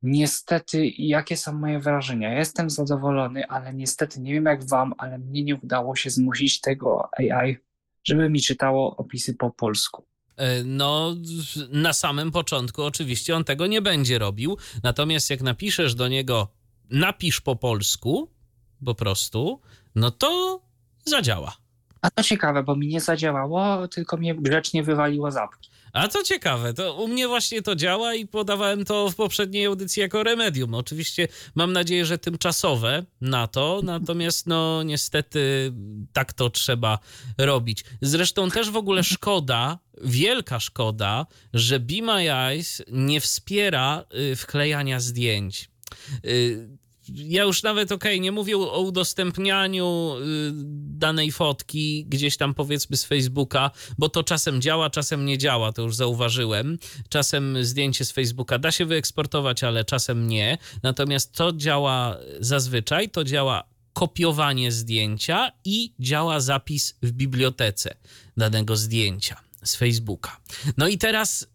Niestety, jakie są moje wrażenia? jestem zadowolony, ale niestety nie wiem jak wam, ale mnie nie udało się zmusić tego AI, żeby mi czytało opisy po polsku. E, no, na samym początku oczywiście on tego nie będzie robił. Natomiast jak napiszesz do niego, napisz po polsku, po prostu, no to zadziała. A to ciekawe, bo mi nie zadziałało, tylko mnie grzecznie wywaliło zapki. A co ciekawe, to u mnie właśnie to działa i podawałem to w poprzedniej audycji jako remedium. Oczywiście mam nadzieję, że tymczasowe na to, natomiast no niestety tak to trzeba robić. Zresztą też w ogóle szkoda, wielka szkoda, że Be My Eyes nie wspiera y, wklejania zdjęć. Ja już nawet, okej, okay, nie mówię o udostępnianiu y, danej fotki gdzieś tam powiedzmy z Facebooka, bo to czasem działa, czasem nie działa, to już zauważyłem. Czasem zdjęcie z Facebooka da się wyeksportować, ale czasem nie. Natomiast to działa zazwyczaj, to działa kopiowanie zdjęcia i działa zapis w bibliotece danego zdjęcia z Facebooka. No i teraz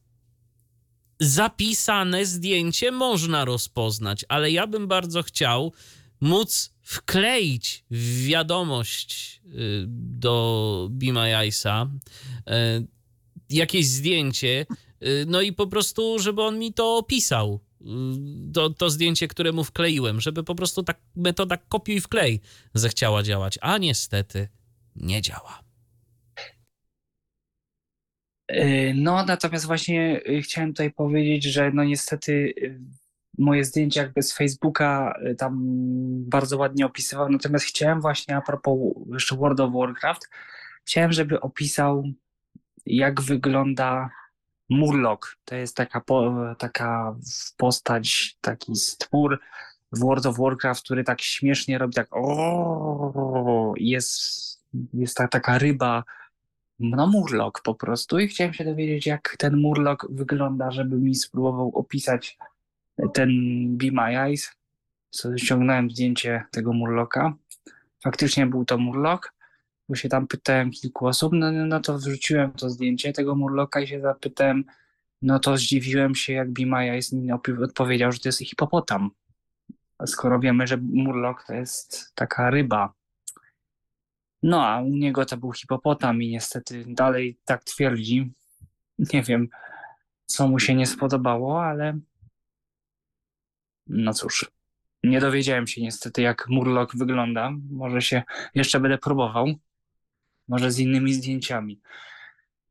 zapisane zdjęcie można rozpoznać, ale ja bym bardzo chciał móc wkleić w wiadomość y, do My Eyesa y, jakieś zdjęcie, y, no i po prostu, żeby on mi to opisał. To, to zdjęcie, które mu wkleiłem, żeby po prostu tak metoda kopiuj wklej zechciała działać, a niestety nie działa. Y, no, natomiast właśnie y, chciałem tutaj powiedzieć, że no niestety y, moje zdjęcia jakby z Facebooka tam bardzo ładnie opisywał, natomiast chciałem właśnie a propos jeszcze World of Warcraft, chciałem, żeby opisał jak wygląda Murloc. To jest taka, po, taka postać, taki stwór w World of Warcraft, który tak śmiesznie robi tak o, jest, jest ta, taka ryba, no Murloc po prostu i chciałem się dowiedzieć, jak ten Murloc wygląda, żeby mi spróbował opisać ten Be My Eyes. So, ściągnąłem zdjęcie tego Murloka. Faktycznie był to Murloc, bo się tam pytałem kilku osób, no, no to wrzuciłem to zdjęcie tego Murloka i się zapytałem, no to zdziwiłem się, jak Be My Eyes mi odpowiedział, że to jest hipopotam. Skoro wiemy, że Murloc to jest taka ryba, no a u niego to był hipopotam i niestety dalej tak twierdzi. Nie wiem, co mu się nie spodobało, ale no cóż, nie dowiedziałem się niestety, jak Murloc wygląda. Może się jeszcze będę próbował. Może z innymi zdjęciami.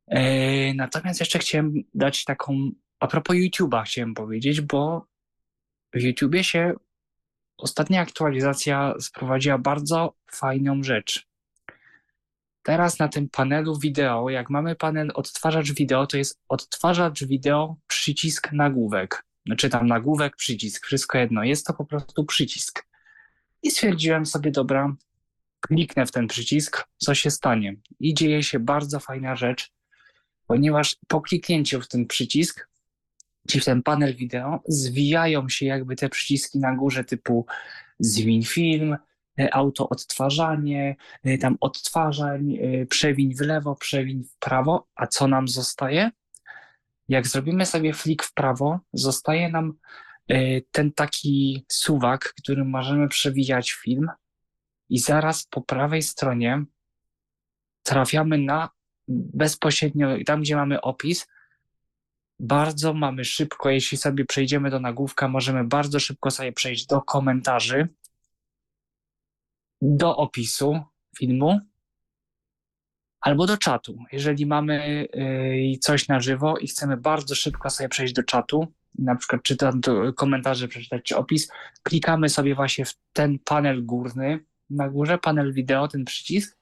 Eee, natomiast jeszcze chciałem dać taką, a propos YouTube'a chciałem powiedzieć, bo w YouTubie się ostatnia aktualizacja sprowadziła bardzo fajną rzecz. Teraz na tym panelu wideo, jak mamy panel odtwarzacz wideo, to jest odtwarzacz wideo, przycisk nagłówek. Znaczy tam nagłówek, przycisk, wszystko jedno. Jest to po prostu przycisk. I stwierdziłem sobie, dobra, kliknę w ten przycisk, co się stanie. I dzieje się bardzo fajna rzecz, ponieważ po kliknięciu w ten przycisk, czy w ten panel wideo, zwijają się jakby te przyciski na górze typu zwin film, E, auto odtwarzanie, e, tam odtwarzań, e, przewiń w lewo, przewiń w prawo, a co nam zostaje? Jak zrobimy sobie flik w prawo, zostaje nam ten taki suwak, którym możemy przewijać film. I zaraz po prawej stronie trafiamy na bezpośrednio tam, gdzie mamy opis, bardzo mamy szybko, jeśli sobie przejdziemy do nagłówka, możemy bardzo szybko sobie przejść do komentarzy, do opisu filmu albo do czatu. Jeżeli mamy y, coś na żywo i chcemy bardzo szybko sobie przejść do czatu, na przykład czytać komentarze, przeczytać czy opis, klikamy sobie właśnie w ten panel górny, na górze panel wideo, ten przycisk,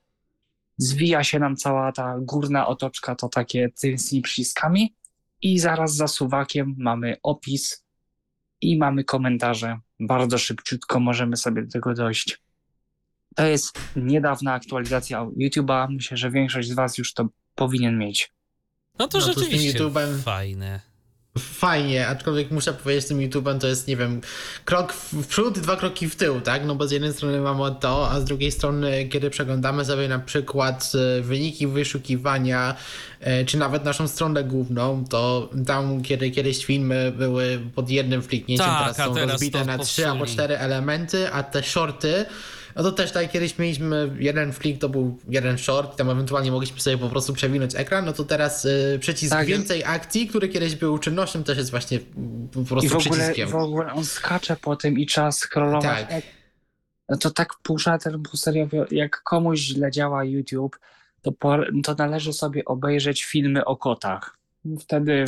zwija się nam cała ta górna otoczka, to takie tymi przyciskami i zaraz za suwakiem mamy opis i mamy komentarze. Bardzo szybciutko możemy sobie do tego dojść. To jest niedawna aktualizacja YouTube'a. Myślę, że większość z Was już to powinien mieć. No to no rzeczywiście to fajne. Fajnie, aczkolwiek muszę powiedzieć, z tym YouTube'em to jest, nie wiem, krok w przód, dwa kroki w tył, tak? No bo z jednej strony mamy to, a z drugiej strony, kiedy przeglądamy sobie na przykład e, wyniki wyszukiwania, e, czy nawet naszą stronę główną, to tam, kiedy kiedyś filmy były pod jednym fliknięciem, tak, teraz są teraz rozbite na trzy albo cztery elementy, a te shorty No to też tak kiedyś mieliśmy jeden flick, to był jeden short, tam ewentualnie mogliśmy sobie po prostu przewinąć ekran, no to teraz y, przycisk Tak. więcej akcji, który kiedyś był czynnością, też jest właśnie po I prostu w ogóle, przyciskiem. w ogóle on skacze po tym i trzeba scrollować. Tak. No to tak pusza ten serio, jak komuś źle działa YouTube, to, po, to należy sobie obejrzeć filmy o kotach. Wtedy,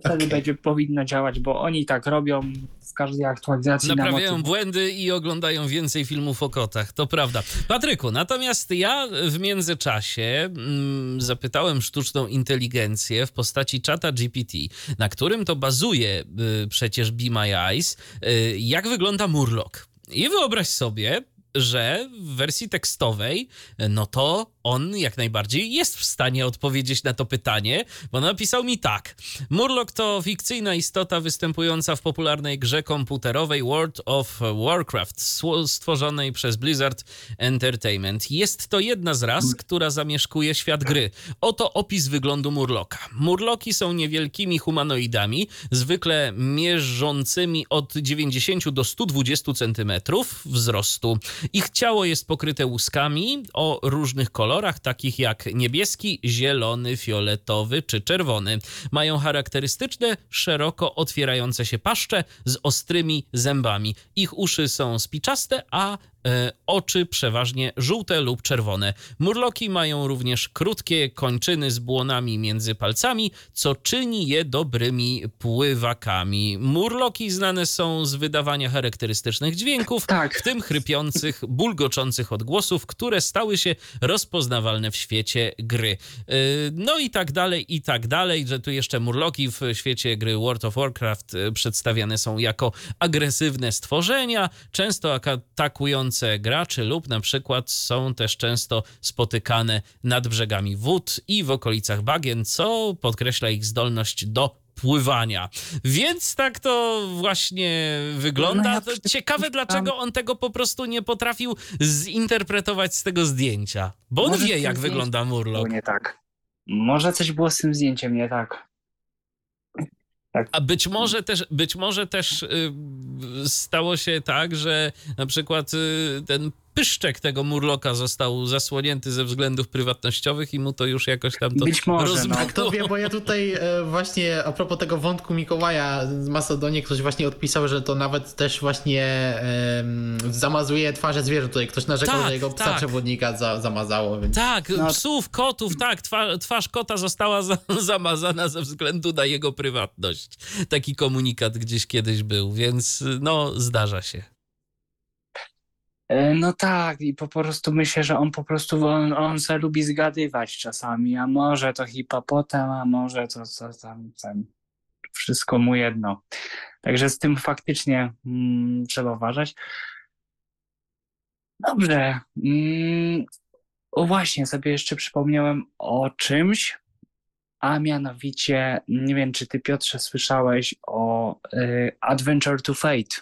wtedy Okej. będzie powinno działać, bo oni tak robią z każdej aktualizacji na Naprawiają motyw. błędy i oglądają więcej filmów o kotach, to prawda. Patryku, natomiast ja w międzyczasie mm, zapytałem sztuczną inteligencję w postaci czata GPT, na którym to bazuje y, przecież Be My Eyes, y, jak wygląda Murloc. I wyobraź sobie, że w wersji tekstowej, no to on jak najbardziej jest w stanie odpowiedzieć na to pytanie, bo napisał mi tak. Murloc to fikcyjna istota występująca w popularnej grze komputerowej World of Warcraft, stworzonej przez Blizzard Entertainment. Jest to jedna z ras, która zamieszkuje świat gry. Oto opis wyglądu Murloka. Murloki są niewielkimi humanoidami, zwykle mierzącymi od 90 do 120 cm wzrostu. Ich ciało jest pokryte łuskami o różnych kolorach, takich jak niebieski, zielony, fioletowy czy czerwony. Mają charakterystyczne, szeroko otwierające się paszcze z ostrymi zębami. Ich uszy są spiczaste, a oczy przeważnie żółte lub czerwone. Murloki mają również krótkie kończyny z błonami między palcami, co czyni je dobrymi pływakami. Murloki znane są z wydawania charakterystycznych dźwięków, Tak. w tym chrypiących, bulgoczących odgłosów, które stały się rozpoznawalne w świecie gry. Yy, No i tak dalej, i tak dalej, że tu jeszcze murloki w świecie gry World of Warcraft yy, przedstawiane są jako agresywne stworzenia, często ak- atakujące graczy lub na przykład są też często spotykane nad brzegami wód i w okolicach bagien, co podkreśla ich zdolność do pływania. Więc tak to właśnie wygląda. No Ciekawe, dlaczego on tego po prostu nie potrafił zinterpretować z tego zdjęcia. Bo on Może wie, jak wygląda Było Murloc. nie tak. Może coś było z tym zdjęciem nie tak. A być może też, być może też y, stało się tak, że na przykład y, ten pyszczek tego murloka został zasłonięty ze względów prywatnościowych i mu to już jakoś tam to Być może, no. Kto wie, bo ja tutaj e, właśnie a propos tego wątku Mikołaja z Macedonie, ktoś właśnie odpisał, że to nawet też właśnie em, zamazuje twarze zwierząt. Tutaj ktoś narzekał, Tak, że jego psa tak. przewodnika za, zamazało, więc... Tak, No. psów, kotów, tak, twarz, twarz kota została za, zamazana ze względu na jego prywatność. Taki komunikat gdzieś kiedyś był, więc no, zdarza się. E, No tak, i po prostu myślę, że on po prostu, on, on se lubi zgadywać czasami, a może to hipopotam, a może to co tam, tam, wszystko mu jedno. Także z tym faktycznie mm, trzeba uważać. Dobrze. Mm, o właśnie, sobie jeszcze przypomniałem o czymś, a mianowicie, nie wiem, czy ty Piotrze słyszałeś o y, Adventure to Fate.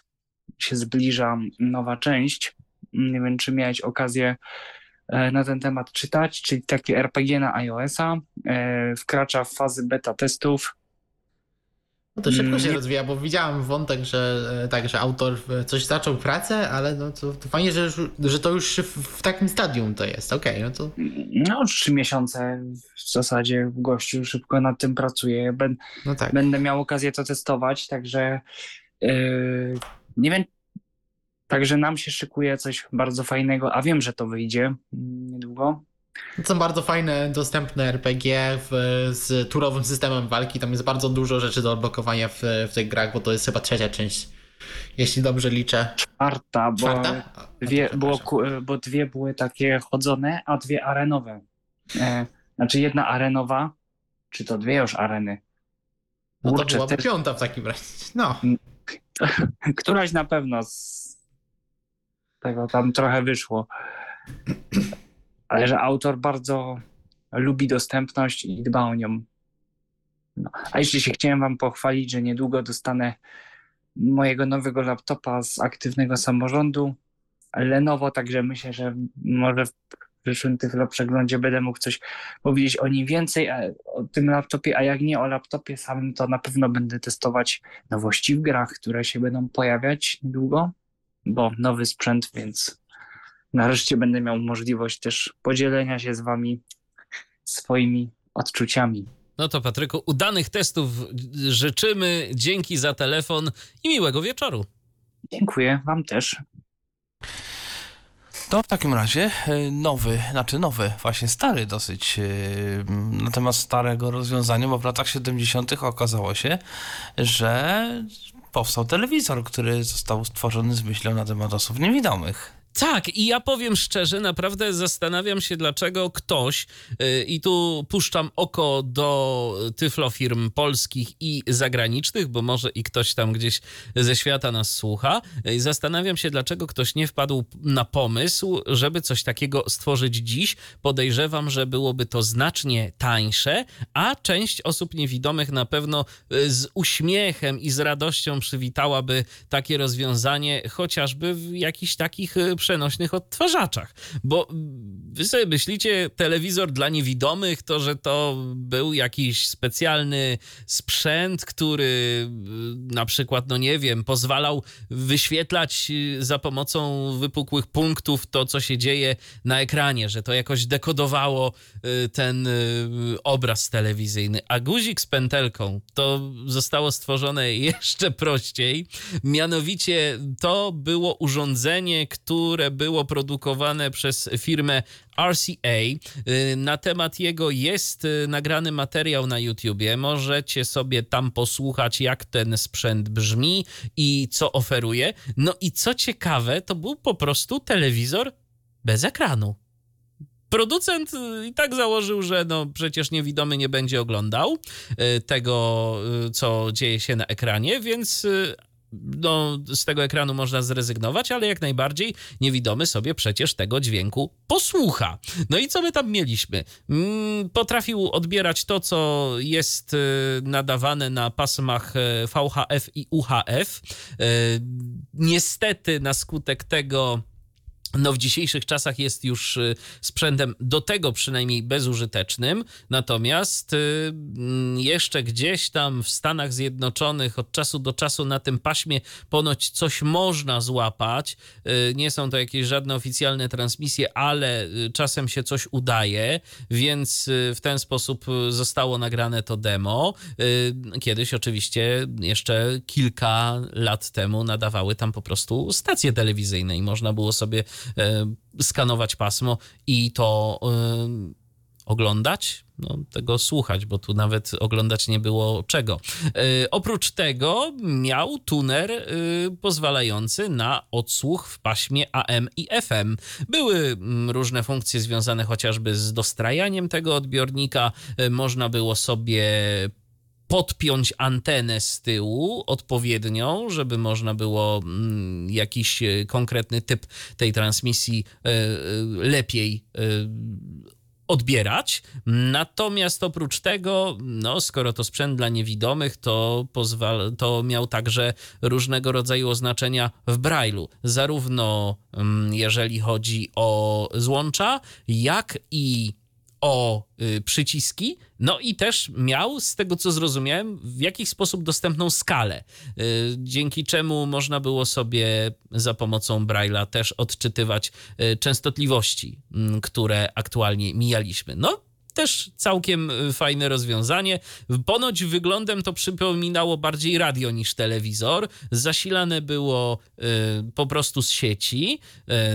Się zbliża nowa część. Nie wiem, czy miałeś okazję e, na ten temat czytać, czyli takie RPG na iOS-a. E, Wkracza w fazy beta testów. No to szybko się Nie- rozwija, bo widziałem wątek, że e, tak, że autor coś zaczął pracę, ale no to, to fajnie, że, że to już w, w takim stadium to jest. Okej, no to No, trzy miesiące w zasadzie gościu szybko nad tym pracuje. Bę- no tak. Będę miał okazję to testować, także yy, nie wiem. Także nam się szykuje coś bardzo fajnego, a wiem, że to wyjdzie mm, niedługo. To są bardzo fajne, dostępne RPG w, z turowym systemem walki. Tam jest bardzo dużo rzeczy do odblokowania w, w tych grach, bo to jest chyba trzecia część, jeśli dobrze liczę. Czwarta, bo, Czwarta? Dwie, było, bo dwie były takie chodzone, a dwie arenowe. E, znaczy jedna arenowa, czy to dwie już areny? No to Kurczę, byłaby też- piąta w takim razie. No. Któraś na pewno z tego tam trochę wyszło. Ale że autor bardzo lubi dostępność i dba o nią. No. A jeszcze się chciałem wam pochwalić, że niedługo dostanę mojego nowego laptopa z aktywnego samorządu Lenovo, także myślę, że może w przyszłym Tyflo przeglądzie będę mógł coś powiedzieć o nim więcej, o tym laptopie, a jak nie o laptopie samym, to na pewno będę testować nowości w grach, które się będą pojawiać niedługo, bo nowy sprzęt, więc nareszcie będę miał możliwość też podzielenia się z wami swoimi odczuciami. No to Patryku, udanych testów życzymy. Dzięki za telefon i miłego wieczoru. Dziękuję wam też. To w takim razie e, nowy, znaczy nowy, właśnie stary dosyć e, na temat starego rozwiązania, bo w latach 70. okazało się, że powstał telewizor, który został stworzony z myślą na temat osób niewidomych. Tak, i ja powiem szczerze, naprawdę zastanawiam się, dlaczego ktoś, yy, i tu puszczam oko do tyflofirm polskich i zagranicznych, bo może i ktoś tam gdzieś ze świata nas słucha. Yy, zastanawiam się, dlaczego ktoś nie wpadł na pomysł, żeby coś takiego stworzyć dziś. Podejrzewam, że byłoby to znacznie tańsze, a część osób niewidomych na pewno yy, z uśmiechem i z radością przywitałaby takie rozwiązanie, chociażby w jakichś takich przenośnych odtwarzaczach. Bo wy sobie myślicie, telewizor dla niewidomych, to że to był jakiś specjalny sprzęt, który y, na przykład, no nie wiem, pozwalał wyświetlać y, za pomocą wypukłych punktów to, co się dzieje na ekranie, że to jakoś dekodowało y, ten obraz telewizyjny. A guzik z pętelką to zostało stworzone jeszcze prościej. Mianowicie to było urządzenie, które które było produkowane przez firmę RCA. Y, na temat jego jest y, nagrany materiał na YouTubie. Możecie sobie tam posłuchać, jak ten sprzęt brzmi i co oferuje. No i co ciekawe, to był po prostu telewizor bez ekranu. Producent y, i tak założył, że no przecież niewidomy nie będzie oglądał tego, co dzieje się na ekranie, więc no, z tego ekranu można zrezygnować, ale jak najbardziej niewidomy sobie przecież tego dźwięku posłucha. No i co my tam mieliśmy? Mm, potrafił odbierać to, co jest y, nadawane na pasmach y, VHF i UHF. Y, niestety na skutek tego no w dzisiejszych czasach jest już y, sprzętem do tego przynajmniej bezużytecznym, natomiast y, jeszcze gdzieś tam w Stanach Zjednoczonych od czasu do czasu na tym paśmie ponoć coś można złapać. Y, nie są to jakieś żadne oficjalne transmisje, ale czasem się coś udaje, więc w ten sposób zostało nagrane to demo. Kiedyś oczywiście jeszcze kilka lat temu nadawały tam po prostu stacje telewizyjne i można było sobie skanować pasmo i to e, oglądać, no, tego słuchać, bo tu nawet oglądać nie było czego. E, oprócz tego miał tuner e, pozwalający na odsłuch w paśmie AM i FM. Były mm, różne funkcje związane chociażby z dostrajaniem tego odbiornika. E, można było sobie podpiąć antenę z tyłu odpowiednią, żeby można było mm, jakiś e, konkretny typ tej transmisji e, e, lepiej odbierać. Natomiast oprócz tego, no, skoro to sprzęt dla niewidomych, to, pozwal, to miał także różnego rodzaju oznaczenia w Braille'u. Zarówno mm, jeżeli chodzi o złącza, jak i o y, przyciski, no i też miał, z tego co zrozumiałem, w jakiś sposób dostępną skalę, y, dzięki czemu można było sobie za pomocą Braille'a też odczytywać y, częstotliwości, y, które aktualnie mijaliśmy. No, też całkiem fajne rozwiązanie. Ponoć wyglądem to przypominało bardziej radio niż telewizor. Zasilane było po prostu z sieci.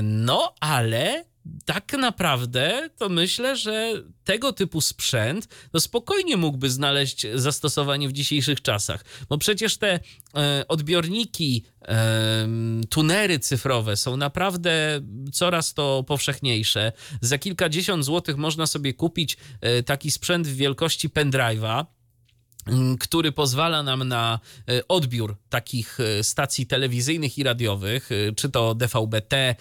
No, ale tak naprawdę to myślę, że tego typu sprzęt no spokojnie mógłby znaleźć zastosowanie w dzisiejszych czasach. Bo przecież te e, odbiorniki, e, tunery cyfrowe są naprawdę coraz to powszechniejsze. Za kilkadziesiąt złotych można sobie kupić e, taki sprzęt w wielkości pendrive'a który pozwala nam na e, odbiór takich e, stacji telewizyjnych i radiowych, e, czy to DVB-T,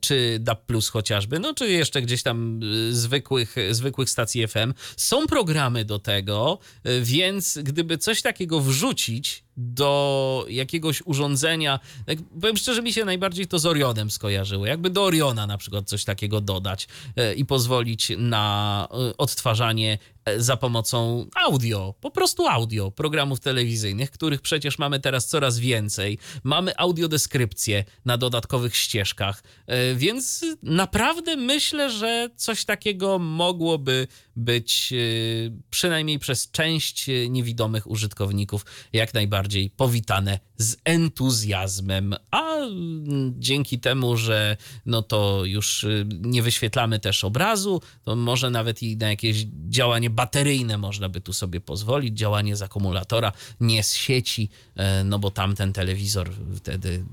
czy DAB+, chociażby, no czy jeszcze gdzieś tam zwykłych, zwykłych stacji FM. Są programy do tego, więc gdyby coś takiego wrzucić do jakiegoś urządzenia. Tak, powiem szczerze, mi się najbardziej to z Orionem skojarzyło. Jakby do Oriona na przykład coś takiego dodać e, i pozwolić na e, odtwarzanie e, za pomocą audio, po prostu audio, programów telewizyjnych, których przecież mamy teraz coraz więcej. Mamy audiodeskrypcję na dodatkowych ścieżkach, więc naprawdę myślę, że coś takiego mogłoby być przynajmniej przez część niewidomych użytkowników jak najbardziej powitane z entuzjazmem, a dzięki temu, że no to już nie wyświetlamy też obrazu, to może nawet i na jakieś działanie bateryjne można by tu sobie pozwolić, działanie z akumulatora, nie z sieci, e, no bo tamten telewizor wtedy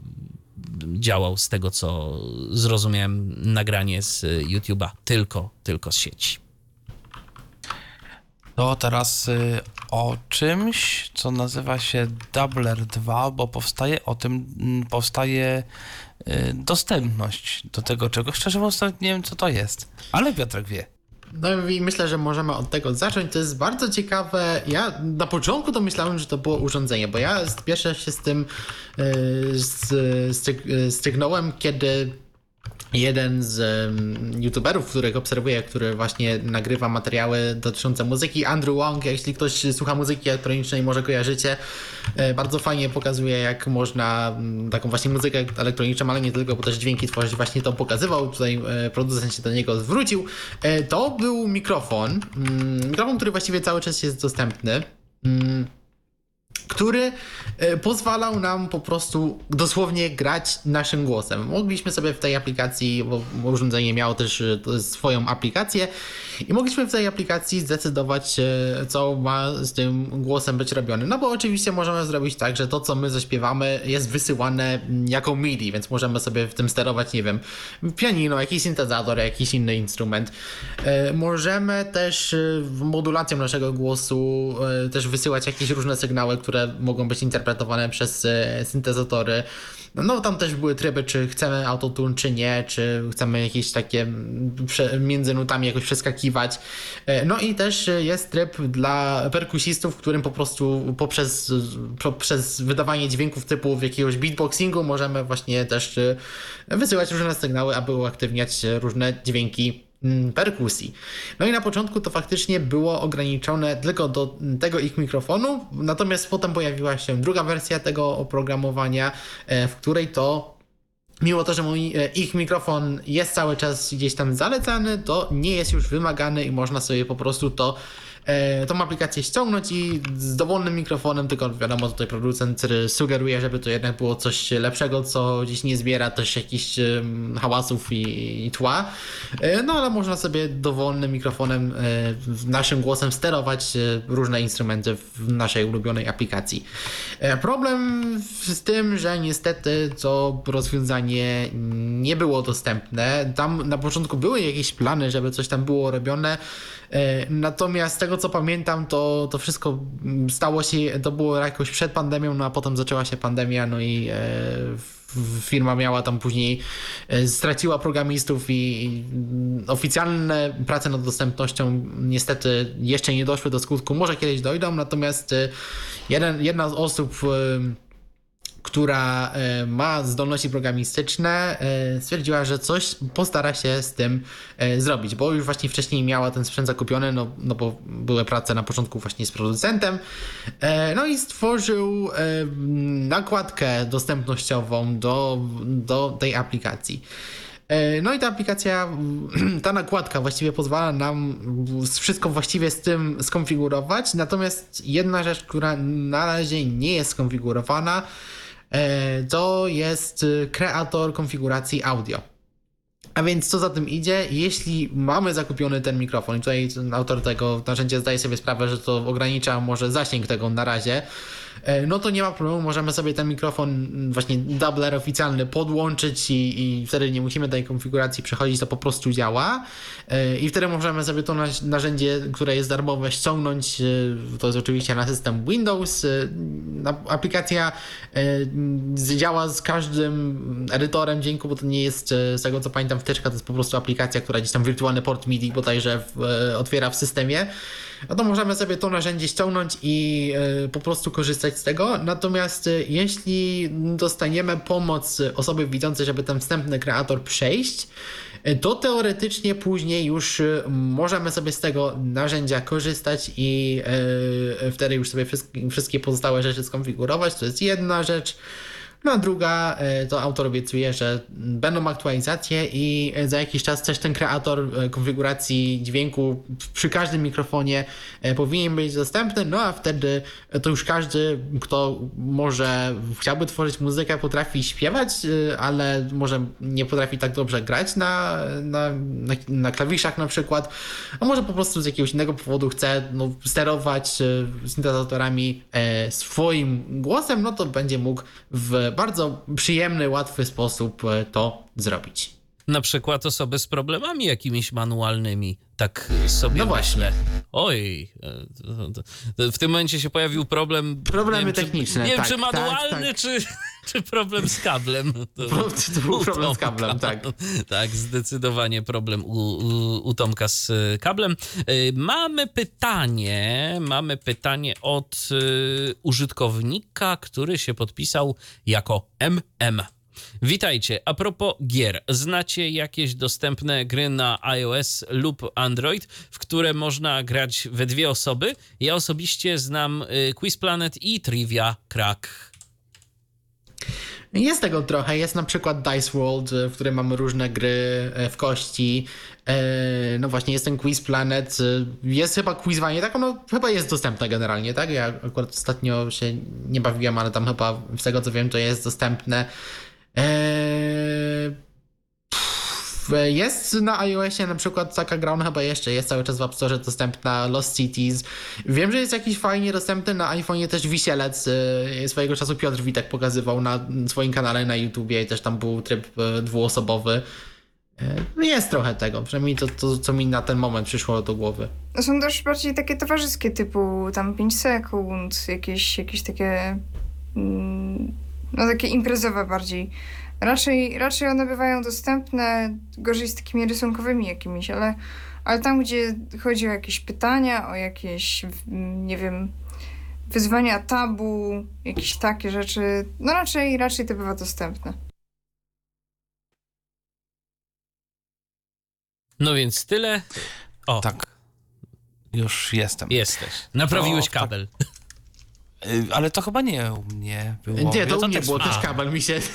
działał z tego, co zrozumiałem, nagranie z YouTube'a tylko, tylko z sieci. To teraz y, o czymś, co nazywa się Doubler 2, bo powstaje o tym, mm, powstaje y, dostępność do tego czegoś. Szczerze mówiąc, nie wiem, co to jest, ale Piotrek wie. No i myślę, że możemy od tego zacząć. To jest bardzo ciekawe. Ja na początku to myślałem, że to było urządzenie, bo ja pierwsze się z tym yy, stygnąłem, kiedy jeden z youtuberów, których obserwuję, który właśnie nagrywa materiały dotyczące muzyki, Andrew Wong, jeśli ktoś słucha muzyki elektronicznej, może kojarzycie, e, bardzo fajnie pokazuje, jak można taką właśnie muzykę elektroniczną, ale nie tylko, bo też dźwięki tworzyć, właśnie to pokazywał, tutaj e, producent się do niego zwrócił. E, to był mikrofon, mm, mikrofon, który właściwie cały czas jest dostępny. Mm, który e, pozwalał nam po prostu dosłownie grać naszym głosem. Mogliśmy sobie w tej aplikacji, bo urządzenie miało też e, swoją aplikację i mogliśmy w tej aplikacji zdecydować, e, co ma z tym głosem być robione. No bo oczywiście możemy zrobić tak, że to, co my zaśpiewamy, jest wysyłane jako MIDI, więc możemy sobie w tym sterować, nie wiem, pianino, jakiś syntezator, jakiś inny instrument. Możemy też modulacją naszego głosu też wysyłać jakieś różne sygnały, które mogą być interpretowane przez e, syntezatory. No tam też były tryby, czy chcemy autotune, czy nie, czy chcemy jakieś takie między nutami jakoś przeskakiwać. E, no i też jest tryb dla perkusistów, w którym po prostu poprzez, poprzez wydawanie dźwięków typu jakiegoś beatboxingu możemy właśnie też e, wysyłać różne sygnały, aby uaktywniać różne dźwięki Mm, perkusji. No i na początku to faktycznie było ograniczone tylko do tego ich mikrofonu, natomiast potem pojawiła się druga wersja tego oprogramowania, e, w której to mimo to, że mój, e, ich mikrofon jest cały czas gdzieś tam zalecany, to nie jest już wymagany i można sobie po prostu to e, tą aplikację ściągnąć i z dowolnym mikrofonem, tylko wiadomo, tutaj producent sugeruje, żeby to jednak było coś lepszego, co gdzieś nie zbiera też jakichś hałasów i, i tła. E, no ale można sobie dowolnym mikrofonem, e, naszym głosem sterować e, różne instrumenty w naszej ulubionej aplikacji. E, problem z tym, że niestety to rozwiązanie nie było dostępne. Tam na początku były jakieś plany, żeby coś tam było robione, e, natomiast tego co pamiętam, to, to wszystko stało się, to było jakoś przed pandemią, no a potem zaczęła się pandemia, no i e, firma miała tam później, e, straciła programistów i, i oficjalne prace nad dostępnością niestety jeszcze nie doszły do skutku, może kiedyś dojdą, natomiast jeden, jedna z osób która e, ma zdolności programistyczne, e, stwierdziła, że coś postara się z tym e, zrobić, bo już właśnie wcześniej miała ten sprzęt zakupiony, no, no bo były prace na początku właśnie z producentem, no i stworzył nakładkę dostępnościową do, do tej aplikacji. No i ta aplikacja, ta nakładka właściwie pozwala nam wszystko właściwie z tym skonfigurować, natomiast jedna rzecz, która na razie nie jest skonfigurowana, to jest y, kreator konfiguracji audio. A więc co za tym idzie, jeśli mamy zakupiony ten mikrofon, i tutaj autor tego narzędzia zdaje sobie sprawę, że to ogranicza może zasięg tego na razie, E, no to nie ma problemu, możemy sobie ten mikrofon mm, właśnie doubler oficjalny podłączyć i, i wtedy nie musimy tej konfiguracji przechodzić, to po prostu działa e, i wtedy możemy sobie to narzędzie, które jest darmowe ściągnąć, e, to jest oczywiście na system Windows. Aplikacja działa z każdym edytorem dźwięku, bo to nie jest, z tego co pamiętam, wtyczka, to jest po prostu aplikacja, która gdzieś tam wirtualny port MIDI bodajże w, otwiera w systemie. No to możemy sobie to narzędzie ściągnąć i po prostu korzystać z tego. Natomiast jeśli dostaniemy pomoc osoby widzącej, żeby ten wstępny kreator przejść, to teoretycznie później już możemy sobie z tego narzędzia korzystać i wtedy już sobie wszystkie pozostałe rzeczy skonfigurować. To jest jedna rzecz. No a druga, e, to autor obiecuje, że będą aktualizacje i za jakiś czas też ten kreator e, konfiguracji dźwięku przy każdym mikrofonie e, powinien być dostępny, no a wtedy to już każdy, kto może chciałby tworzyć muzykę, potrafi śpiewać, ale może nie potrafi tak dobrze grać na, na, na, na klawiszach na przykład, a może po prostu z jakiegoś innego powodu chce no, sterować syntezatorami swoim głosem, no to będzie mógł w bardzo przyjemny, łatwy sposób e, to zrobić. Na przykład osoby z problemami jakimiś manualnymi. Tak sobie no właśnie. Oj, e, w tym momencie się pojawił problem. Problemy wiem, techniczne. Czy, nie tak, wiem, czy manualny, tak, tak. Czy, czy problem z kablem. To, to był problem z kablem, tak. Tak, zdecydowanie problem u, u, u Tomka z e, kablem. Mamy pytanie, mamy pytanie od użytkownika, który się podpisał jako MM. Witajcie. A propos gier, znacie jakieś dostępne gry na iOS lub Android, w które można grać we dwie osoby? Ja osobiście znam Quiz Planet i Trivia Crack. Jest tego trochę. Jest na przykład Dice World, w którym mamy różne gry w kości. No właśnie, jest ten Quiz Planet. Jest chyba Quizwanie, tak? Ono chyba jest dostępne generalnie, tak? Ja akurat ostatnio się nie bawiłem, ale tam chyba z tego co wiem, to jest dostępne. Eee, jest na iOSie na przykład taka gra, ona chyba jeszcze jest cały czas w App Store dostępna, Lost Cities. Wiem, że jest jakiś fajnie dostępny na iPhone'ie też Wisielec. E, swojego czasu Piotr Witek pokazywał na swoim kanale na YouTubie i też tam był tryb e, dwuosobowy. No jest trochę tego, przynajmniej to, to, co mi na ten moment przyszło do głowy. Są też bardziej takie towarzyskie typu tam 5 sekund, jakieś, jakieś takie... Mm no takie imprezowe bardziej. Raczej, raczej one bywają dostępne gorzej z takimi rysunkowymi jakimiś, ale, ale tam, gdzie chodzi o jakieś pytania, o jakieś, nie wiem, wyzwania tabu, jakieś takie rzeczy, no raczej, raczej to bywa dostępne. No więc tyle. O. Tak. Już jestem. Jesteś. Naprawiłeś tak. kabel. Tak. Ale to chyba nie u mnie było. Nie, to ja u mnie było też kabel mi się.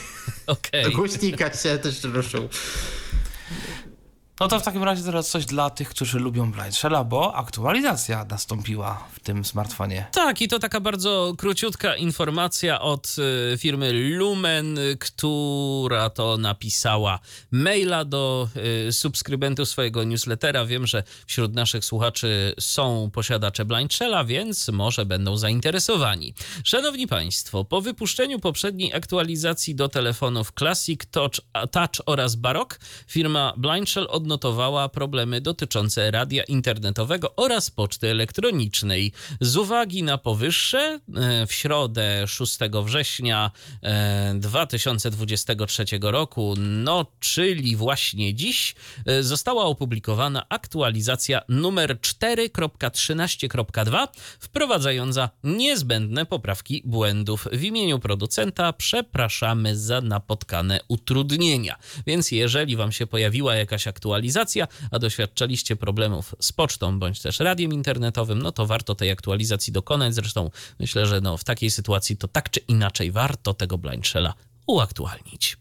Okay. Głośnika się też ruszył. No to w takim razie teraz coś dla tych, którzy lubią Blindshella, bo aktualizacja nastąpiła w tym smartfonie. Tak, i to taka bardzo króciutka informacja od y, firmy Lumen, która to napisała maila do y, subskrybentów swojego newslettera. Wiem, że wśród naszych słuchaczy są posiadacze Blindshella, więc może będą zainteresowani. Szanowni Państwo, po wypuszczeniu poprzedniej aktualizacji do telefonów Classic, Touch, Touch oraz Baroque, firma Blindshell od odnotowała problemy dotyczące radia internetowego oraz poczty elektronicznej. Z uwagi na powyższe, e, w środę 6 września 2023 e, roku, no czyli właśnie dziś, e, została opublikowana aktualizacja numer 4.13.2, wprowadzająca niezbędne poprawki błędów. W imieniu producenta przepraszamy za napotkane utrudnienia. Więc jeżeli Wam się pojawiła jakaś aktualizacja, aktualizacja, a doświadczaliście problemów z pocztą bądź też radiem internetowym, no to warto tej aktualizacji dokonać. Zresztą myślę, że no w takiej sytuacji to tak czy inaczej warto tego Blind Shella uaktualnić.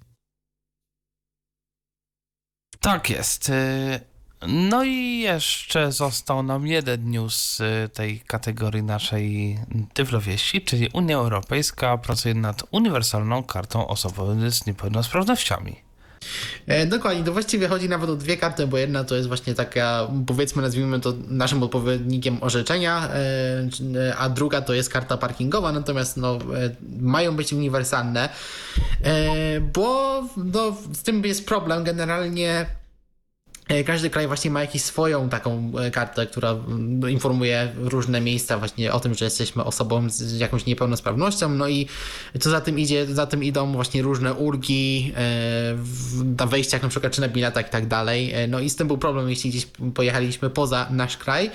Tak jest. Y, no i jeszcze został nam jeden news tej kategorii naszej tyflowieści, czyli Unia Europejska pracuje nad uniwersalną kartą osobową z niepełnosprawnościami. E, dokładnie, to właściwie chodzi nawet o dwie karty, bo jedna to jest właśnie taka, powiedzmy, nazwijmy to naszym odpowiednikiem orzeczenia, e, a druga to jest karta parkingowa, natomiast no, e, mają być uniwersalne, bo no, z tym jest problem. Generalnie E, każdy kraj właśnie ma jakąś swoją taką e, kartę, która no, informuje różne miejsca właśnie o tym, że jesteśmy osobą z jakąś niepełnosprawnością, no i co za tym idzie, za tym idą właśnie różne ulgi e, na wejściach na przykład, czy na biletach i tak dalej. No i z tym był problem, jeśli gdzieś pojechaliśmy poza nasz kraj.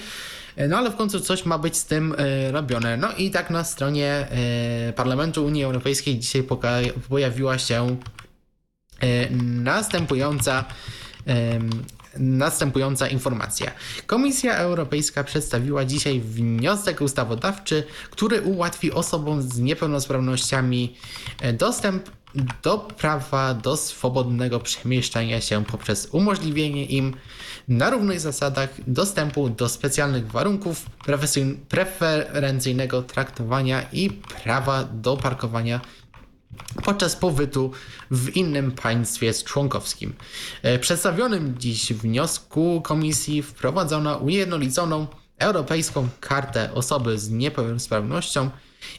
No ale w końcu coś ma być z tym robione. No i tak na stronie Parlamentu Unii Europejskiej dzisiaj pojawiła się następująca następująca informacja. Komisja Europejska przedstawiła dzisiaj wniosek ustawodawczy, który ułatwi osobom z niepełnosprawnościami e, dostęp do prawa do swobodnego przemieszczania się poprzez umożliwienie im na równych zasadach dostępu do specjalnych warunków, preferencyjnego traktowania i prawa do parkowania podczas pobytu w innym państwie członkowskim. E, przedstawionym dziś wniosku komisji wprowadzono ujednoliconą Europejską Kartę Osoby z Niepełnosprawnością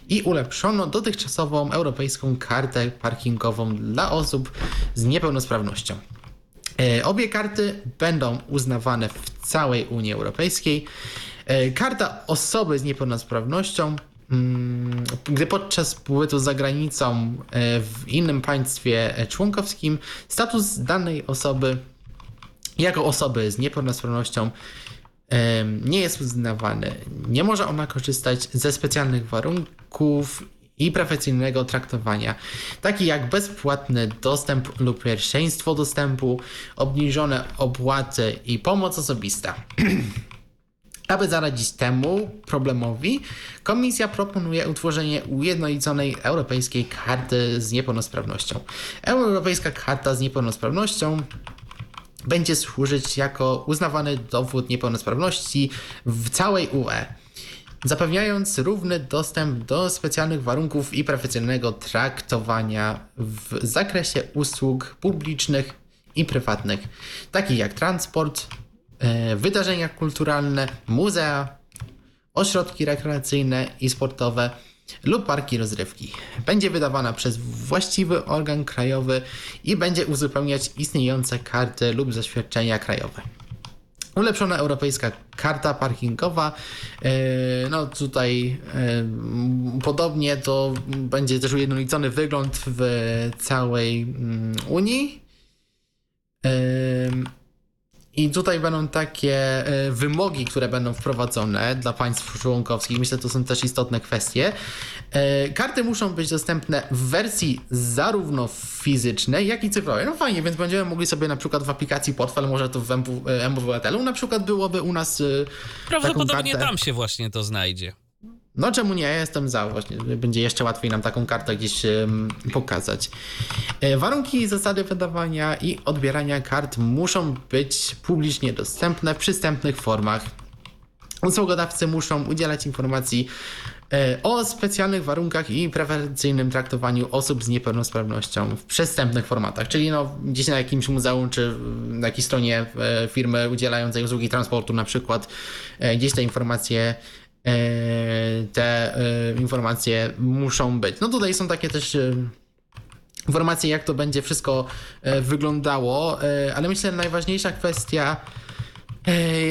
i ulepszono dotychczasową Europejską Kartę Parkingową dla osób z niepełnosprawnością. E, obie karty będą uznawane w całej Unii Europejskiej. E, karta osoby z niepełnosprawnością gdy podczas pobytu za granicą e, w innym państwie e, członkowskim status danej osoby jako osoby z niepełnosprawnością nie jest uznawany. Nie może ona korzystać ze specjalnych warunków i profesjonalnego traktowania, takich jak bezpłatny dostęp lub pierwszeństwo dostępu, obniżone opłaty i pomoc osobista. Aby zaradzić temu problemowi, Komisja proponuje utworzenie ujednoliconej europejskiej karty z niepełnosprawnością. Europejska karta z niepełnosprawnością będzie służyć jako uznawany dowód niepełnosprawności w całej UE, zapewniając równy dostęp do specjalnych warunków i profesjonalnego traktowania w zakresie usług publicznych i prywatnych, takich jak transport, wydarzenia kulturalne, muzea, ośrodki rekreacyjne i sportowe lub parki rozrywki. Będzie wydawana przez właściwy organ krajowy i będzie uzupełniać istniejące karty lub zaświadczenia krajowe. Ulepszona europejska karta parkingowa. E, no tutaj e, podobnie to będzie też ujednolicony wygląd w całej mm, Unii. I tutaj będą takie e, wymogi, które będą wprowadzone dla państw członkowskich. Myślę, że to są też istotne kwestie. E, karty muszą być dostępne w wersji zarówno fizycznej, jak i cyfrowej. No fajnie, więc będziemy mogli sobie na przykład w aplikacji portfel, może to w MWL-u na przykład byłoby u nas. E, Prawdopodobnie tam się właśnie to znajdzie. No czemu nie? Ja jestem za właśnie. Będzie jeszcze łatwiej nam taką kartę gdzieś pokazać. E, warunki i zasady wydawania i odbierania kart muszą być publicznie dostępne w przystępnych formach. Usługodawcy muszą udzielać informacji e, o specjalnych warunkach i preferencyjnym traktowaniu osób z niepełnosprawnością w przystępnych formatach, czyli no, gdzieś na jakimś muzeum czy na jakiejś stronie e, firmy udzielającej usługi transportu na przykład, gdzieś te informacje te e, informacje muszą być. No tutaj są takie też e, informacje, jak to będzie wszystko wyglądało, ale myślę, że najważniejsza kwestia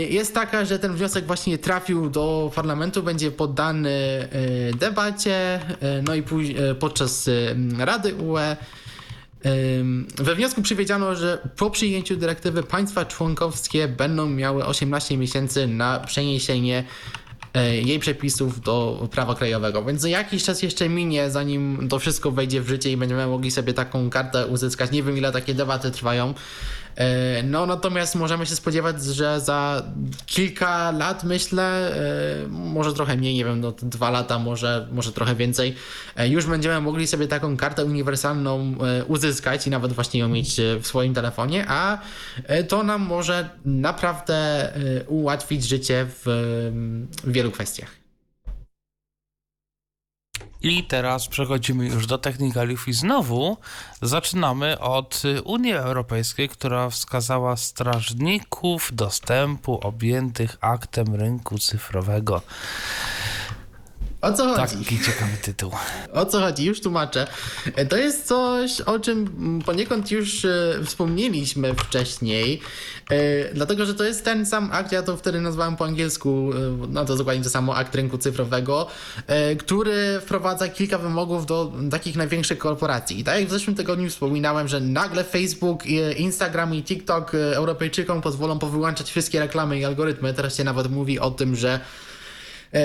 jest taka, że ten wniosek właśnie trafił do parlamentu, będzie poddany debacie, no i podczas Rady UE. We wniosku przewidziano, że po przyjęciu dyrektywy państwa członkowskie będą miały 18 miesięcy na przeniesienie E, jej przepisów do prawa krajowego. Więc jakiś czas jeszcze minie, zanim to wszystko wejdzie w życie i będziemy mogli sobie taką kartę uzyskać. Nie wiem, ile takie debaty trwają. E, no natomiast możemy się spodziewać, że za kilka lat myślę, e, może trochę mniej, nie wiem, no dwa lata, może, może trochę więcej, e, już będziemy mogli sobie taką kartę uniwersalną uzyskać i nawet właśnie ją mieć w swoim telefonie, a to nam może naprawdę ułatwić życie w wielu kwestiach. I teraz przechodzimy już do technikaliów i znowu zaczynamy od Unii Europejskiej, która wskazała strażników dostępu objętych aktem rynku cyfrowego. O co chodzi? Taki ciekawy tytuł. O co chodzi? Już tłumaczę. E, To jest coś, o czym poniekąd już e, wspomnieliśmy wcześniej, e, dlatego że to jest ten sam akt, ja to wtedy nazwałem po angielsku, no to dokładnie to samo, akt rynku cyfrowego, który wprowadza kilka wymogów do takich największych korporacji. I tak jak w zeszłym tygodniu wspominałem, że nagle Facebook, Instagram i TikTok Europejczykom pozwolą powyłączać wszystkie reklamy i algorytmy. Teraz się nawet mówi o tym, że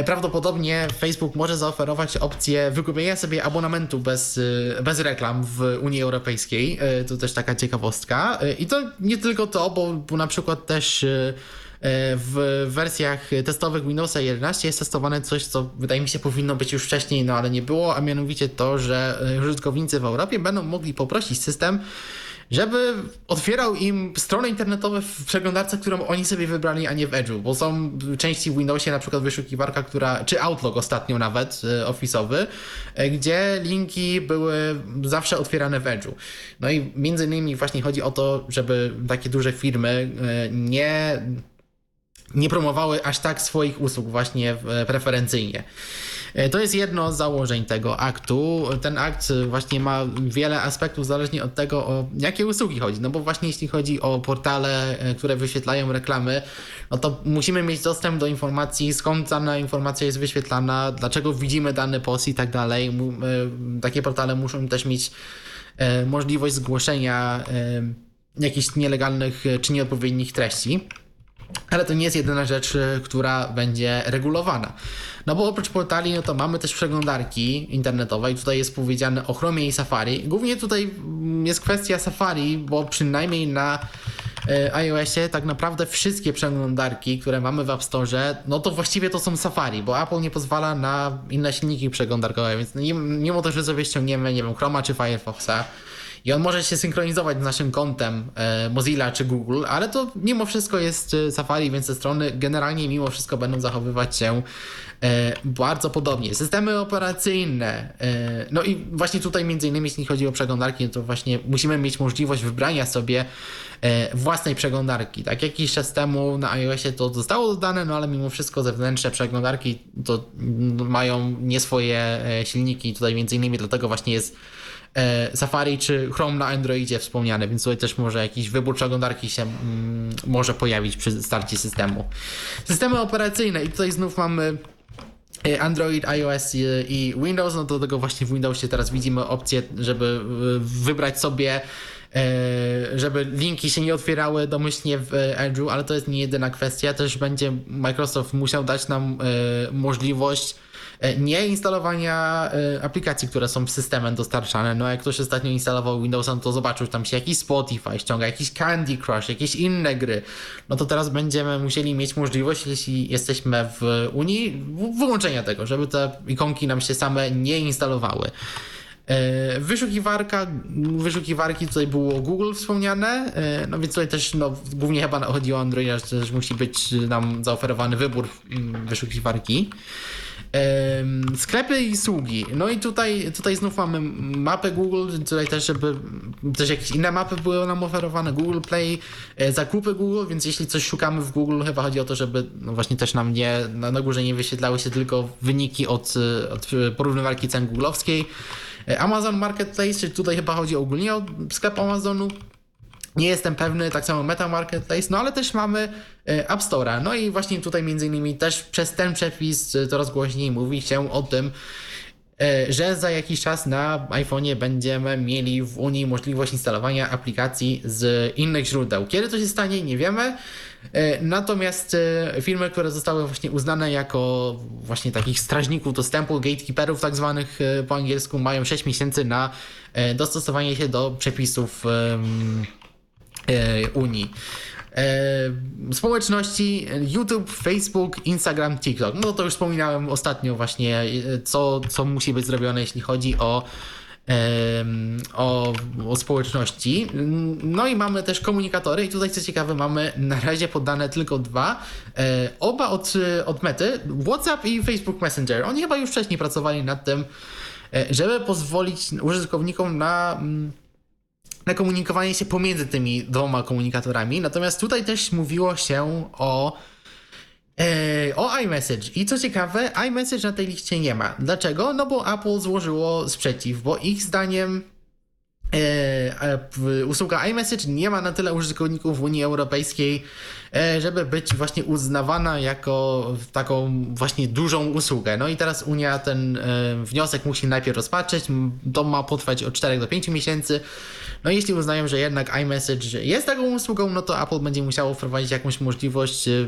Prawdopodobnie Facebook może zaoferować opcję wykupienia sobie abonamentu bez, e, bez reklam w Unii Europejskiej. E, To też taka ciekawostka. E, I to nie tylko to, bo, bo na przykład też e, e, w wersjach testowych Windowsa 11 jest testowane coś, co wydaje mi się powinno być już wcześniej, no ale nie było, a mianowicie to, że e, użytkownicy w Europie będą mogli poprosić system, żeby otwierał im strony internetowe w przeglądarce, którą oni sobie wybrali, a nie w Edge'u, bo są części w Windowsie, na przykład wyszukiwarka, która, czy Outlook ostatnio nawet, e, ofisowy, e, gdzie linki były zawsze otwierane w Edge'u. No i między innymi właśnie chodzi o to, żeby takie duże firmy e, nie nie promowały aż tak swoich usług właśnie preferencyjnie. E, To jest jedno z założeń tego aktu. Ten akt właśnie ma wiele aspektów zależnie od tego, o jakie usługi chodzi. No bo właśnie jeśli chodzi o portale, e, które wyświetlają reklamy, no to musimy mieć dostęp do informacji, skąd dana informacja jest wyświetlana, dlaczego widzimy dany post i tak dalej. E, Takie portale muszą też mieć możliwość zgłoszenia jakichś nielegalnych czy nieodpowiednich treści. Ale to nie jest jedyna rzecz, y, która będzie regulowana. No bo oprócz portali, no to mamy też przeglądarki internetowe i tutaj jest powiedziane o Chromie i Safari. Głównie tutaj mm, jest kwestia Safari, bo przynajmniej na y, iOSie tak naprawdę wszystkie przeglądarki, które mamy w App Store, no to właściwie to są Safari, bo Apple nie pozwala na inne silniki przeglądarkowe, więc mimo to, że sobie ściągniemy, nie wiem, Chroma czy Firefoxa, i on może się synchronizować z naszym kontem e, Mozilla czy Google, ale to mimo wszystko jest e, Safari, więc te strony generalnie mimo wszystko będą zachowywać się e, bardzo podobnie. Systemy operacyjne, no i właśnie tutaj między innymi jeśli chodzi o przeglądarki, no to właśnie musimy mieć możliwość wybrania sobie własnej przeglądarki. Tak jakiś czas temu na iOSie to zostało dodane, no ale mimo wszystko zewnętrzne przeglądarki to mają nie swoje silniki, tutaj między innymi dlatego właśnie jest Safari czy Chrome na Androidzie wspomniane, więc tutaj też może jakiś wybór przeglądarki się mm, może pojawić przy starcie systemu. Systemy operacyjne i tutaj znów mamy e, Android, iOS i, Windows, no do tego właśnie w Windowsie teraz widzimy opcję, żeby e, wybrać sobie e, żeby linki się nie otwierały domyślnie w e, Edge'u, ale to jest nie jedyna kwestia. Też będzie Microsoft musiał dać nam e, możliwość e, nie instalowania e, aplikacji, które są systemem dostarczane. No jak ktoś ostatnio instalował Windowsa, no to zobaczył, że tam się jakiś Spotify ściąga, jakiś Candy Crush, jakieś inne gry. No to teraz będziemy musieli mieć możliwość, jeśli jesteśmy w Unii, wyłączenia tego, żeby te ikonki nam się same nie instalowały. E, Wyszukiwarka, wyszukiwarki tutaj było Google wspomniane, e, no więc tutaj też no, głównie chyba chodzi o Androida, że też musi być nam zaoferowany wybór mm, wyszukiwarki. Sklepy i usługi. No i tutaj, tutaj znów mamy mapę Google, tutaj też, żeby też jakieś inne mapy były nam oferowane, Google Play, e, zakupy Google, więc jeśli coś szukamy w Google, chyba chodzi o to, żeby no właśnie też nam nie, na, na górze nie wyświetlały się tylko wyniki od, od porównywarki cen googlowskiej. E, Amazon Marketplace, czyli tutaj chyba chodzi ogólnie o sklep Amazonu. Nie jestem pewny, tak samo Meta Marketplace, no ale też mamy e, App Store'a. No i właśnie tutaj między innymi też przez ten przepis e, coraz głośniej mówi się o tym, e, że za jakiś czas na iPhone'ie będziemy mieli w Unii możliwość instalowania aplikacji z innych źródeł. Kiedy to się stanie, nie wiemy. E, Natomiast e, firmy, które zostały właśnie uznane jako właśnie takich strażników dostępu, gatekeeperów tak zwanych e, po angielsku, mają 6 miesięcy na e, dostosowanie się do przepisów e, Unii. E, społeczności YouTube, Facebook, Instagram, TikTok. No to już wspominałem ostatnio właśnie, e, co, co musi być zrobione, jeśli chodzi o, o, o społeczności. No i mamy też komunikatory i tutaj co ciekawe mamy na razie podane tylko dwa. E, oba od, od Mety, WhatsApp i Facebook Messenger. Oni chyba już wcześniej pracowali nad tym, e, żeby pozwolić użytkownikom na mm, na komunikowanie się pomiędzy tymi dwoma komunikatorami. Natomiast tutaj też mówiło się o E, o iMessage. I co ciekawe, iMessage na tej liście nie ma. Dlaczego? No bo Apple złożyło sprzeciw, bo ich zdaniem e, usługa iMessage nie ma na tyle użytkowników w Unii Europejskiej, E, żeby być właśnie uznawana jako taką właśnie dużą usługę. No i teraz Unia ten wniosek musi najpierw rozpatrzeć, to ma potrwać od 4 do 5 miesięcy. No i jeśli uznają, że jednak iMessage jest taką usługą, no to Apple będzie musiało wprowadzić jakąś możliwość, e,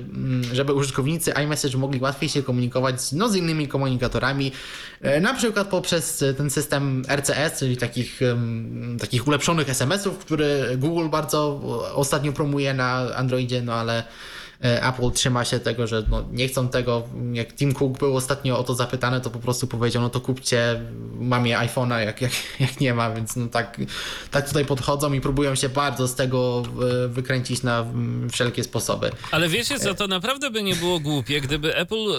żeby użytkownicy iMessage mogli łatwiej się komunikować no, z innymi komunikatorami, na przykład poprzez ten system RCS, czyli takich, takich ulepszonych SMS-ów, który Google bardzo ostatnio promuje na Androidzie, no ale E, Apple trzyma się tego, że no nie chcą tego. Jak Tim Cook był ostatnio o to zapytany, to po prostu powiedział, no to kupcie mamie iPhone'a, jak, jak, jak nie ma, więc no tak, tak tutaj podchodzą i próbują się bardzo z tego e, wykręcić na wszelkie sposoby. Ale wiecie co, to naprawdę by nie było głupie, gdyby Apple e,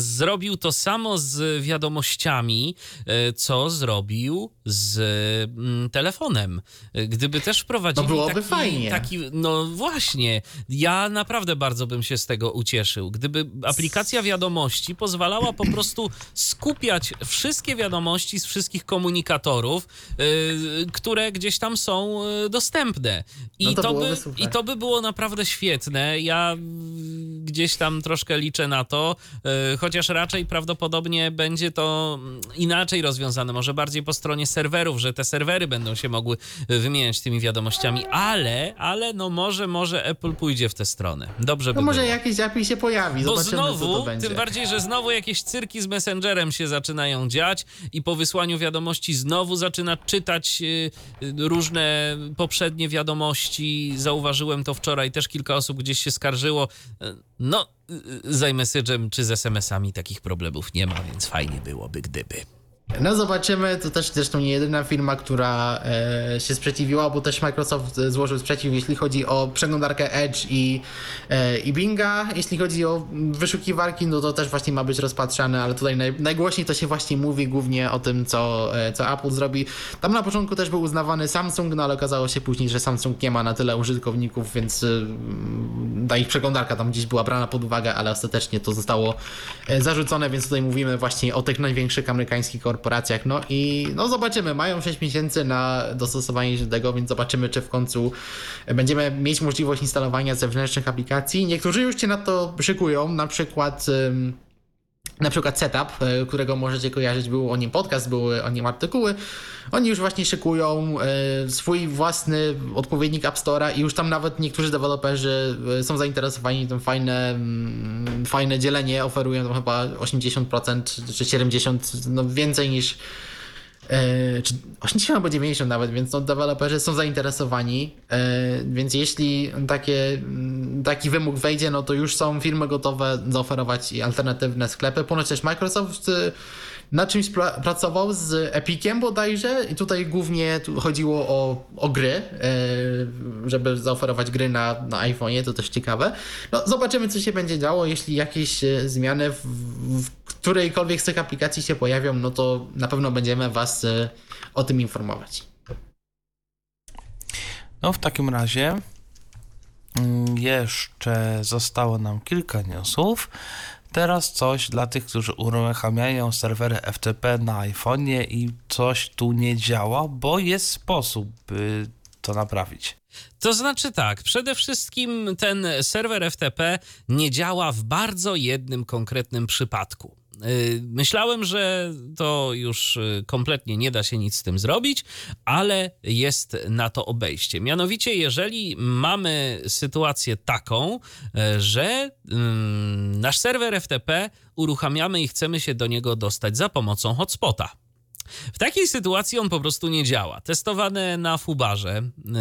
zrobił to samo z wiadomościami, co zrobił z telefonem. Gdyby też wprowadził no byłoby taki, fajnie. taki, no właśnie, ja naprawdę bardzo bym się z tego ucieszył. Gdyby aplikacja wiadomości pozwalała po prostu skupiać wszystkie wiadomości z wszystkich komunikatorów, yy, które gdzieś tam są yy, dostępne. I, no to, to by, I to by było naprawdę świetne. Ja gdzieś tam troszkę liczę na to, yy, chociaż raczej prawdopodobnie będzie to inaczej rozwiązane, może bardziej po stronie serwerów, że te serwery będą się mogły wymieniać tymi wiadomościami, ale, ale no może, może Apple pójdzie w tę stronę. Dobrze no by może było. jakiś API się pojawi, Bo zobaczymy znowu, co to będzie. tym bardziej, że znowu jakieś cyrki z Messengerem się zaczynają dziać i po wysłaniu wiadomości znowu zaczyna czytać y, y, różne poprzednie wiadomości. Zauważyłem to wczoraj, też kilka osób gdzieś się skarżyło. Y, no, z iMessage'em czy z SMS-ami takich problemów nie ma, więc fajnie byłoby, gdyby. No zobaczymy, to też zresztą nie jedyna firma, która e, się sprzeciwiła, bo też Microsoft złożył sprzeciw, jeśli chodzi o przeglądarkę Edge i, e, i Binga. Jeśli chodzi o wyszukiwarki, no to też właśnie ma być rozpatrzane, ale tutaj naj, najgłośniej to się właśnie mówi głównie o tym, co, e, co Apple zrobi. Tam na początku też był uznawany Samsung, no ale okazało się później, że Samsung nie ma na tyle użytkowników, więc e, ta ich przeglądarka tam gdzieś była brana pod uwagę, ale ostatecznie to zostało e, zarzucone, więc tutaj mówimy właśnie o tych największych amerykańskich korporacjach. No i no zobaczymy, mają 6 miesięcy na dostosowanie się do tego, więc zobaczymy, czy w końcu będziemy mieć możliwość instalowania zewnętrznych aplikacji. Niektórzy już się na to szykują, na przykład na przykład Setup, e, którego możecie kojarzyć, był o nim podcast, były o nim artykuły. Oni już właśnie szykują e, swój własny odpowiednik App Store'a i już tam nawet niektórzy deweloperzy e, są zainteresowani tym fajne, mm, fajne dzielenie, oferują tam chyba 80% czy 70%, no więcej niż czy 80 albo 90 nawet, więc no, deweloperzy są zainteresowani, e, więc jeśli takie, mm, taki wymóg wejdzie, no to już są firmy gotowe zaoferować alternatywne sklepy. Ponoć też Microsoft y, na czymś pra pracował z Epiciem bodajże i tutaj głównie tu chodziło o, o gry, e, żeby zaoferować gry na, na iPhone'ie, to też ciekawe. No, zobaczymy, co się będzie działo. Jeśli jakieś e, zmiany w, w którejkolwiek z tych aplikacji się pojawią, no to na pewno będziemy Was e, o tym informować. No, w takim razie mm, jeszcze zostało nam kilka newsów. Teraz coś dla tych, którzy uruchamiają serwery FTP na iPhone'ie i coś tu nie działa, bo jest sposób, by to naprawić. To znaczy tak, przede wszystkim ten serwer FTP nie działa w bardzo jednym konkretnym przypadku. Y, myślałem, że to już y, kompletnie nie da się nic z tym zrobić, ale jest na to obejście. Mianowicie, jeżeli mamy sytuację taką, y, że nasz serwer FTP uruchamiamy i chcemy się do niego dostać za pomocą hotspota. W takiej sytuacji on po prostu nie działa. Testowane na Fubarze yy,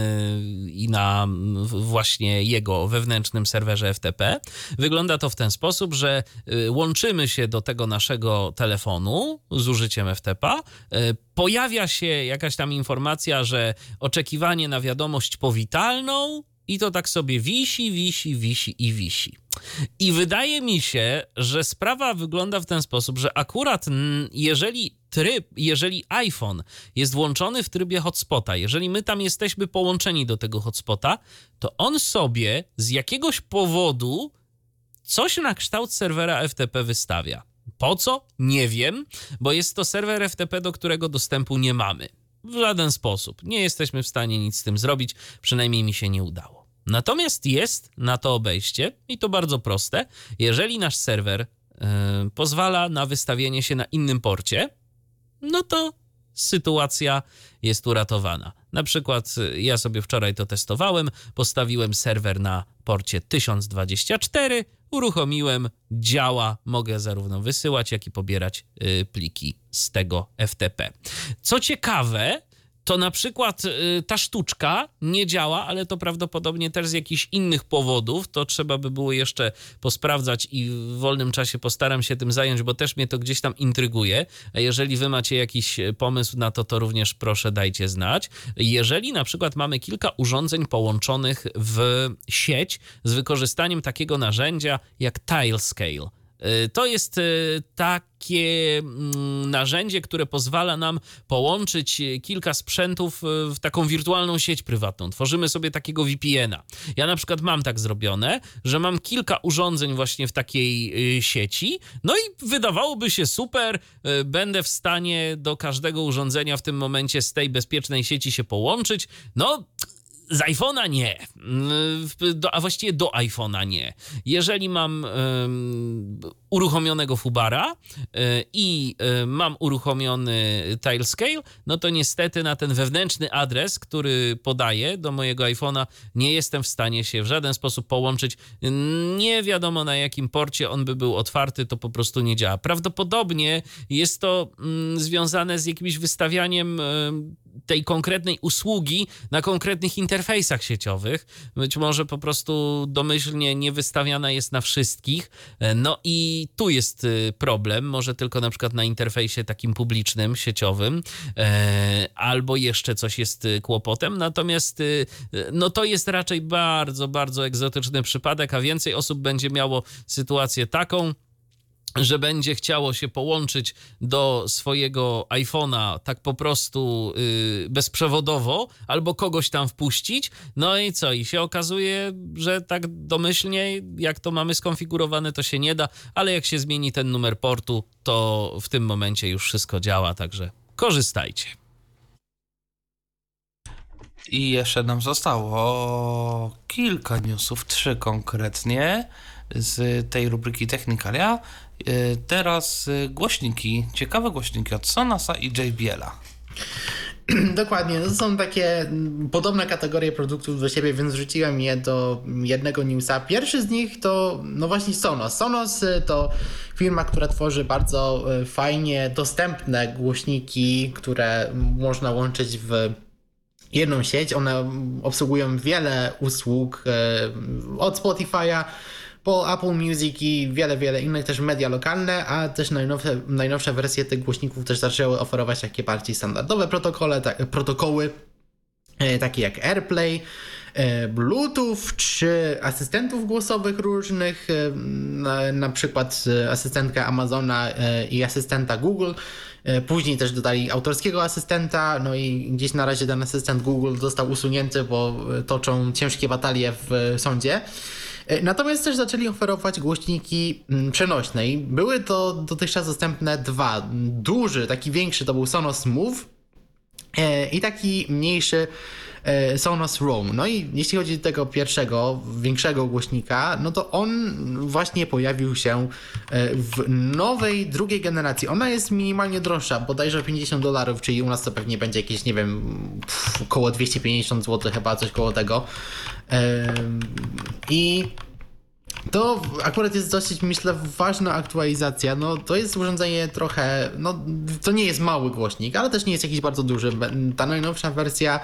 i na właśnie jego wewnętrznym serwerze FTP wygląda to w ten sposób, że yy, łączymy się do tego naszego telefonu z użyciem FTP. Yy, pojawia się jakaś tam informacja, że oczekiwanie na wiadomość powitalną i to tak sobie wisi, wisi, wisi i wisi. I wydaje mi się, że sprawa wygląda w ten sposób, że akurat jeżeli tryb, jeżeli iPhone jest włączony w trybie hotspota, jeżeli my tam jesteśmy połączeni do tego hotspota, to on sobie z jakiegoś powodu coś na kształt serwera FTP wystawia. Po co? Nie wiem, bo jest to serwer FTP, do którego dostępu nie mamy. W żaden sposób. Nie jesteśmy w stanie nic z tym zrobić, przynajmniej mi się nie udało. Natomiast jest na to obejście i to bardzo proste. Jeżeli nasz serwer yy, pozwala na wystawienie się na innym porcie, no to sytuacja jest uratowana. Na przykład y, ja sobie wczoraj to testowałem, postawiłem serwer na porcie 1024, uruchomiłem, działa, mogę zarówno wysyłać, jak i pobierać y, pliki z tego FTP. Co ciekawe, to na przykład y, ta sztuczka nie działa, ale to prawdopodobnie też z jakichś innych powodów. To trzeba by było jeszcze posprawdzać i w wolnym czasie postaram się tym zająć, bo też mnie to gdzieś tam intryguje. A jeżeli wy macie jakiś pomysł na to, to również proszę dajcie znać. Jeżeli na przykład mamy kilka urządzeń połączonych w sieć z wykorzystaniem takiego narzędzia jak Tilescale, to jest y, takie mm, narzędzie, które pozwala nam połączyć kilka sprzętów w taką wirtualną sieć prywatną. Tworzymy sobie takiego VPN-a. Ja na przykład mam tak zrobione, że mam kilka urządzeń właśnie w takiej sieci, no i wydawałoby się super, będę w stanie do każdego urządzenia w tym momencie z tej bezpiecznej sieci się połączyć. No, z iPhone'a nie, do, a właściwie do iPhone'a nie. Jeżeli mam uruchomionego Fubara y, i y, mam uruchomiony Tilescale, no to niestety na ten wewnętrzny adres, który podaję do mojego iPhone'a, nie jestem w stanie się w żaden sposób połączyć. Nie wiadomo na jakim porcie on by był otwarty, to po prostu nie działa. Prawdopodobnie jest to mm, związane z jakimś wystawianiem tej konkretnej usługi na konkretnych interfejsach sieciowych. Być może po prostu domyślnie nie wystawiana jest na wszystkich. No i tu jest y, problem, może tylko na przykład na interfejsie takim publicznym, sieciowym, e, albo jeszcze coś jest y, kłopotem. Natomiast y, no to jest raczej bardzo, bardzo egzotyczny przypadek, a więcej osób będzie miało sytuację taką, że będzie chciało się połączyć do swojego iPhone'a tak po prostu yy, bezprzewodowo, albo kogoś tam wpuścić. No i co? I się okazuje, że tak domyślnie, jak to mamy skonfigurowane, to się nie da, ale jak się zmieni ten numer portu, to w tym momencie już wszystko działa, także korzystajcie. I jeszcze nam zostało kilka newsów, trzy konkretnie z tej rubryki Technikalia. Y, teraz y, głośniki, ciekawe głośniki od Sonasa i JBL-a. Dokładnie, to są takie podobne kategorie produktów do siebie, więc wrzuciłem je do jednego newsa. Pierwszy z nich to no właśnie Sonos. Sonos y, to firma, która tworzy bardzo fajnie dostępne głośniki, które można łączyć w jedną sieć. One obsługują wiele usług od Spotify'a po Apple Music i wiele, wiele innych też media lokalne, a też najnowsze, najnowsze wersje tych głośników też zaczęły oferować takie bardziej standardowe protokole, tak, protokoły, e, takie jak AirPlay, e, Bluetooth czy asystentów głosowych różnych, e, na, na przykład asystentkę Amazona i asystenta Google. Później też dodali autorskiego asystenta, no i gdzieś na razie ten asystent Google został usunięty, bo toczą ciężkie batalie w sądzie. E, natomiast też zaczęli oferować głośniki mm, przenośne i były to dotychczas dostępne dwa. Duży, taki większy to był Sonos Move e, i taki mniejszy e, Sonos Roam. No i jeśli chodzi o tego pierwszego, większego głośnika, no to on właśnie pojawił się w nowej, drugiej generacji. Ona jest minimalnie droższa, bodajże o 50 dolarów, czyli u nas to pewnie będzie jakieś, nie wiem, około 250 zł, chyba coś koło tego. I to akurat jest dosyć, myślę, ważna aktualizacja. No, to jest urządzenie trochę, no, to nie jest mały głośnik, ale też nie jest jakiś bardzo duży. Ta najnowsza wersja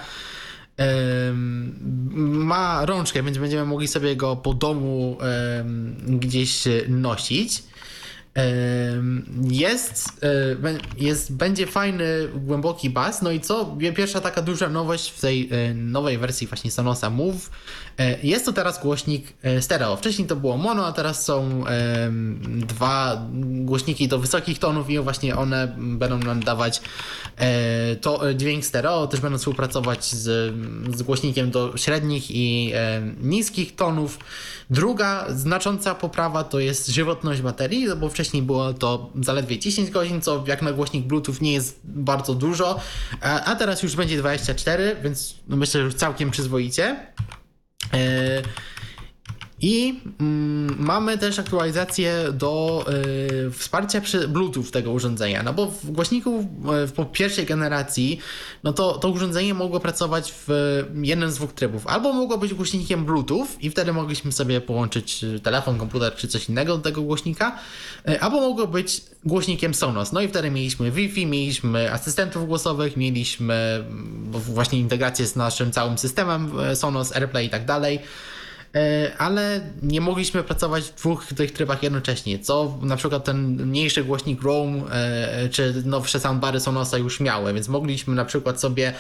ma rączkę, więc będziemy mogli sobie go po domu gdzieś nosić. Jest, jest, będzie fajny, głęboki bas. No i co? Pierwsza taka duża nowość w tej nowej wersji właśnie Sonosa Move. Jest to teraz głośnik stereo. Wcześniej to było mono, a teraz są dwa głośniki do wysokich tonów i właśnie one będą nam dawać to dźwięk stereo. Też będą współpracować z, z głośnikiem do średnich i niskich tonów. Druga znacząca poprawa to jest żywotność baterii, bo wcześniej było to zaledwie 10 godzin, co jak na głośnik Bluetooth nie jest bardzo dużo, a, teraz już będzie 24, więc myślę, że już całkiem przyzwoicie. E, i mm, mamy też aktualizację do y, wsparcia przy Bluetooth tego urządzenia, no bo w głośniku y, po pierwszej generacji, no to to urządzenie mogło pracować w jednym z dwóch trybów. Albo mogło być głośnikiem Bluetooth i wtedy mogliśmy sobie połączyć telefon, komputer czy coś innego do tego głośnika, y, albo mogło być głośnikiem Sonos. No i wtedy mieliśmy Wi-Fi, mieliśmy asystentów głosowych, mieliśmy mm, właśnie integrację z naszym całym systemem Sonos, AirPlay i tak dalej. E, ale nie mogliśmy pracować w dwóch tych trybach jednocześnie, co na przykład ten mniejszy głośnik Roam e, czy nowsze soundbary Sonosa już miały, więc mogliśmy na przykład sobie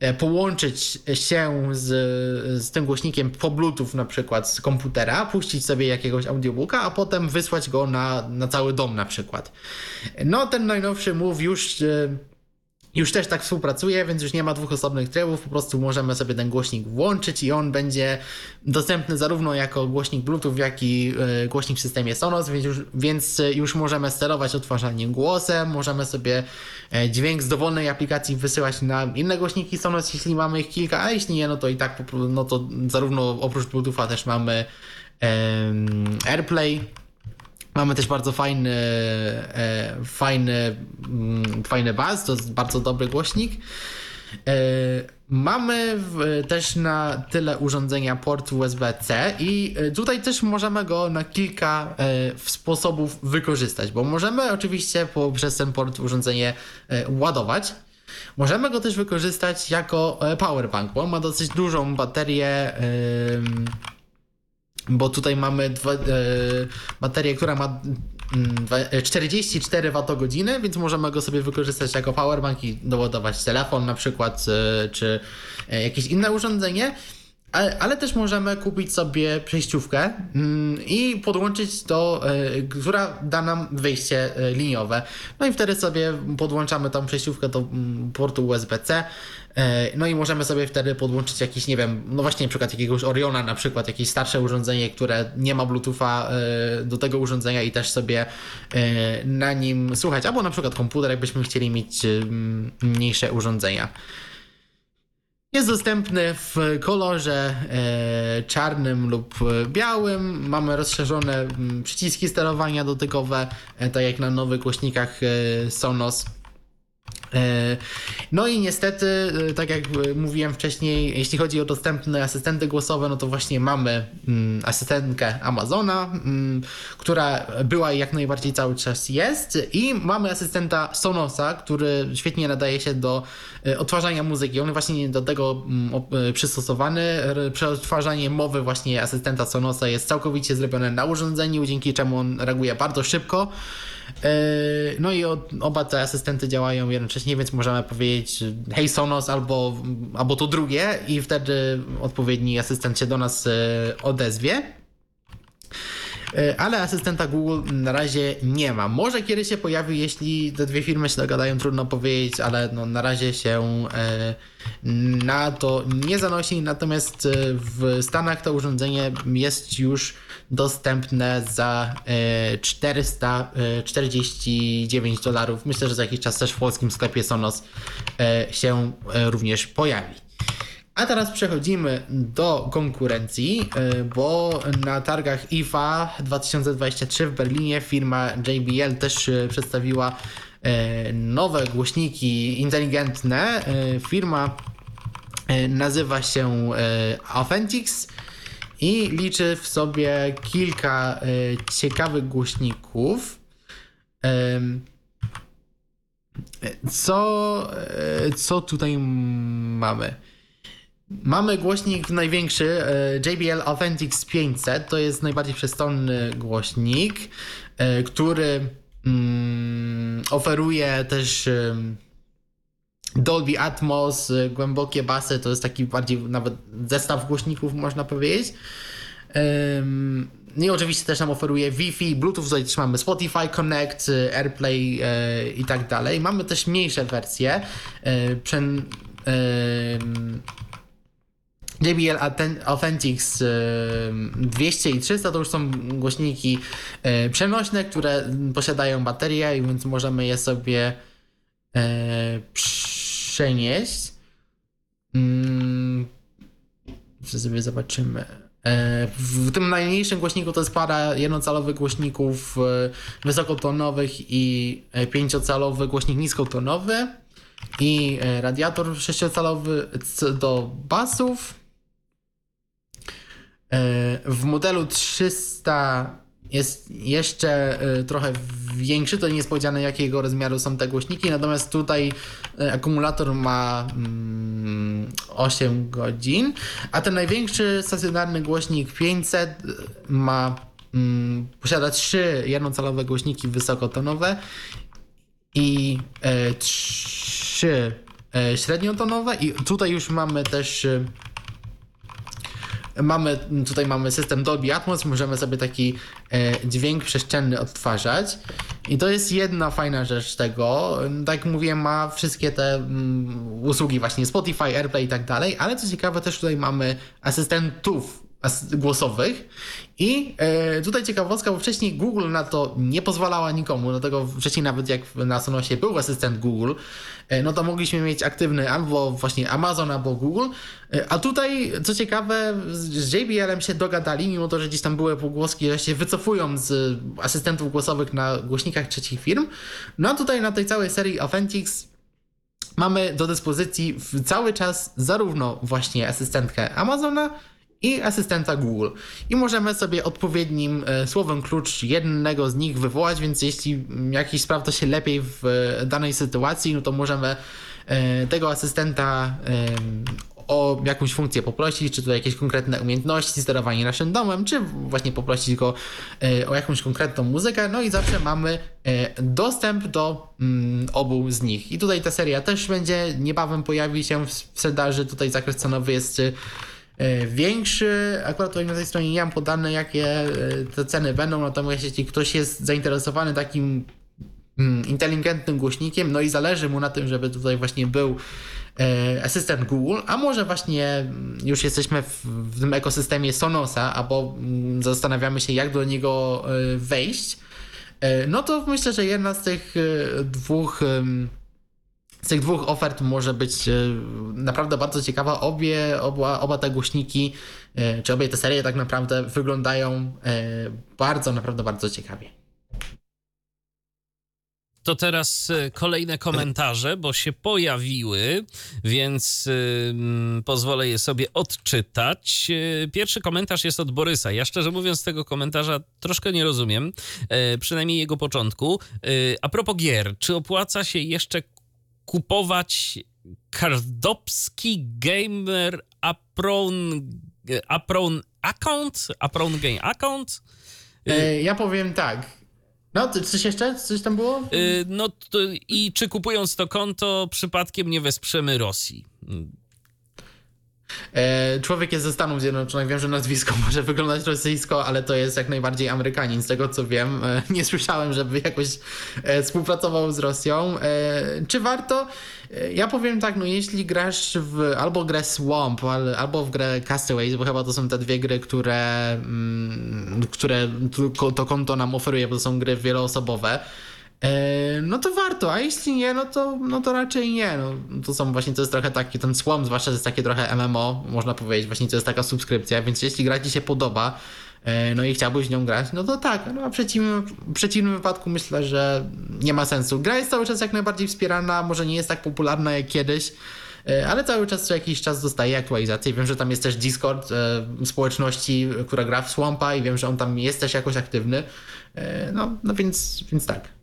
e, połączyć się z, z tym głośnikiem po Bluetooth na przykład z komputera, puścić sobie jakiegoś audiobooka, a potem wysłać go na, na cały dom na przykład. No ten najnowszy Move już już też tak współpracuje, więc już nie ma dwóch osobnych trybów, po prostu możemy sobie ten głośnik włączyć i on będzie dostępny zarówno jako głośnik Bluetooth, jak i e, głośnik w systemie Sonos, więc już, więc już możemy sterować odtwarzaniem głosem, możemy sobie e, dźwięk z dowolnej aplikacji wysyłać na inne głośniki Sonos, jeśli mamy ich kilka, a jeśli nie, no to i tak no to zarówno oprócz Bluetootha też mamy AirPlay, Mamy też bardzo fajny, e, fajny, mm, fajny baz, to jest bardzo dobry głośnik. E, mamy w, też na tyle urządzenia port USB-C i e, tutaj też możemy go na kilka e, sposobów wykorzystać, bo możemy oczywiście poprzez ten port urządzenie e, ładować. Możemy go też wykorzystać jako e, powerbank, bo on ma dosyć dużą baterię bo tutaj mamy dwa, e, baterię, która ma 44 mm, Wh, więc możemy go sobie wykorzystać jako powerbank i doładować telefon na przykład, e, czy e, jakieś inne urządzenie. Ale, ale, też możemy kupić sobie przejściówkę mm, i podłączyć do, y, która da nam wyjście y, liniowe. No i wtedy sobie podłączamy tą przejściówkę do mm, portu USB-C. Y, no i możemy sobie wtedy podłączyć jakiś, nie wiem, no właśnie na przykład jakiegoś Oriona, na przykład jakieś starsze urządzenie, które nie ma Bluetootha do tego urządzenia i też sobie na nim słuchać. Albo na przykład komputer, jakbyśmy chcieli mieć mniejsze urządzenia. Jest dostępny w kolorze e, czarnym lub białym. Mamy rozszerzone m, przyciski sterowania dotykowe, e, tak jak na nowych głośnikach e, Sonos. E, no i niestety, e, tak jak mówiłem wcześniej, jeśli chodzi o dostępne asystenty głosowe, no to właśnie mamy mm, asystentkę Amazona, mm, która była i jak najbardziej cały czas jest i mamy asystenta Sonosa, który świetnie nadaje się do e, odtwarzania muzyki. On właśnie do tego mm, przystosowany. Przetwarzanie mowy właśnie asystenta Sonosa jest całkowicie zrobione na urządzeniu, dzięki czemu on reaguje bardzo szybko. No i oba te asystenty działają jednocześnie, więc możemy powiedzieć hej Sonos albo, albo to drugie i wtedy odpowiedni asystent się do nas e, odezwie. E, ale asystenta Google na razie nie ma. Może kiedy się pojawi, jeśli te dwie firmy się dogadają, trudno powiedzieć, ale no na razie się e, na to nie zanosi. Natomiast w Stanach to urządzenie jest już dostępne za 449 dolarów. Myślę, że za jakiś czas też w polskim sklepie Sonos się również pojawi. A teraz przechodzimy do konkurencji, bo na targach IFA 2023 w Berlinie firma JBL też przedstawiła nowe głośniki inteligentne. Firma nazywa się Authentics i liczy w sobie kilka y, ciekawych głośników. Co, y, co tutaj mamy? Mamy głośnik największy, JBL Authentics 500. To jest najbardziej przestronny głośnik, który mm, oferuje też Dolby Atmos, głębokie basy. To jest taki bardziej nawet zestaw głośników, można powiedzieć. No i oczywiście też nam oferuje Wi-Fi, Bluetooth, tutaj też mamy Spotify Connect, AirPlay i tak dalej. Mamy też mniejsze wersje. JBL Authentics 200 i 300 to już są głośniki przenośne, które posiadają baterię, więc możemy je sobie e, przenieść. Mm, sobie zobaczymy. E, w tym najmniejszym głośniku to jest para jednocalowych głośników wysokotonowych i pięciocalowy głośnik niskotonowy i radiator sześciocalowy do basów. E, w modelu 300 jest jeszcze e, trochę większy, to nie jest powiedziane jakiego rozmiaru są te głośniki, natomiast tutaj e, akumulator ma 8 mm, godzin, a ten największy stacjonarny głośnik 500 ma mm, posiada trzy jednocalowe głośniki wysokotonowe i trzy średniotonowe i tutaj już mamy też Mamy, tutaj mamy system Dolby Atmos, możemy sobie taki e, dźwięk przestrzenny odtwarzać. I to jest jedna fajna rzecz tego. Tak jak mówiłem, ma wszystkie te mm, usługi właśnie Spotify, AirPlay i tak dalej, ale co ciekawe też tutaj mamy asystentów głosowych. I e, tutaj ciekawostka, bo wcześniej Google na to nie pozwalała nikomu, dlatego wcześniej nawet jak na Sonosie był asystent Google, e, no to mogliśmy mieć aktywny albo właśnie Amazon, albo Google, e, a tutaj, co ciekawe, z JBL-em się dogadali, mimo to, że gdzieś tam były pogłoski, że się wycofują z asystentów głosowych na głośnikach trzecich firm. No a tutaj na tej całej serii Authentics mamy do dyspozycji cały czas zarówno właśnie asystentkę Amazona, i asystenta Google. I możemy sobie odpowiednim e, słowem klucz jednego z nich wywołać, więc jeśli jakiś sprawdza się lepiej w e, danej sytuacji, no to możemy e, tego asystenta o jakąś funkcję poprosić, czy to jakieś konkretne umiejętności, sterowanie naszym domem, czy właśnie poprosić go o jakąś konkretną muzykę, no i zawsze mamy dostęp do mm, obu z nich. I tutaj ta seria też będzie niebawem pojawi się w sprzedaży, tutaj zakres cenowy jest większy. Akurat tutaj na tej stronie nie mam podane, jakie e, te ceny będą, natomiast jeśli ktoś jest zainteresowany takim mm, inteligentnym głośnikiem, no i zależy mu na tym, żeby tutaj właśnie był e, asystent Google, a może właśnie mm, już jesteśmy w, w tym ekosystemie Sonosa, albo mm, zastanawiamy się, jak do niego wejść, no to myślę, że jedna z tych dwóch z tych dwóch ofert może być e, naprawdę bardzo ciekawa. Obie, oba, oba te głośniki, e, czy obie te serie tak naprawdę wyglądają e, bardzo, naprawdę bardzo ciekawie. To teraz kolejne komentarze, bo się pojawiły, więc pozwolę je sobie odczytać. Pierwszy komentarz jest od Borysa. Ja szczerze mówiąc tego komentarza troszkę nie rozumiem, przynajmniej jego początku. A propos gier, czy opłaca się jeszcze kupować Kardopski Gamer Apron, Apron Account? Apron Game Account? E, ja powiem tak. No, coś jeszcze? Coś tam było? E, no to, i czy kupując to konto przypadkiem nie wesprzemy Rosji? E, człowiek jest ze Stanów Zjednoczonych, wiem, że nazwisko może wyglądać rosyjsko, ale to jest jak najbardziej Amerykanin, z tego co wiem. E, nie słyszałem, żeby jakoś e, współpracował z Rosją. Czy warto? Ja powiem tak, no jeśli grasz w albo grę Swamp, albo w grę Castaways, bo chyba to są te dwie gry, które, mm, które to konto nam oferuje, bo to są gry wieloosobowe, no to warto, a jeśli nie, no to, no to raczej nie. No, to są właśnie, to jest trochę taki, ten słom, zwłaszcza, że jest takie trochę MMO, można powiedzieć, właśnie to jest taka subskrypcja, więc jeśli gra ci się podoba, e, no i chciałbyś nią grać, no to tak, no a w przeciwnym, w przeciwnym wypadku myślę, że nie ma sensu. Gra jest cały czas jak najbardziej wspierana, może nie jest tak popularna jak kiedyś, e, ale cały czas co jakiś czas dostaje aktualizacje. Wiem, że tam jest też Discord e, społeczności, która gra w Swampa i wiem, że on tam jest też jakoś aktywny. E, no, no więc, więc tak.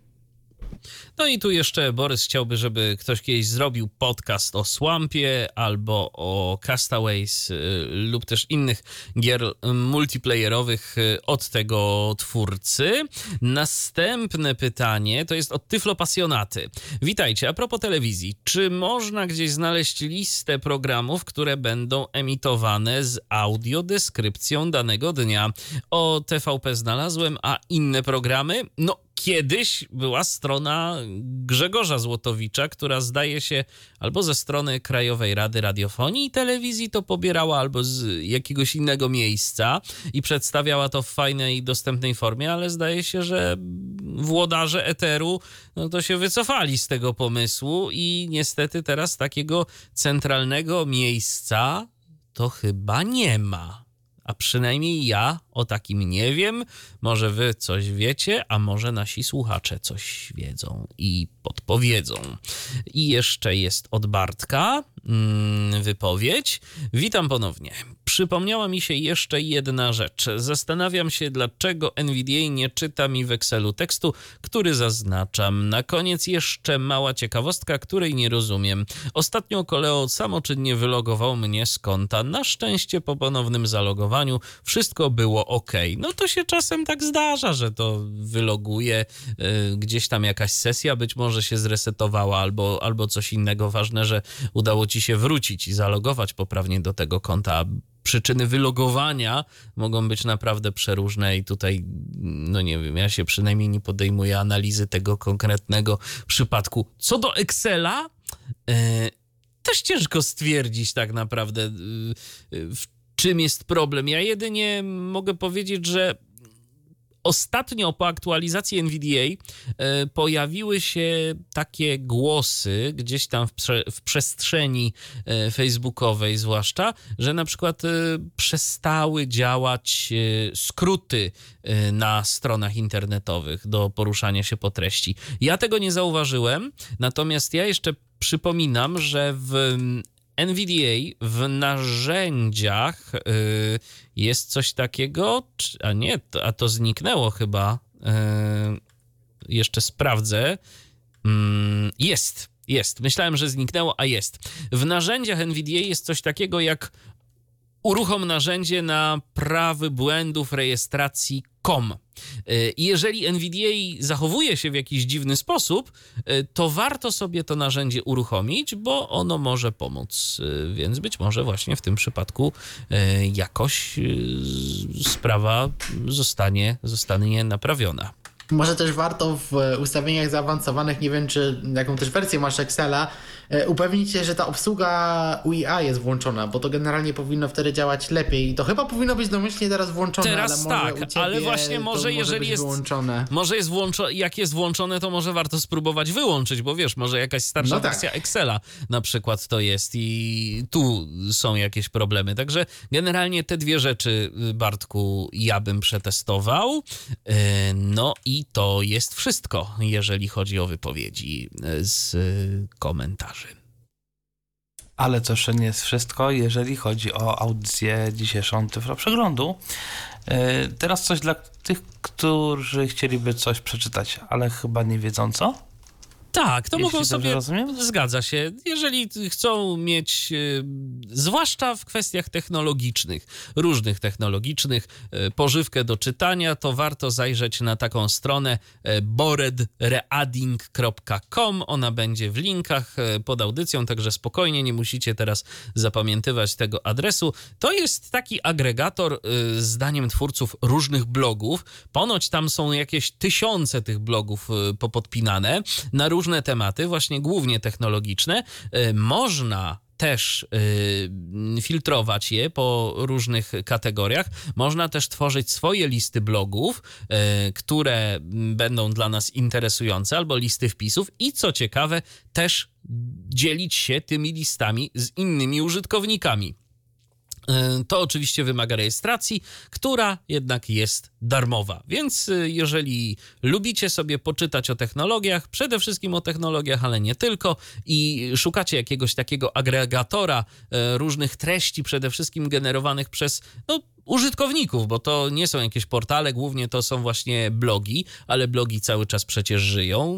No i tu jeszcze Borys chciałby, żeby ktoś kiedyś zrobił podcast o Swampie albo o Castaways y, lub też innych gier multiplayerowych y, od tego twórcy. Następne pytanie to jest od Tyflo Pasjonaty. Witajcie, a propos telewizji, czy można gdzieś znaleźć listę programów, które będą emitowane z audiodeskrypcją danego dnia? O TVP znalazłem, a inne programy? No, kiedyś była strona Grzegorza Złotowicza, która zdaje się albo ze strony Krajowej Rady Radiofonii i Telewizji to pobierała, albo z jakiegoś innego miejsca i przedstawiała to w fajnej, dostępnej formie, ale zdaje się, że włodarze eteru no to się wycofali z tego pomysłu i niestety teraz takiego centralnego miejsca to chyba nie ma. A przynajmniej ja o takim nie wiem. Może wy coś wiecie, a może nasi słuchacze coś wiedzą i podpowiedzą. I jeszcze jest od Bartka wypowiedź. Witam ponownie. Przypomniała mi się jeszcze jedna rzecz. Zastanawiam się, dlaczego NVDA nie czyta mi w Excelu tekstu, który zaznaczam. Na koniec jeszcze mała ciekawostka, której nie rozumiem. Ostatnio Koleo samoczynnie wylogował mnie z konta. Na szczęście po ponownym zalogowaniu wszystko było ok. No to się czasem tak zdarza, że to wyloguje y, gdzieś tam jakaś sesja, być może się zresetowała albo, albo coś innego. Ważne, że udało ci się wrócić i zalogować poprawnie do tego konta. Przyczyny wylogowania mogą być naprawdę przeróżne i tutaj, no nie wiem, ja się przynajmniej nie podejmuję analizy tego konkretnego przypadku. Co do Excela, y, też ciężko stwierdzić tak naprawdę, y, w czym jest problem. Ja jedynie mogę powiedzieć, że ostatnio po aktualizacji NVDA e, pojawiły się takie głosy gdzieś tam w, prze, w, przestrzeni e, facebookowej zwłaszcza, że na przykład e, przestały działać skróty na stronach internetowych do poruszania się po treści. Ja tego nie zauważyłem, natomiast ja jeszcze przypominam, że w NVDA w narzędziach y, jest coś takiego, a nie, a to zniknęło chyba. Y, jeszcze sprawdzę. Mm, jest, jest. Myślałem, że zniknęło, a jest. W narzędziach NVDA jest coś takiego jak uruchom narzędzie na prawy błędów rejestracji COM. Y, jeżeli NVDA zachowuje się w jakiś dziwny sposób, y, to warto sobie to narzędzie uruchomić, bo ono może pomóc. Y, więc być może właśnie w tym przypadku jakoś sprawa zostanie, zostanie naprawiona. Może też warto w ustawieniach zaawansowanych, nie wiem czy jaką też wersję masz Excela, E, upewnić się, że ta obsługa UIA jest włączona, bo to generalnie powinno wtedy działać lepiej. To chyba powinno być domyślnie teraz włączone, teraz ale tak, ale właśnie może jeżeli jest wyłączone. Może jest włączone, jak jest włączone, to może warto spróbować wyłączyć, bo wiesz, może jakaś starsza no tak. wersja Excela na przykład to jest i tu są jakieś problemy. Także generalnie te dwie rzeczy, Bartku, ja bym przetestował. E, no i to jest wszystko, jeżeli chodzi o wypowiedzi z komentarzy. Ale to jeszcze nie jest wszystko, jeżeli chodzi o audycję dzisiejszą Tyflo Przeglądu. E, teraz coś dla tych, którzy chcieliby coś przeczytać, ale chyba nie wiedzą co. Tak, to Jeśli mogą sobie. Rozumiem. Zgadza się. Jeżeli chcą mieć, y, zwłaszcza w kwestiach technologicznych, różnych technologicznych, y, pożywkę do czytania, to warto zajrzeć na taką stronę y, boredreading.com. Ona będzie w linkach pod audycją, także spokojnie, nie musicie teraz zapamiętywać tego adresu. To jest taki agregator, zdaniem twórców, różnych blogów. Ponoć tam są jakieś tysiące tych blogów popodpinane na różne różne tematy, właśnie głównie technologiczne. E, można też y, filtrować je po różnych kategoriach. Można też tworzyć swoje listy blogów, y, które będą dla nas interesujące, albo listy wpisów, i co ciekawe, też dzielić się tymi listami z innymi użytkownikami. Y, to oczywiście wymaga rejestracji, która jednak jest darmowa. Więc y, jeżeli lubicie sobie poczytać o technologiach, przede wszystkim o technologiach, ale nie tylko, i szukacie jakiegoś takiego agregatora y, różnych treści, przede wszystkim generowanych przez no, użytkowników, bo to nie są jakieś portale, głównie to są właśnie blogi, ale blogi cały czas przecież żyją,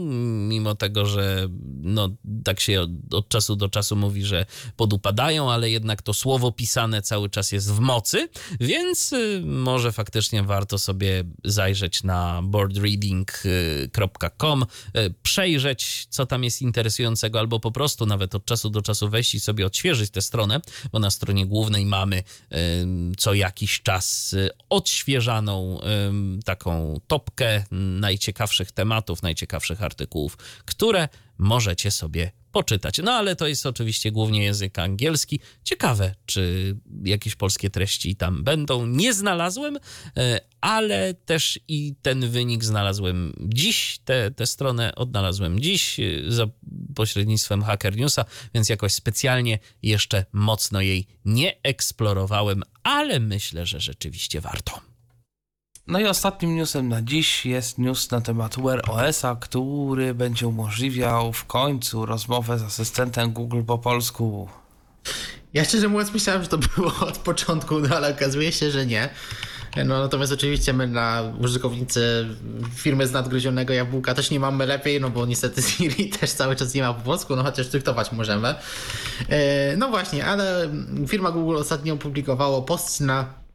mimo tego, że no, tak się od, od czasu do czasu mówi, że podupadają, ale jednak to słowo pisane cały czas jest w mocy, więc y, może faktycznie warto sobie zajrzeć na boardreading.com, y, przejrzeć, co tam jest interesującego, albo po prostu nawet od czasu do czasu wejść i sobie odświeżyć tę stronę, bo na stronie głównej mamy co jakiś czas y, odświeżaną taką topkę najciekawszych tematów, najciekawszych artykułów, które możecie sobie poczytać. No ale to jest oczywiście głównie język angielski. Ciekawe, czy jakieś polskie treści tam będą. Nie znalazłem, e, ale też i ten wynik znalazłem dziś. Tę stronę odnalazłem dziś e, za pośrednictwem Hacker Newsa, więc jakoś specjalnie jeszcze mocno jej nie eksplorowałem, ale myślę, że rzeczywiście warto. No i ostatnim newsem na dziś jest news na temat Wear OS-a, który będzie umożliwiał w końcu rozmowę z asystentem Google po polsku. Ja szczerze mówiąc myślałem, że to było od początku, no ale okazuje się, że nie. No natomiast oczywiście my na użytkownicy firmy z nadgryzionego jabłka też nie mamy lepiej, no bo niestety Siri też cały czas nie ma po polsku, no chociaż dyktować możemy. E, no właśnie, ale firma Google ostatnio opublikowało post na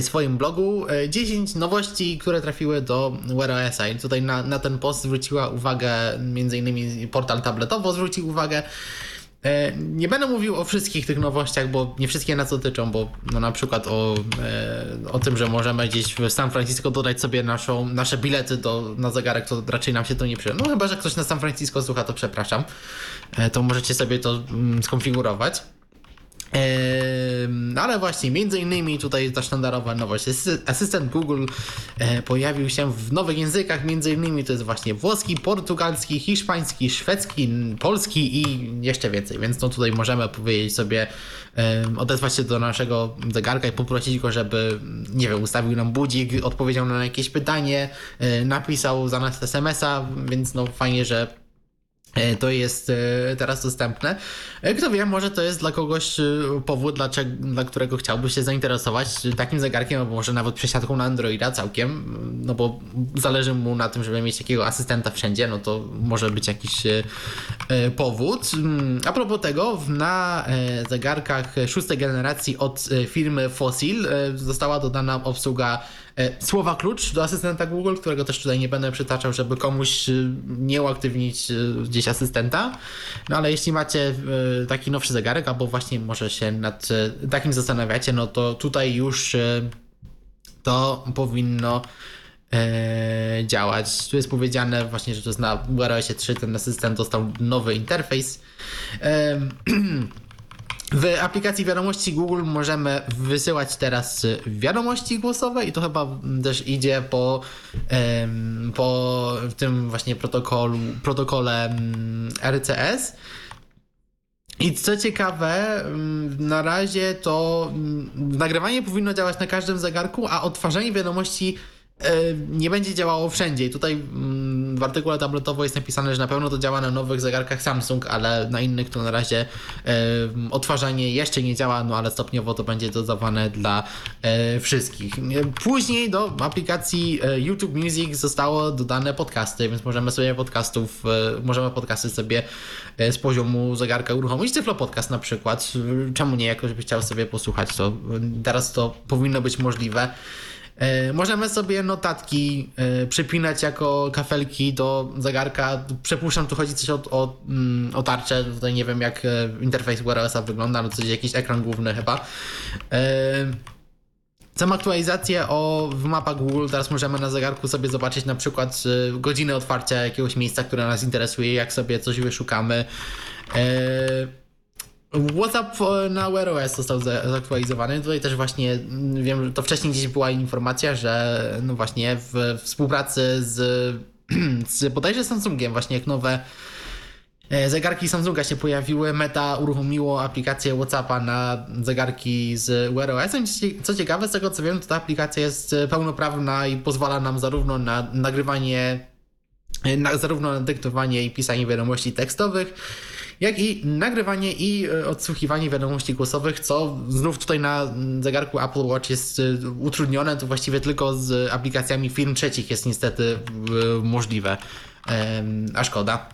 swoim blogu 10 e, nowości, które trafiły do Wear OS-a. I tutaj na, na ten post zwróciła uwagę, innymi portal tabletowo zwrócił uwagę. E, nie będę mówił o wszystkich tych nowościach, bo nie wszystkie nas dotyczą, bo no na przykład o, o tym, że możemy gdzieś w San Francisco dodać sobie naszą, nasze bilety do, na zegarek, to raczej nam się to nie przyda. No chyba, że ktoś na San Francisco słucha, to przepraszam. To możecie sobie to mm, skonfigurować. No ale właśnie, między innymi tutaj ta sztandarowa nowość. Asystent Google e, pojawił się w nowych językach, między innymi to jest właśnie włoski, portugalski, hiszpański, szwedzki, polski i jeszcze więcej, więc no tutaj możemy powiedzieć sobie, odezwać się do naszego zegarka i poprosić go, żeby, nie wiem, ustawił nam budzik, odpowiedział na jakieś pytanie, e, napisał za nas SMS-a, więc no fajnie, że to jest e, teraz dostępne. E, kto wie, może to jest dla kogoś powód, dla, którego chciałby się zainteresować takim zegarkiem, albo może nawet przesiadką na Androida całkiem, no bo zależy mu na tym, żeby mieć takiego asystenta wszędzie, no to może być jakiś powód. Mm, a propos tego, na zegarkach szóstej generacji od firmy Fossil została dodana obsługa E, słowa klucz do asystenta Google, którego też tutaj nie będę przytaczał, żeby komuś e, nie uaktywnić e, gdzieś asystenta. No ale jeśli macie taki nowszy zegarek, albo właśnie może się nad takim zastanawiacie, no to tutaj już to powinno działać. Tu jest powiedziane właśnie, że to jest na OS 3 ten asystent dostał nowy interfejs. W aplikacji wiadomości Google możemy wysyłać teraz wiadomości głosowe i to chyba też idzie po, po tym właśnie protokolu, protokole RCS. I co ciekawe, na razie to nagrywanie powinno działać na każdym zegarku, a odtwarzanie wiadomości nie będzie działało wszędzie. Tutaj mm, w artykule tabletowo jest napisane, że na pewno to działa na nowych zegarkach Samsung, ale na innych to na razie e, odtwarzanie jeszcze nie działa, no ale stopniowo to będzie dodawane dla e, wszystkich. Później do aplikacji YouTube Music zostało dodane podcasty, więc możemy sobie podcastów, możemy podcasty sobie z poziomu zegarka uruchomić. Tyflo Podcast na przykład. Czemu nie? Jakoś by chciał sobie posłuchać, to teraz to powinno być możliwe. E, możemy sobie notatki e, przypinać jako kafelki do zegarka. Przepuszczam, tu chodzi coś o, o, mm, o tarczę. Tutaj nie wiem, jak e, interfejs OS wygląda, ale coś, jakiś ekran główny chyba. Sam aktualizację o, w mapach Google teraz możemy na zegarku sobie zobaczyć na przykład godzinę otwarcia jakiegoś miejsca, które nas interesuje, jak sobie coś wyszukamy. WhatsApp na Wear OS został zaktualizowany. Tutaj też właśnie mm, wiem, że to wcześniej gdzieś była informacja, że no właśnie w współpracy z, z bodajże Samsungiem, właśnie jak nowe e, zegarki Samsunga się pojawiły, Meta uruchomiło aplikację WhatsAppa na zegarki z Wear OS. Co ciekawe, z tego co wiem, to ta aplikacja jest pełnoprawna i pozwala nam zarówno na nagrywanie, na, zarówno na dyktowanie i pisanie wiadomości tekstowych, jak i nagrywanie i e, odsłuchiwanie wiadomości głosowych, co znów tutaj na zegarku Apple Watch jest e, utrudnione, to właściwie tylko z aplikacjami firm trzecich jest niestety e, możliwe, a szkoda.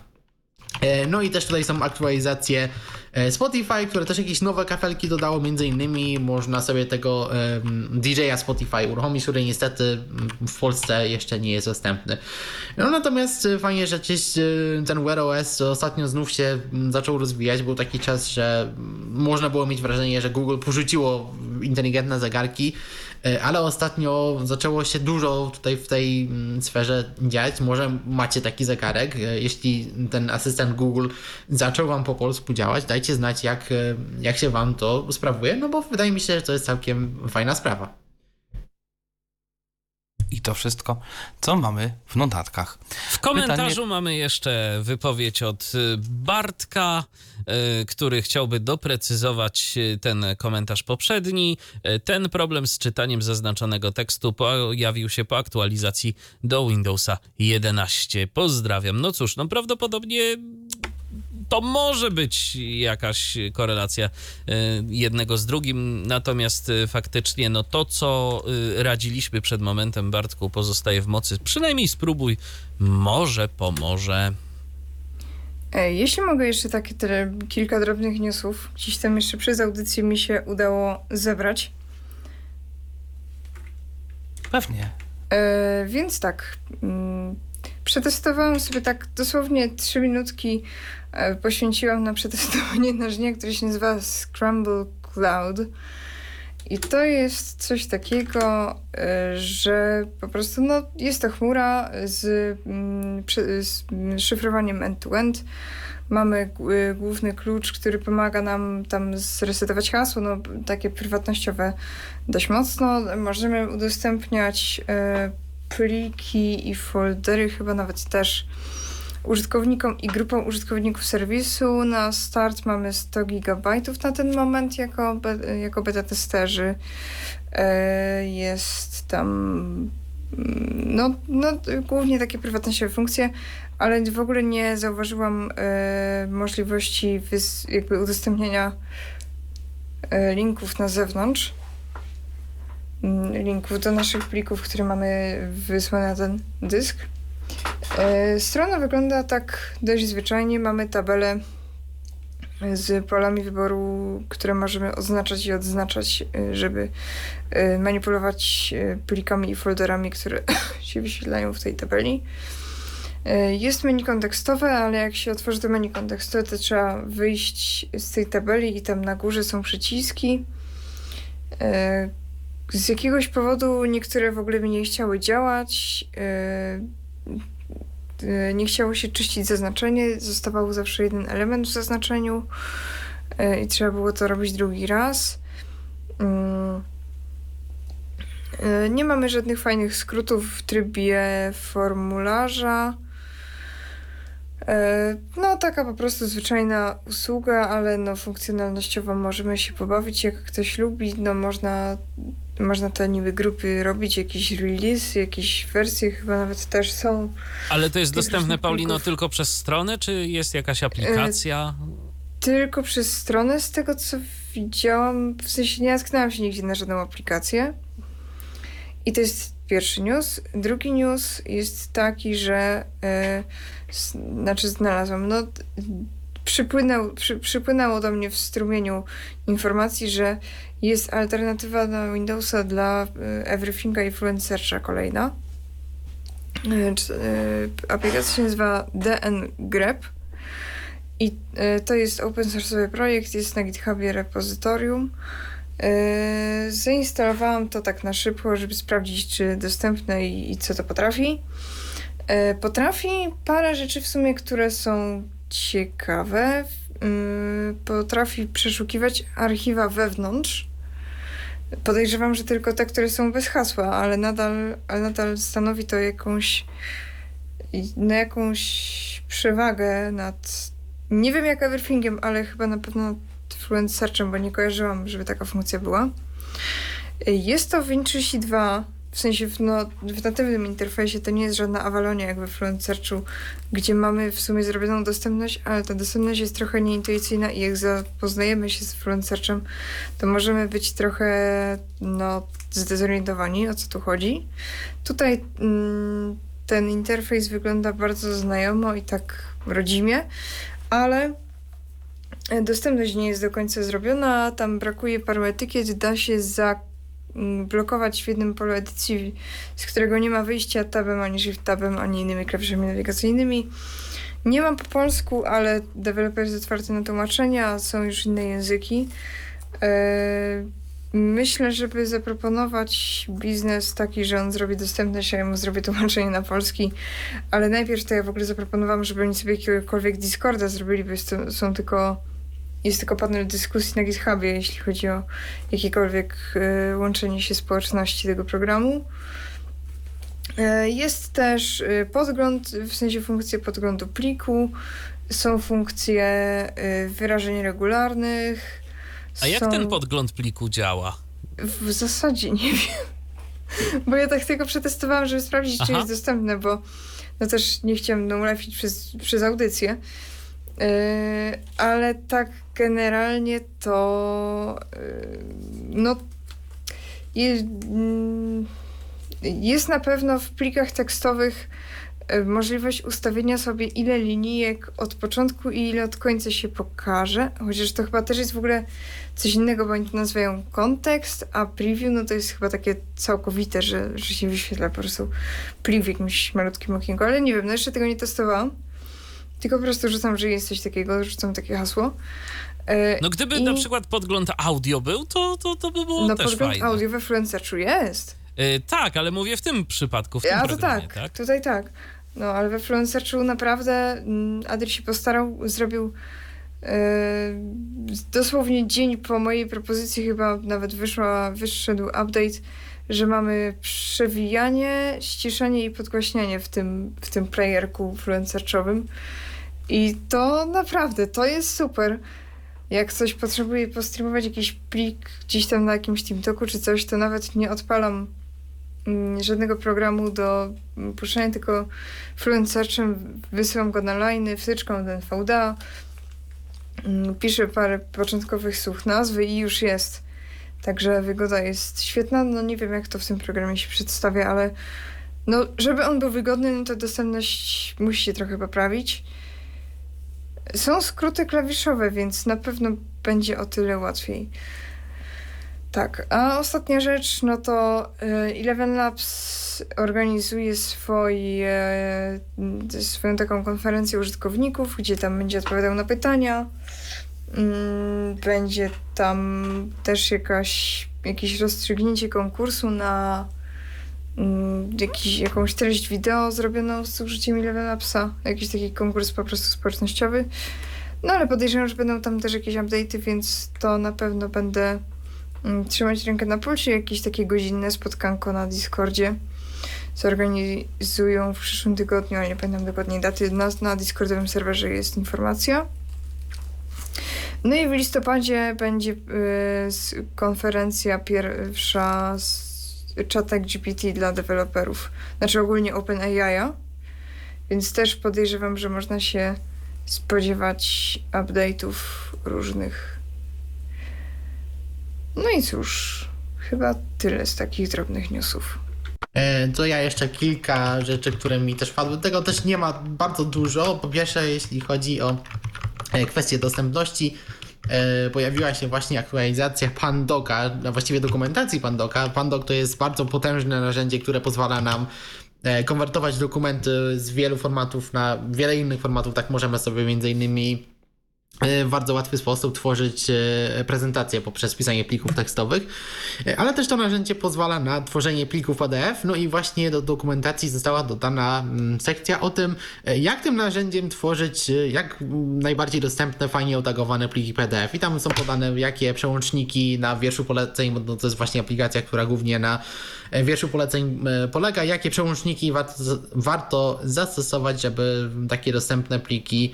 No i też tutaj są aktualizacje Spotify, które też jakieś nowe kafelki dodało, między innymi można sobie tego DJ-a Spotify uruchomić, który niestety w Polsce jeszcze nie jest dostępny. No natomiast fajnie, że gdzieś ten Wear OS ostatnio znów się zaczął rozwijać. Był taki czas, że można było mieć wrażenie, że Google porzuciło inteligentne zegarki, E, ale ostatnio zaczęło się dużo tutaj w tej mm, sferze dziać. Może macie taki zegarek. E, jeśli ten asystent Google zaczął Wam po polsku działać, dajcie znać, jak, e, jak się Wam to sprawuje, no bo wydaje mi się, że to jest całkiem fajna sprawa. I to wszystko, co mamy w notatkach. W komentarzu Pytanie... mamy jeszcze wypowiedź od Bartka. E, który chciałby doprecyzować e, ten komentarz poprzedni. Ten problem z czytaniem zaznaczonego tekstu pojawił się po aktualizacji do Windowsa 11. Pozdrawiam. No cóż, no prawdopodobnie to może być jakaś korelacja jednego z drugim, natomiast faktycznie no to, co radziliśmy przed momentem, Bartku, pozostaje w mocy. Przynajmniej spróbuj, może pomoże. Jeśli mogę jeszcze takie tyle, kilka drobnych newsów, gdzieś tam jeszcze przez audycję mi się udało zebrać. Pewnie. E, więc tak, mm, przetestowałam sobie tak dosłownie trzy minutki e, poświęciłam na przetestowanie narzędzia, które się nazywa Scramble Cloud. I to jest coś takiego, e, że po prostu no, jest to chmura z, mm, z szyfrowaniem end-to-end. Mamy główny klucz, który pomaga nam tam zresetować hasło, no takie prywatnościowe dość mocno. Możemy udostępniać e, pliki i foldery, chyba nawet też użytkownikom i grupom użytkowników serwisu. Na start mamy 100 GB na ten moment jako, jako beta testerzy. E, jest tam mm, no, no, głównie takie prywatnościowe funkcje, ale w ogóle nie zauważyłam e, możliwości jakby udostępniania e, linków na zewnątrz. Mm, linków do naszych plików, które mamy wysłane na ten dysk. E, strona wygląda tak dość zwyczajnie. Mamy tabelę z polami wyboru, które możemy oznaczać i odznaczać, e, żeby e, manipulować plikami i folderami, które się wyświetlają w tej tabeli. Jest menu kontekstowe, ale jak się otworzy to menu kontekstowe, to trzeba wyjść z tej tabeli i tam na górze są przyciski. Z jakiegoś powodu niektóre w ogóle by nie chciały działać. Y, nie chciało się czyścić zaznaczenie, zostawał zawsze jeden element w zaznaczeniu y, i trzeba było to robić drugi raz. Mm. Nie mamy żadnych fajnych skrótów w trybie formularza. No, taka po prostu zwyczajna usługa, ale no, funkcjonalnościowo możemy się pobawić, jak ktoś lubi. No, można można te niby grupy robić, jakieś release, jakieś wersje chyba nawet też są. Ale to jest dostępne, Paulino, tylko przez stronę, czy jest jakaś aplikacja? E, tylko przez stronę, z tego co widziałam, w sensie nie natknęłam się nigdzie na żadną aplikację. I to jest pierwszy news. Drugi news jest taki, że e, znaczy znalazłam, no przy, przypłynęło do mnie w strumieniu informacji, że jest alternatywa na Windowsa dla e, Everythinga i Fluent kolejna. E, e, aplikacja się nazywa DN Grep i to jest open source'owy projekt, jest na GitHubie repozytorium. Zainstalowałam to tak na szybko, żeby sprawdzić, czy dostępne i, i co to potrafi. Potrafi parę rzeczy w sumie, które są ciekawe. Potrafi przeszukiwać archiwa wewnątrz Podejrzewam, że tylko te, które są bez hasła, ale nadal, ale nadal stanowi to jakąś, na jakąś przewagę nad. Nie wiem jak Everythingiem, ale chyba na pewno nad Fluent Searchem, bo nie kojarzyłam, żeby taka funkcja była. Jest to Win32 w w sensie w, no, w natywnym interfejsie to nie jest żadna Avalonia jak we Fluent Searchu, gdzie mamy w sumie zrobioną dostępność, ale ta dostępność jest trochę nieintuicyjna i jak zapoznajemy się z Fluent Searchem, to możemy być trochę no, zdezorientowani, o co tu chodzi. Tutaj mm, ten interfejs wygląda bardzo znajomo i tak rodzimie, ale dostępność nie jest do końca zrobiona, tam brakuje paru etykiet, da się zablokować w jednym polu edycji, z którego nie ma wyjścia tabem, ani shift tabem, ani innymi klawiszami nawigacyjnymi. Nie mam po polsku, ale deweloper jest otwarty na tłumaczenia, są już inne języki. Yy, Myślę, żeby zaproponować biznes taki, że on zrobi dostępność, a ja mu zrobię tłumaczenie na polski, ale najpierw to ja w ogóle zaproponowałam, żeby oni sobie jakiegokolwiek Discorda zrobili, bo są tylko, jest tylko panel dyskusji na GitHubie, jeśli chodzi o jakiekolwiek y, łączenie się społeczności tego programu. Y, jest też y, podgląd, w sensie funkcje podglądu pliku, są funkcje wyrażeń regularnych, a jak są... ten podgląd pliku działa? W zasadzie nie wiem. Bo ja tak tylko przetestowałam, żeby sprawdzić, Aha. czy jest dostępne, bo no też nie chciałam no ulepić przez, przez audycję. Yy, ale tak generalnie to yy, no jest, yy, jest na pewno w plikach tekstowych E, możliwość ustawienia sobie ile linijek od początku i ile od końca się pokaże, chociaż to chyba też jest w ogóle coś innego, bo oni to nazywają kontekst, a preview no to jest chyba takie całkowite, że, że się wyświetla po prostu preview w jakimś malutkim okienku, ale nie wiem, no jeszcze tego nie testowałam, tylko po prostu rzucam, że jest coś takiego, rzucam takie hasło. E, no gdyby I... na przykład podgląd audio był, to, to, to by było no, też podgląd fajne. audio we Fluencerzu jest. Yy, tak, ale mówię w tym przypadku, w tym ja, to tak, tak, tutaj tak. No, ale we Fluencerzu naprawdę mm, Adri się postarał, zrobił yy, dosłownie dzień po mojej propozycji chyba nawet wyszła, wyszedł update, że mamy przewijanie, ściszanie i podgłaśnianie w tym, w tym playerku fluencerczowym. I to naprawdę, to jest super. Jak coś potrzebuję postreamować jakiś plik gdzieś tam na jakimś TeamTalku czy coś, to nawet nie odpalam Mm, żadnego programu do puszczania, tylko Fluent Searchem wysyłam go na line, wtyczką VDA, mm, piszę parę początkowych słów nazwy i już jest. Także wygoda jest świetna. No nie wiem, jak to w tym programie się przedstawia, ale no, żeby on był wygodny, no to dostępność musi się trochę poprawić. Są skróty klawiszowe, więc na pewno będzie o tyle łatwiej. Tak, a ostatnia rzecz, no to y, Eleven Labs organizuje swoje, y, swoją taką konferencję użytkowników, gdzie tam będzie odpowiadał na pytania. Mm, będzie tam też jakaś, jakieś rozstrzygnięcie konkursu na jakiś, jakąś treść wideo zrobioną z użyciem Eleven Labsa. Jakiś taki konkurs po prostu społecznościowy. No ale podejrzewam, że będą tam też jakieś update'y, więc to na pewno będę Mm, trzymać rękę na pulsie, jakieś takie godzinne spotkanko na Discordzie zorganizują w przyszłym tygodniu, ale nie pamiętam dokładnie daty, na, na Discordowym serwerze jest informacja. No i w listopadzie będzie y, konferencja pierwsza z czatek GPT dla deweloperów, znaczy ogólnie OpenAI, więc też podejrzewam, że można się spodziewać update'ów różnych no i cóż, chyba tyle z takich drobnych newsów. E, to ja jeszcze kilka rzeczy, które mi też padły. Tego też nie ma bardzo dużo. Po pierwsze, jeśli chodzi o e, kwestię dostępności, pojawiła się właśnie aktualizacja Pandoka, a właściwie dokumentacji Pandoka. Pandok to jest bardzo potężne narzędzie, które pozwala nam konwertować dokumenty z wielu formatów na wiele innych formatów. Tak możemy sobie między innymi E, w bardzo łatwy sposób tworzyć e, prezentacje poprzez pisanie plików tekstowych, e, ale też to narzędzie pozwala na tworzenie plików PDF, no i właśnie do dokumentacji została dodana mm, sekcja o tym, jak tym narzędziem tworzyć jak najbardziej dostępne, fajnie otagowane pliki PDF i tam są podane jakie przełączniki na wierszu poleceń, bo to jest właśnie aplikacja, która głównie na wierszu poleceń polega, jakie przełączniki warto zastosować, żeby takie dostępne pliki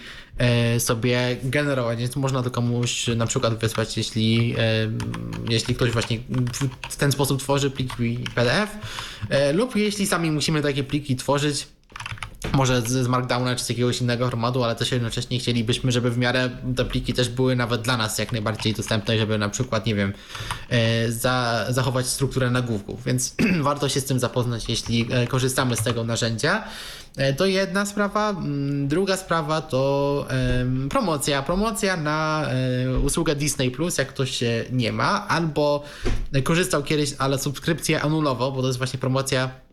sobie generować. Więc można to komuś na przykład wysłać, jeśli, e, jeśli ktoś właśnie w ten sposób tworzy pliki PDF, e, lub jeśli sami musimy takie pliki tworzyć, może z, Markdowna czy z jakiegoś innego formatu, ale też jednocześnie chcielibyśmy, żeby w miarę te pliki też były nawet dla nas jak najbardziej dostępne, żeby na przykład, nie wiem, e, za, zachować strukturę nagłówków, więc warto się z tym zapoznać, jeśli e, korzystamy z tego narzędzia. E, To jedna sprawa. Mm, Druga sprawa to promocja. Promocja na usługę Disney Plus, jak ktoś nie ma, albo korzystał kiedyś, ale subskrypcję anulował, bo to jest właśnie promocja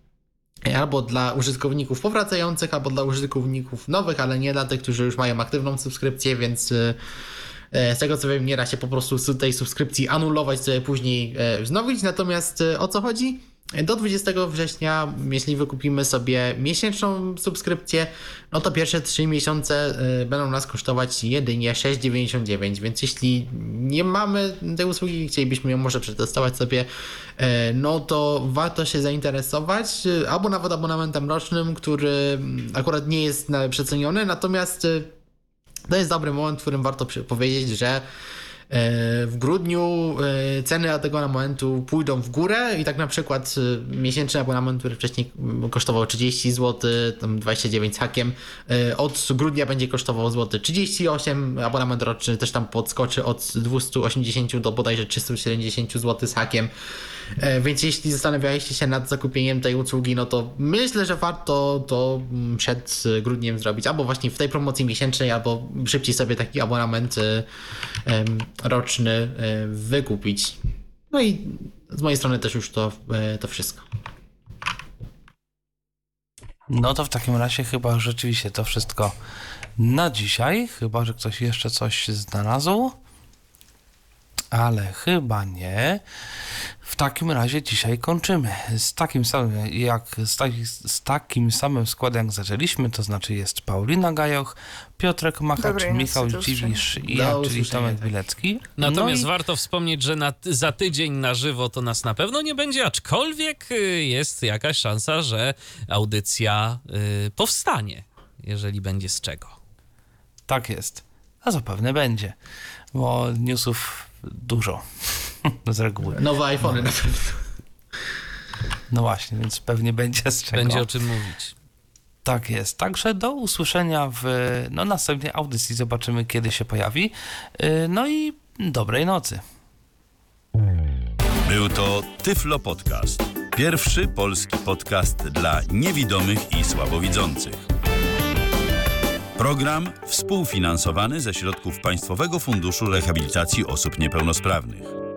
albo dla użytkowników powracających, albo dla użytkowników nowych, ale nie dla tych, którzy już mają aktywną subskrypcję, więc e, e, z tego co wiem, nie da się po prostu z tej subskrypcji anulować, sobie później e, wznowić. Natomiast o co chodzi? Do 20 września, jeśli wykupimy sobie miesięczną subskrypcję, no to pierwsze 3 miesiące e, będą nas kosztować jedynie 6,99, więc jeśli nie mamy tej usługi, chcielibyśmy ją może przetestować sobie, e, no to warto się zainteresować, e, albo nawet abonamentem rocznym, który akurat nie jest na- przeceniony, natomiast e, to jest dobry moment, w którym warto powiedzieć, że e, w grudniu e, ceny tego abonamentu pójdą w górę i tak na przykład e, miesięczny abonament, który wcześniej kosztował 30 zł, tam 29 z hakiem, e, od grudnia będzie kosztował złoty 38, abonament roczny też tam podskoczy od 280 do bodajże 370 zł z hakiem. E, Więc jeśli zastanawialiście się nad zakupieniem tej usługi, no to myślę, że warto to mm, przed e, grudniem zrobić, albo właśnie w tej promocji miesięcznej, albo szybciej sobie taki abonament e, roczny wykupić. No i z mojej strony też już to, to wszystko. No to w takim razie chyba rzeczywiście to wszystko na dzisiaj. Chyba, że ktoś jeszcze coś znalazł. Ale chyba nie. W takim razie dzisiaj kończymy. Z takim samym, jak, z, taki, z takim samym składem jak zaczęliśmy, to znaczy jest Paulina Gajoch, Piotrek Machacz, Dobrej Michał Dziwisz i ja, czyli Tomek tak. Bilecki. Natomiast no i warto wspomnieć, że na, za tydzień na żywo to nas na pewno nie będzie, aczkolwiek y, jest jakaś szansa, że audycja y, powstanie, jeżeli będzie z czego. tak jest. A zapewne będzie, bo newsów dużo z reguły. Nowe iPhony na pewno. No właśnie, więc pewnie będzie z czego. Będzie o czym mówić. Tak jest. Także do usłyszenia w no, następnej audycji. Zobaczymy, kiedy się pojawi. Yy, No i dobrej nocy. Był to Tyflo Podcast. Pierwszy polski podcast dla niewidomych i słabowidzących. Program współfinansowany ze środków Państwowego Funduszu Rehabilitacji Osób Niepełnosprawnych.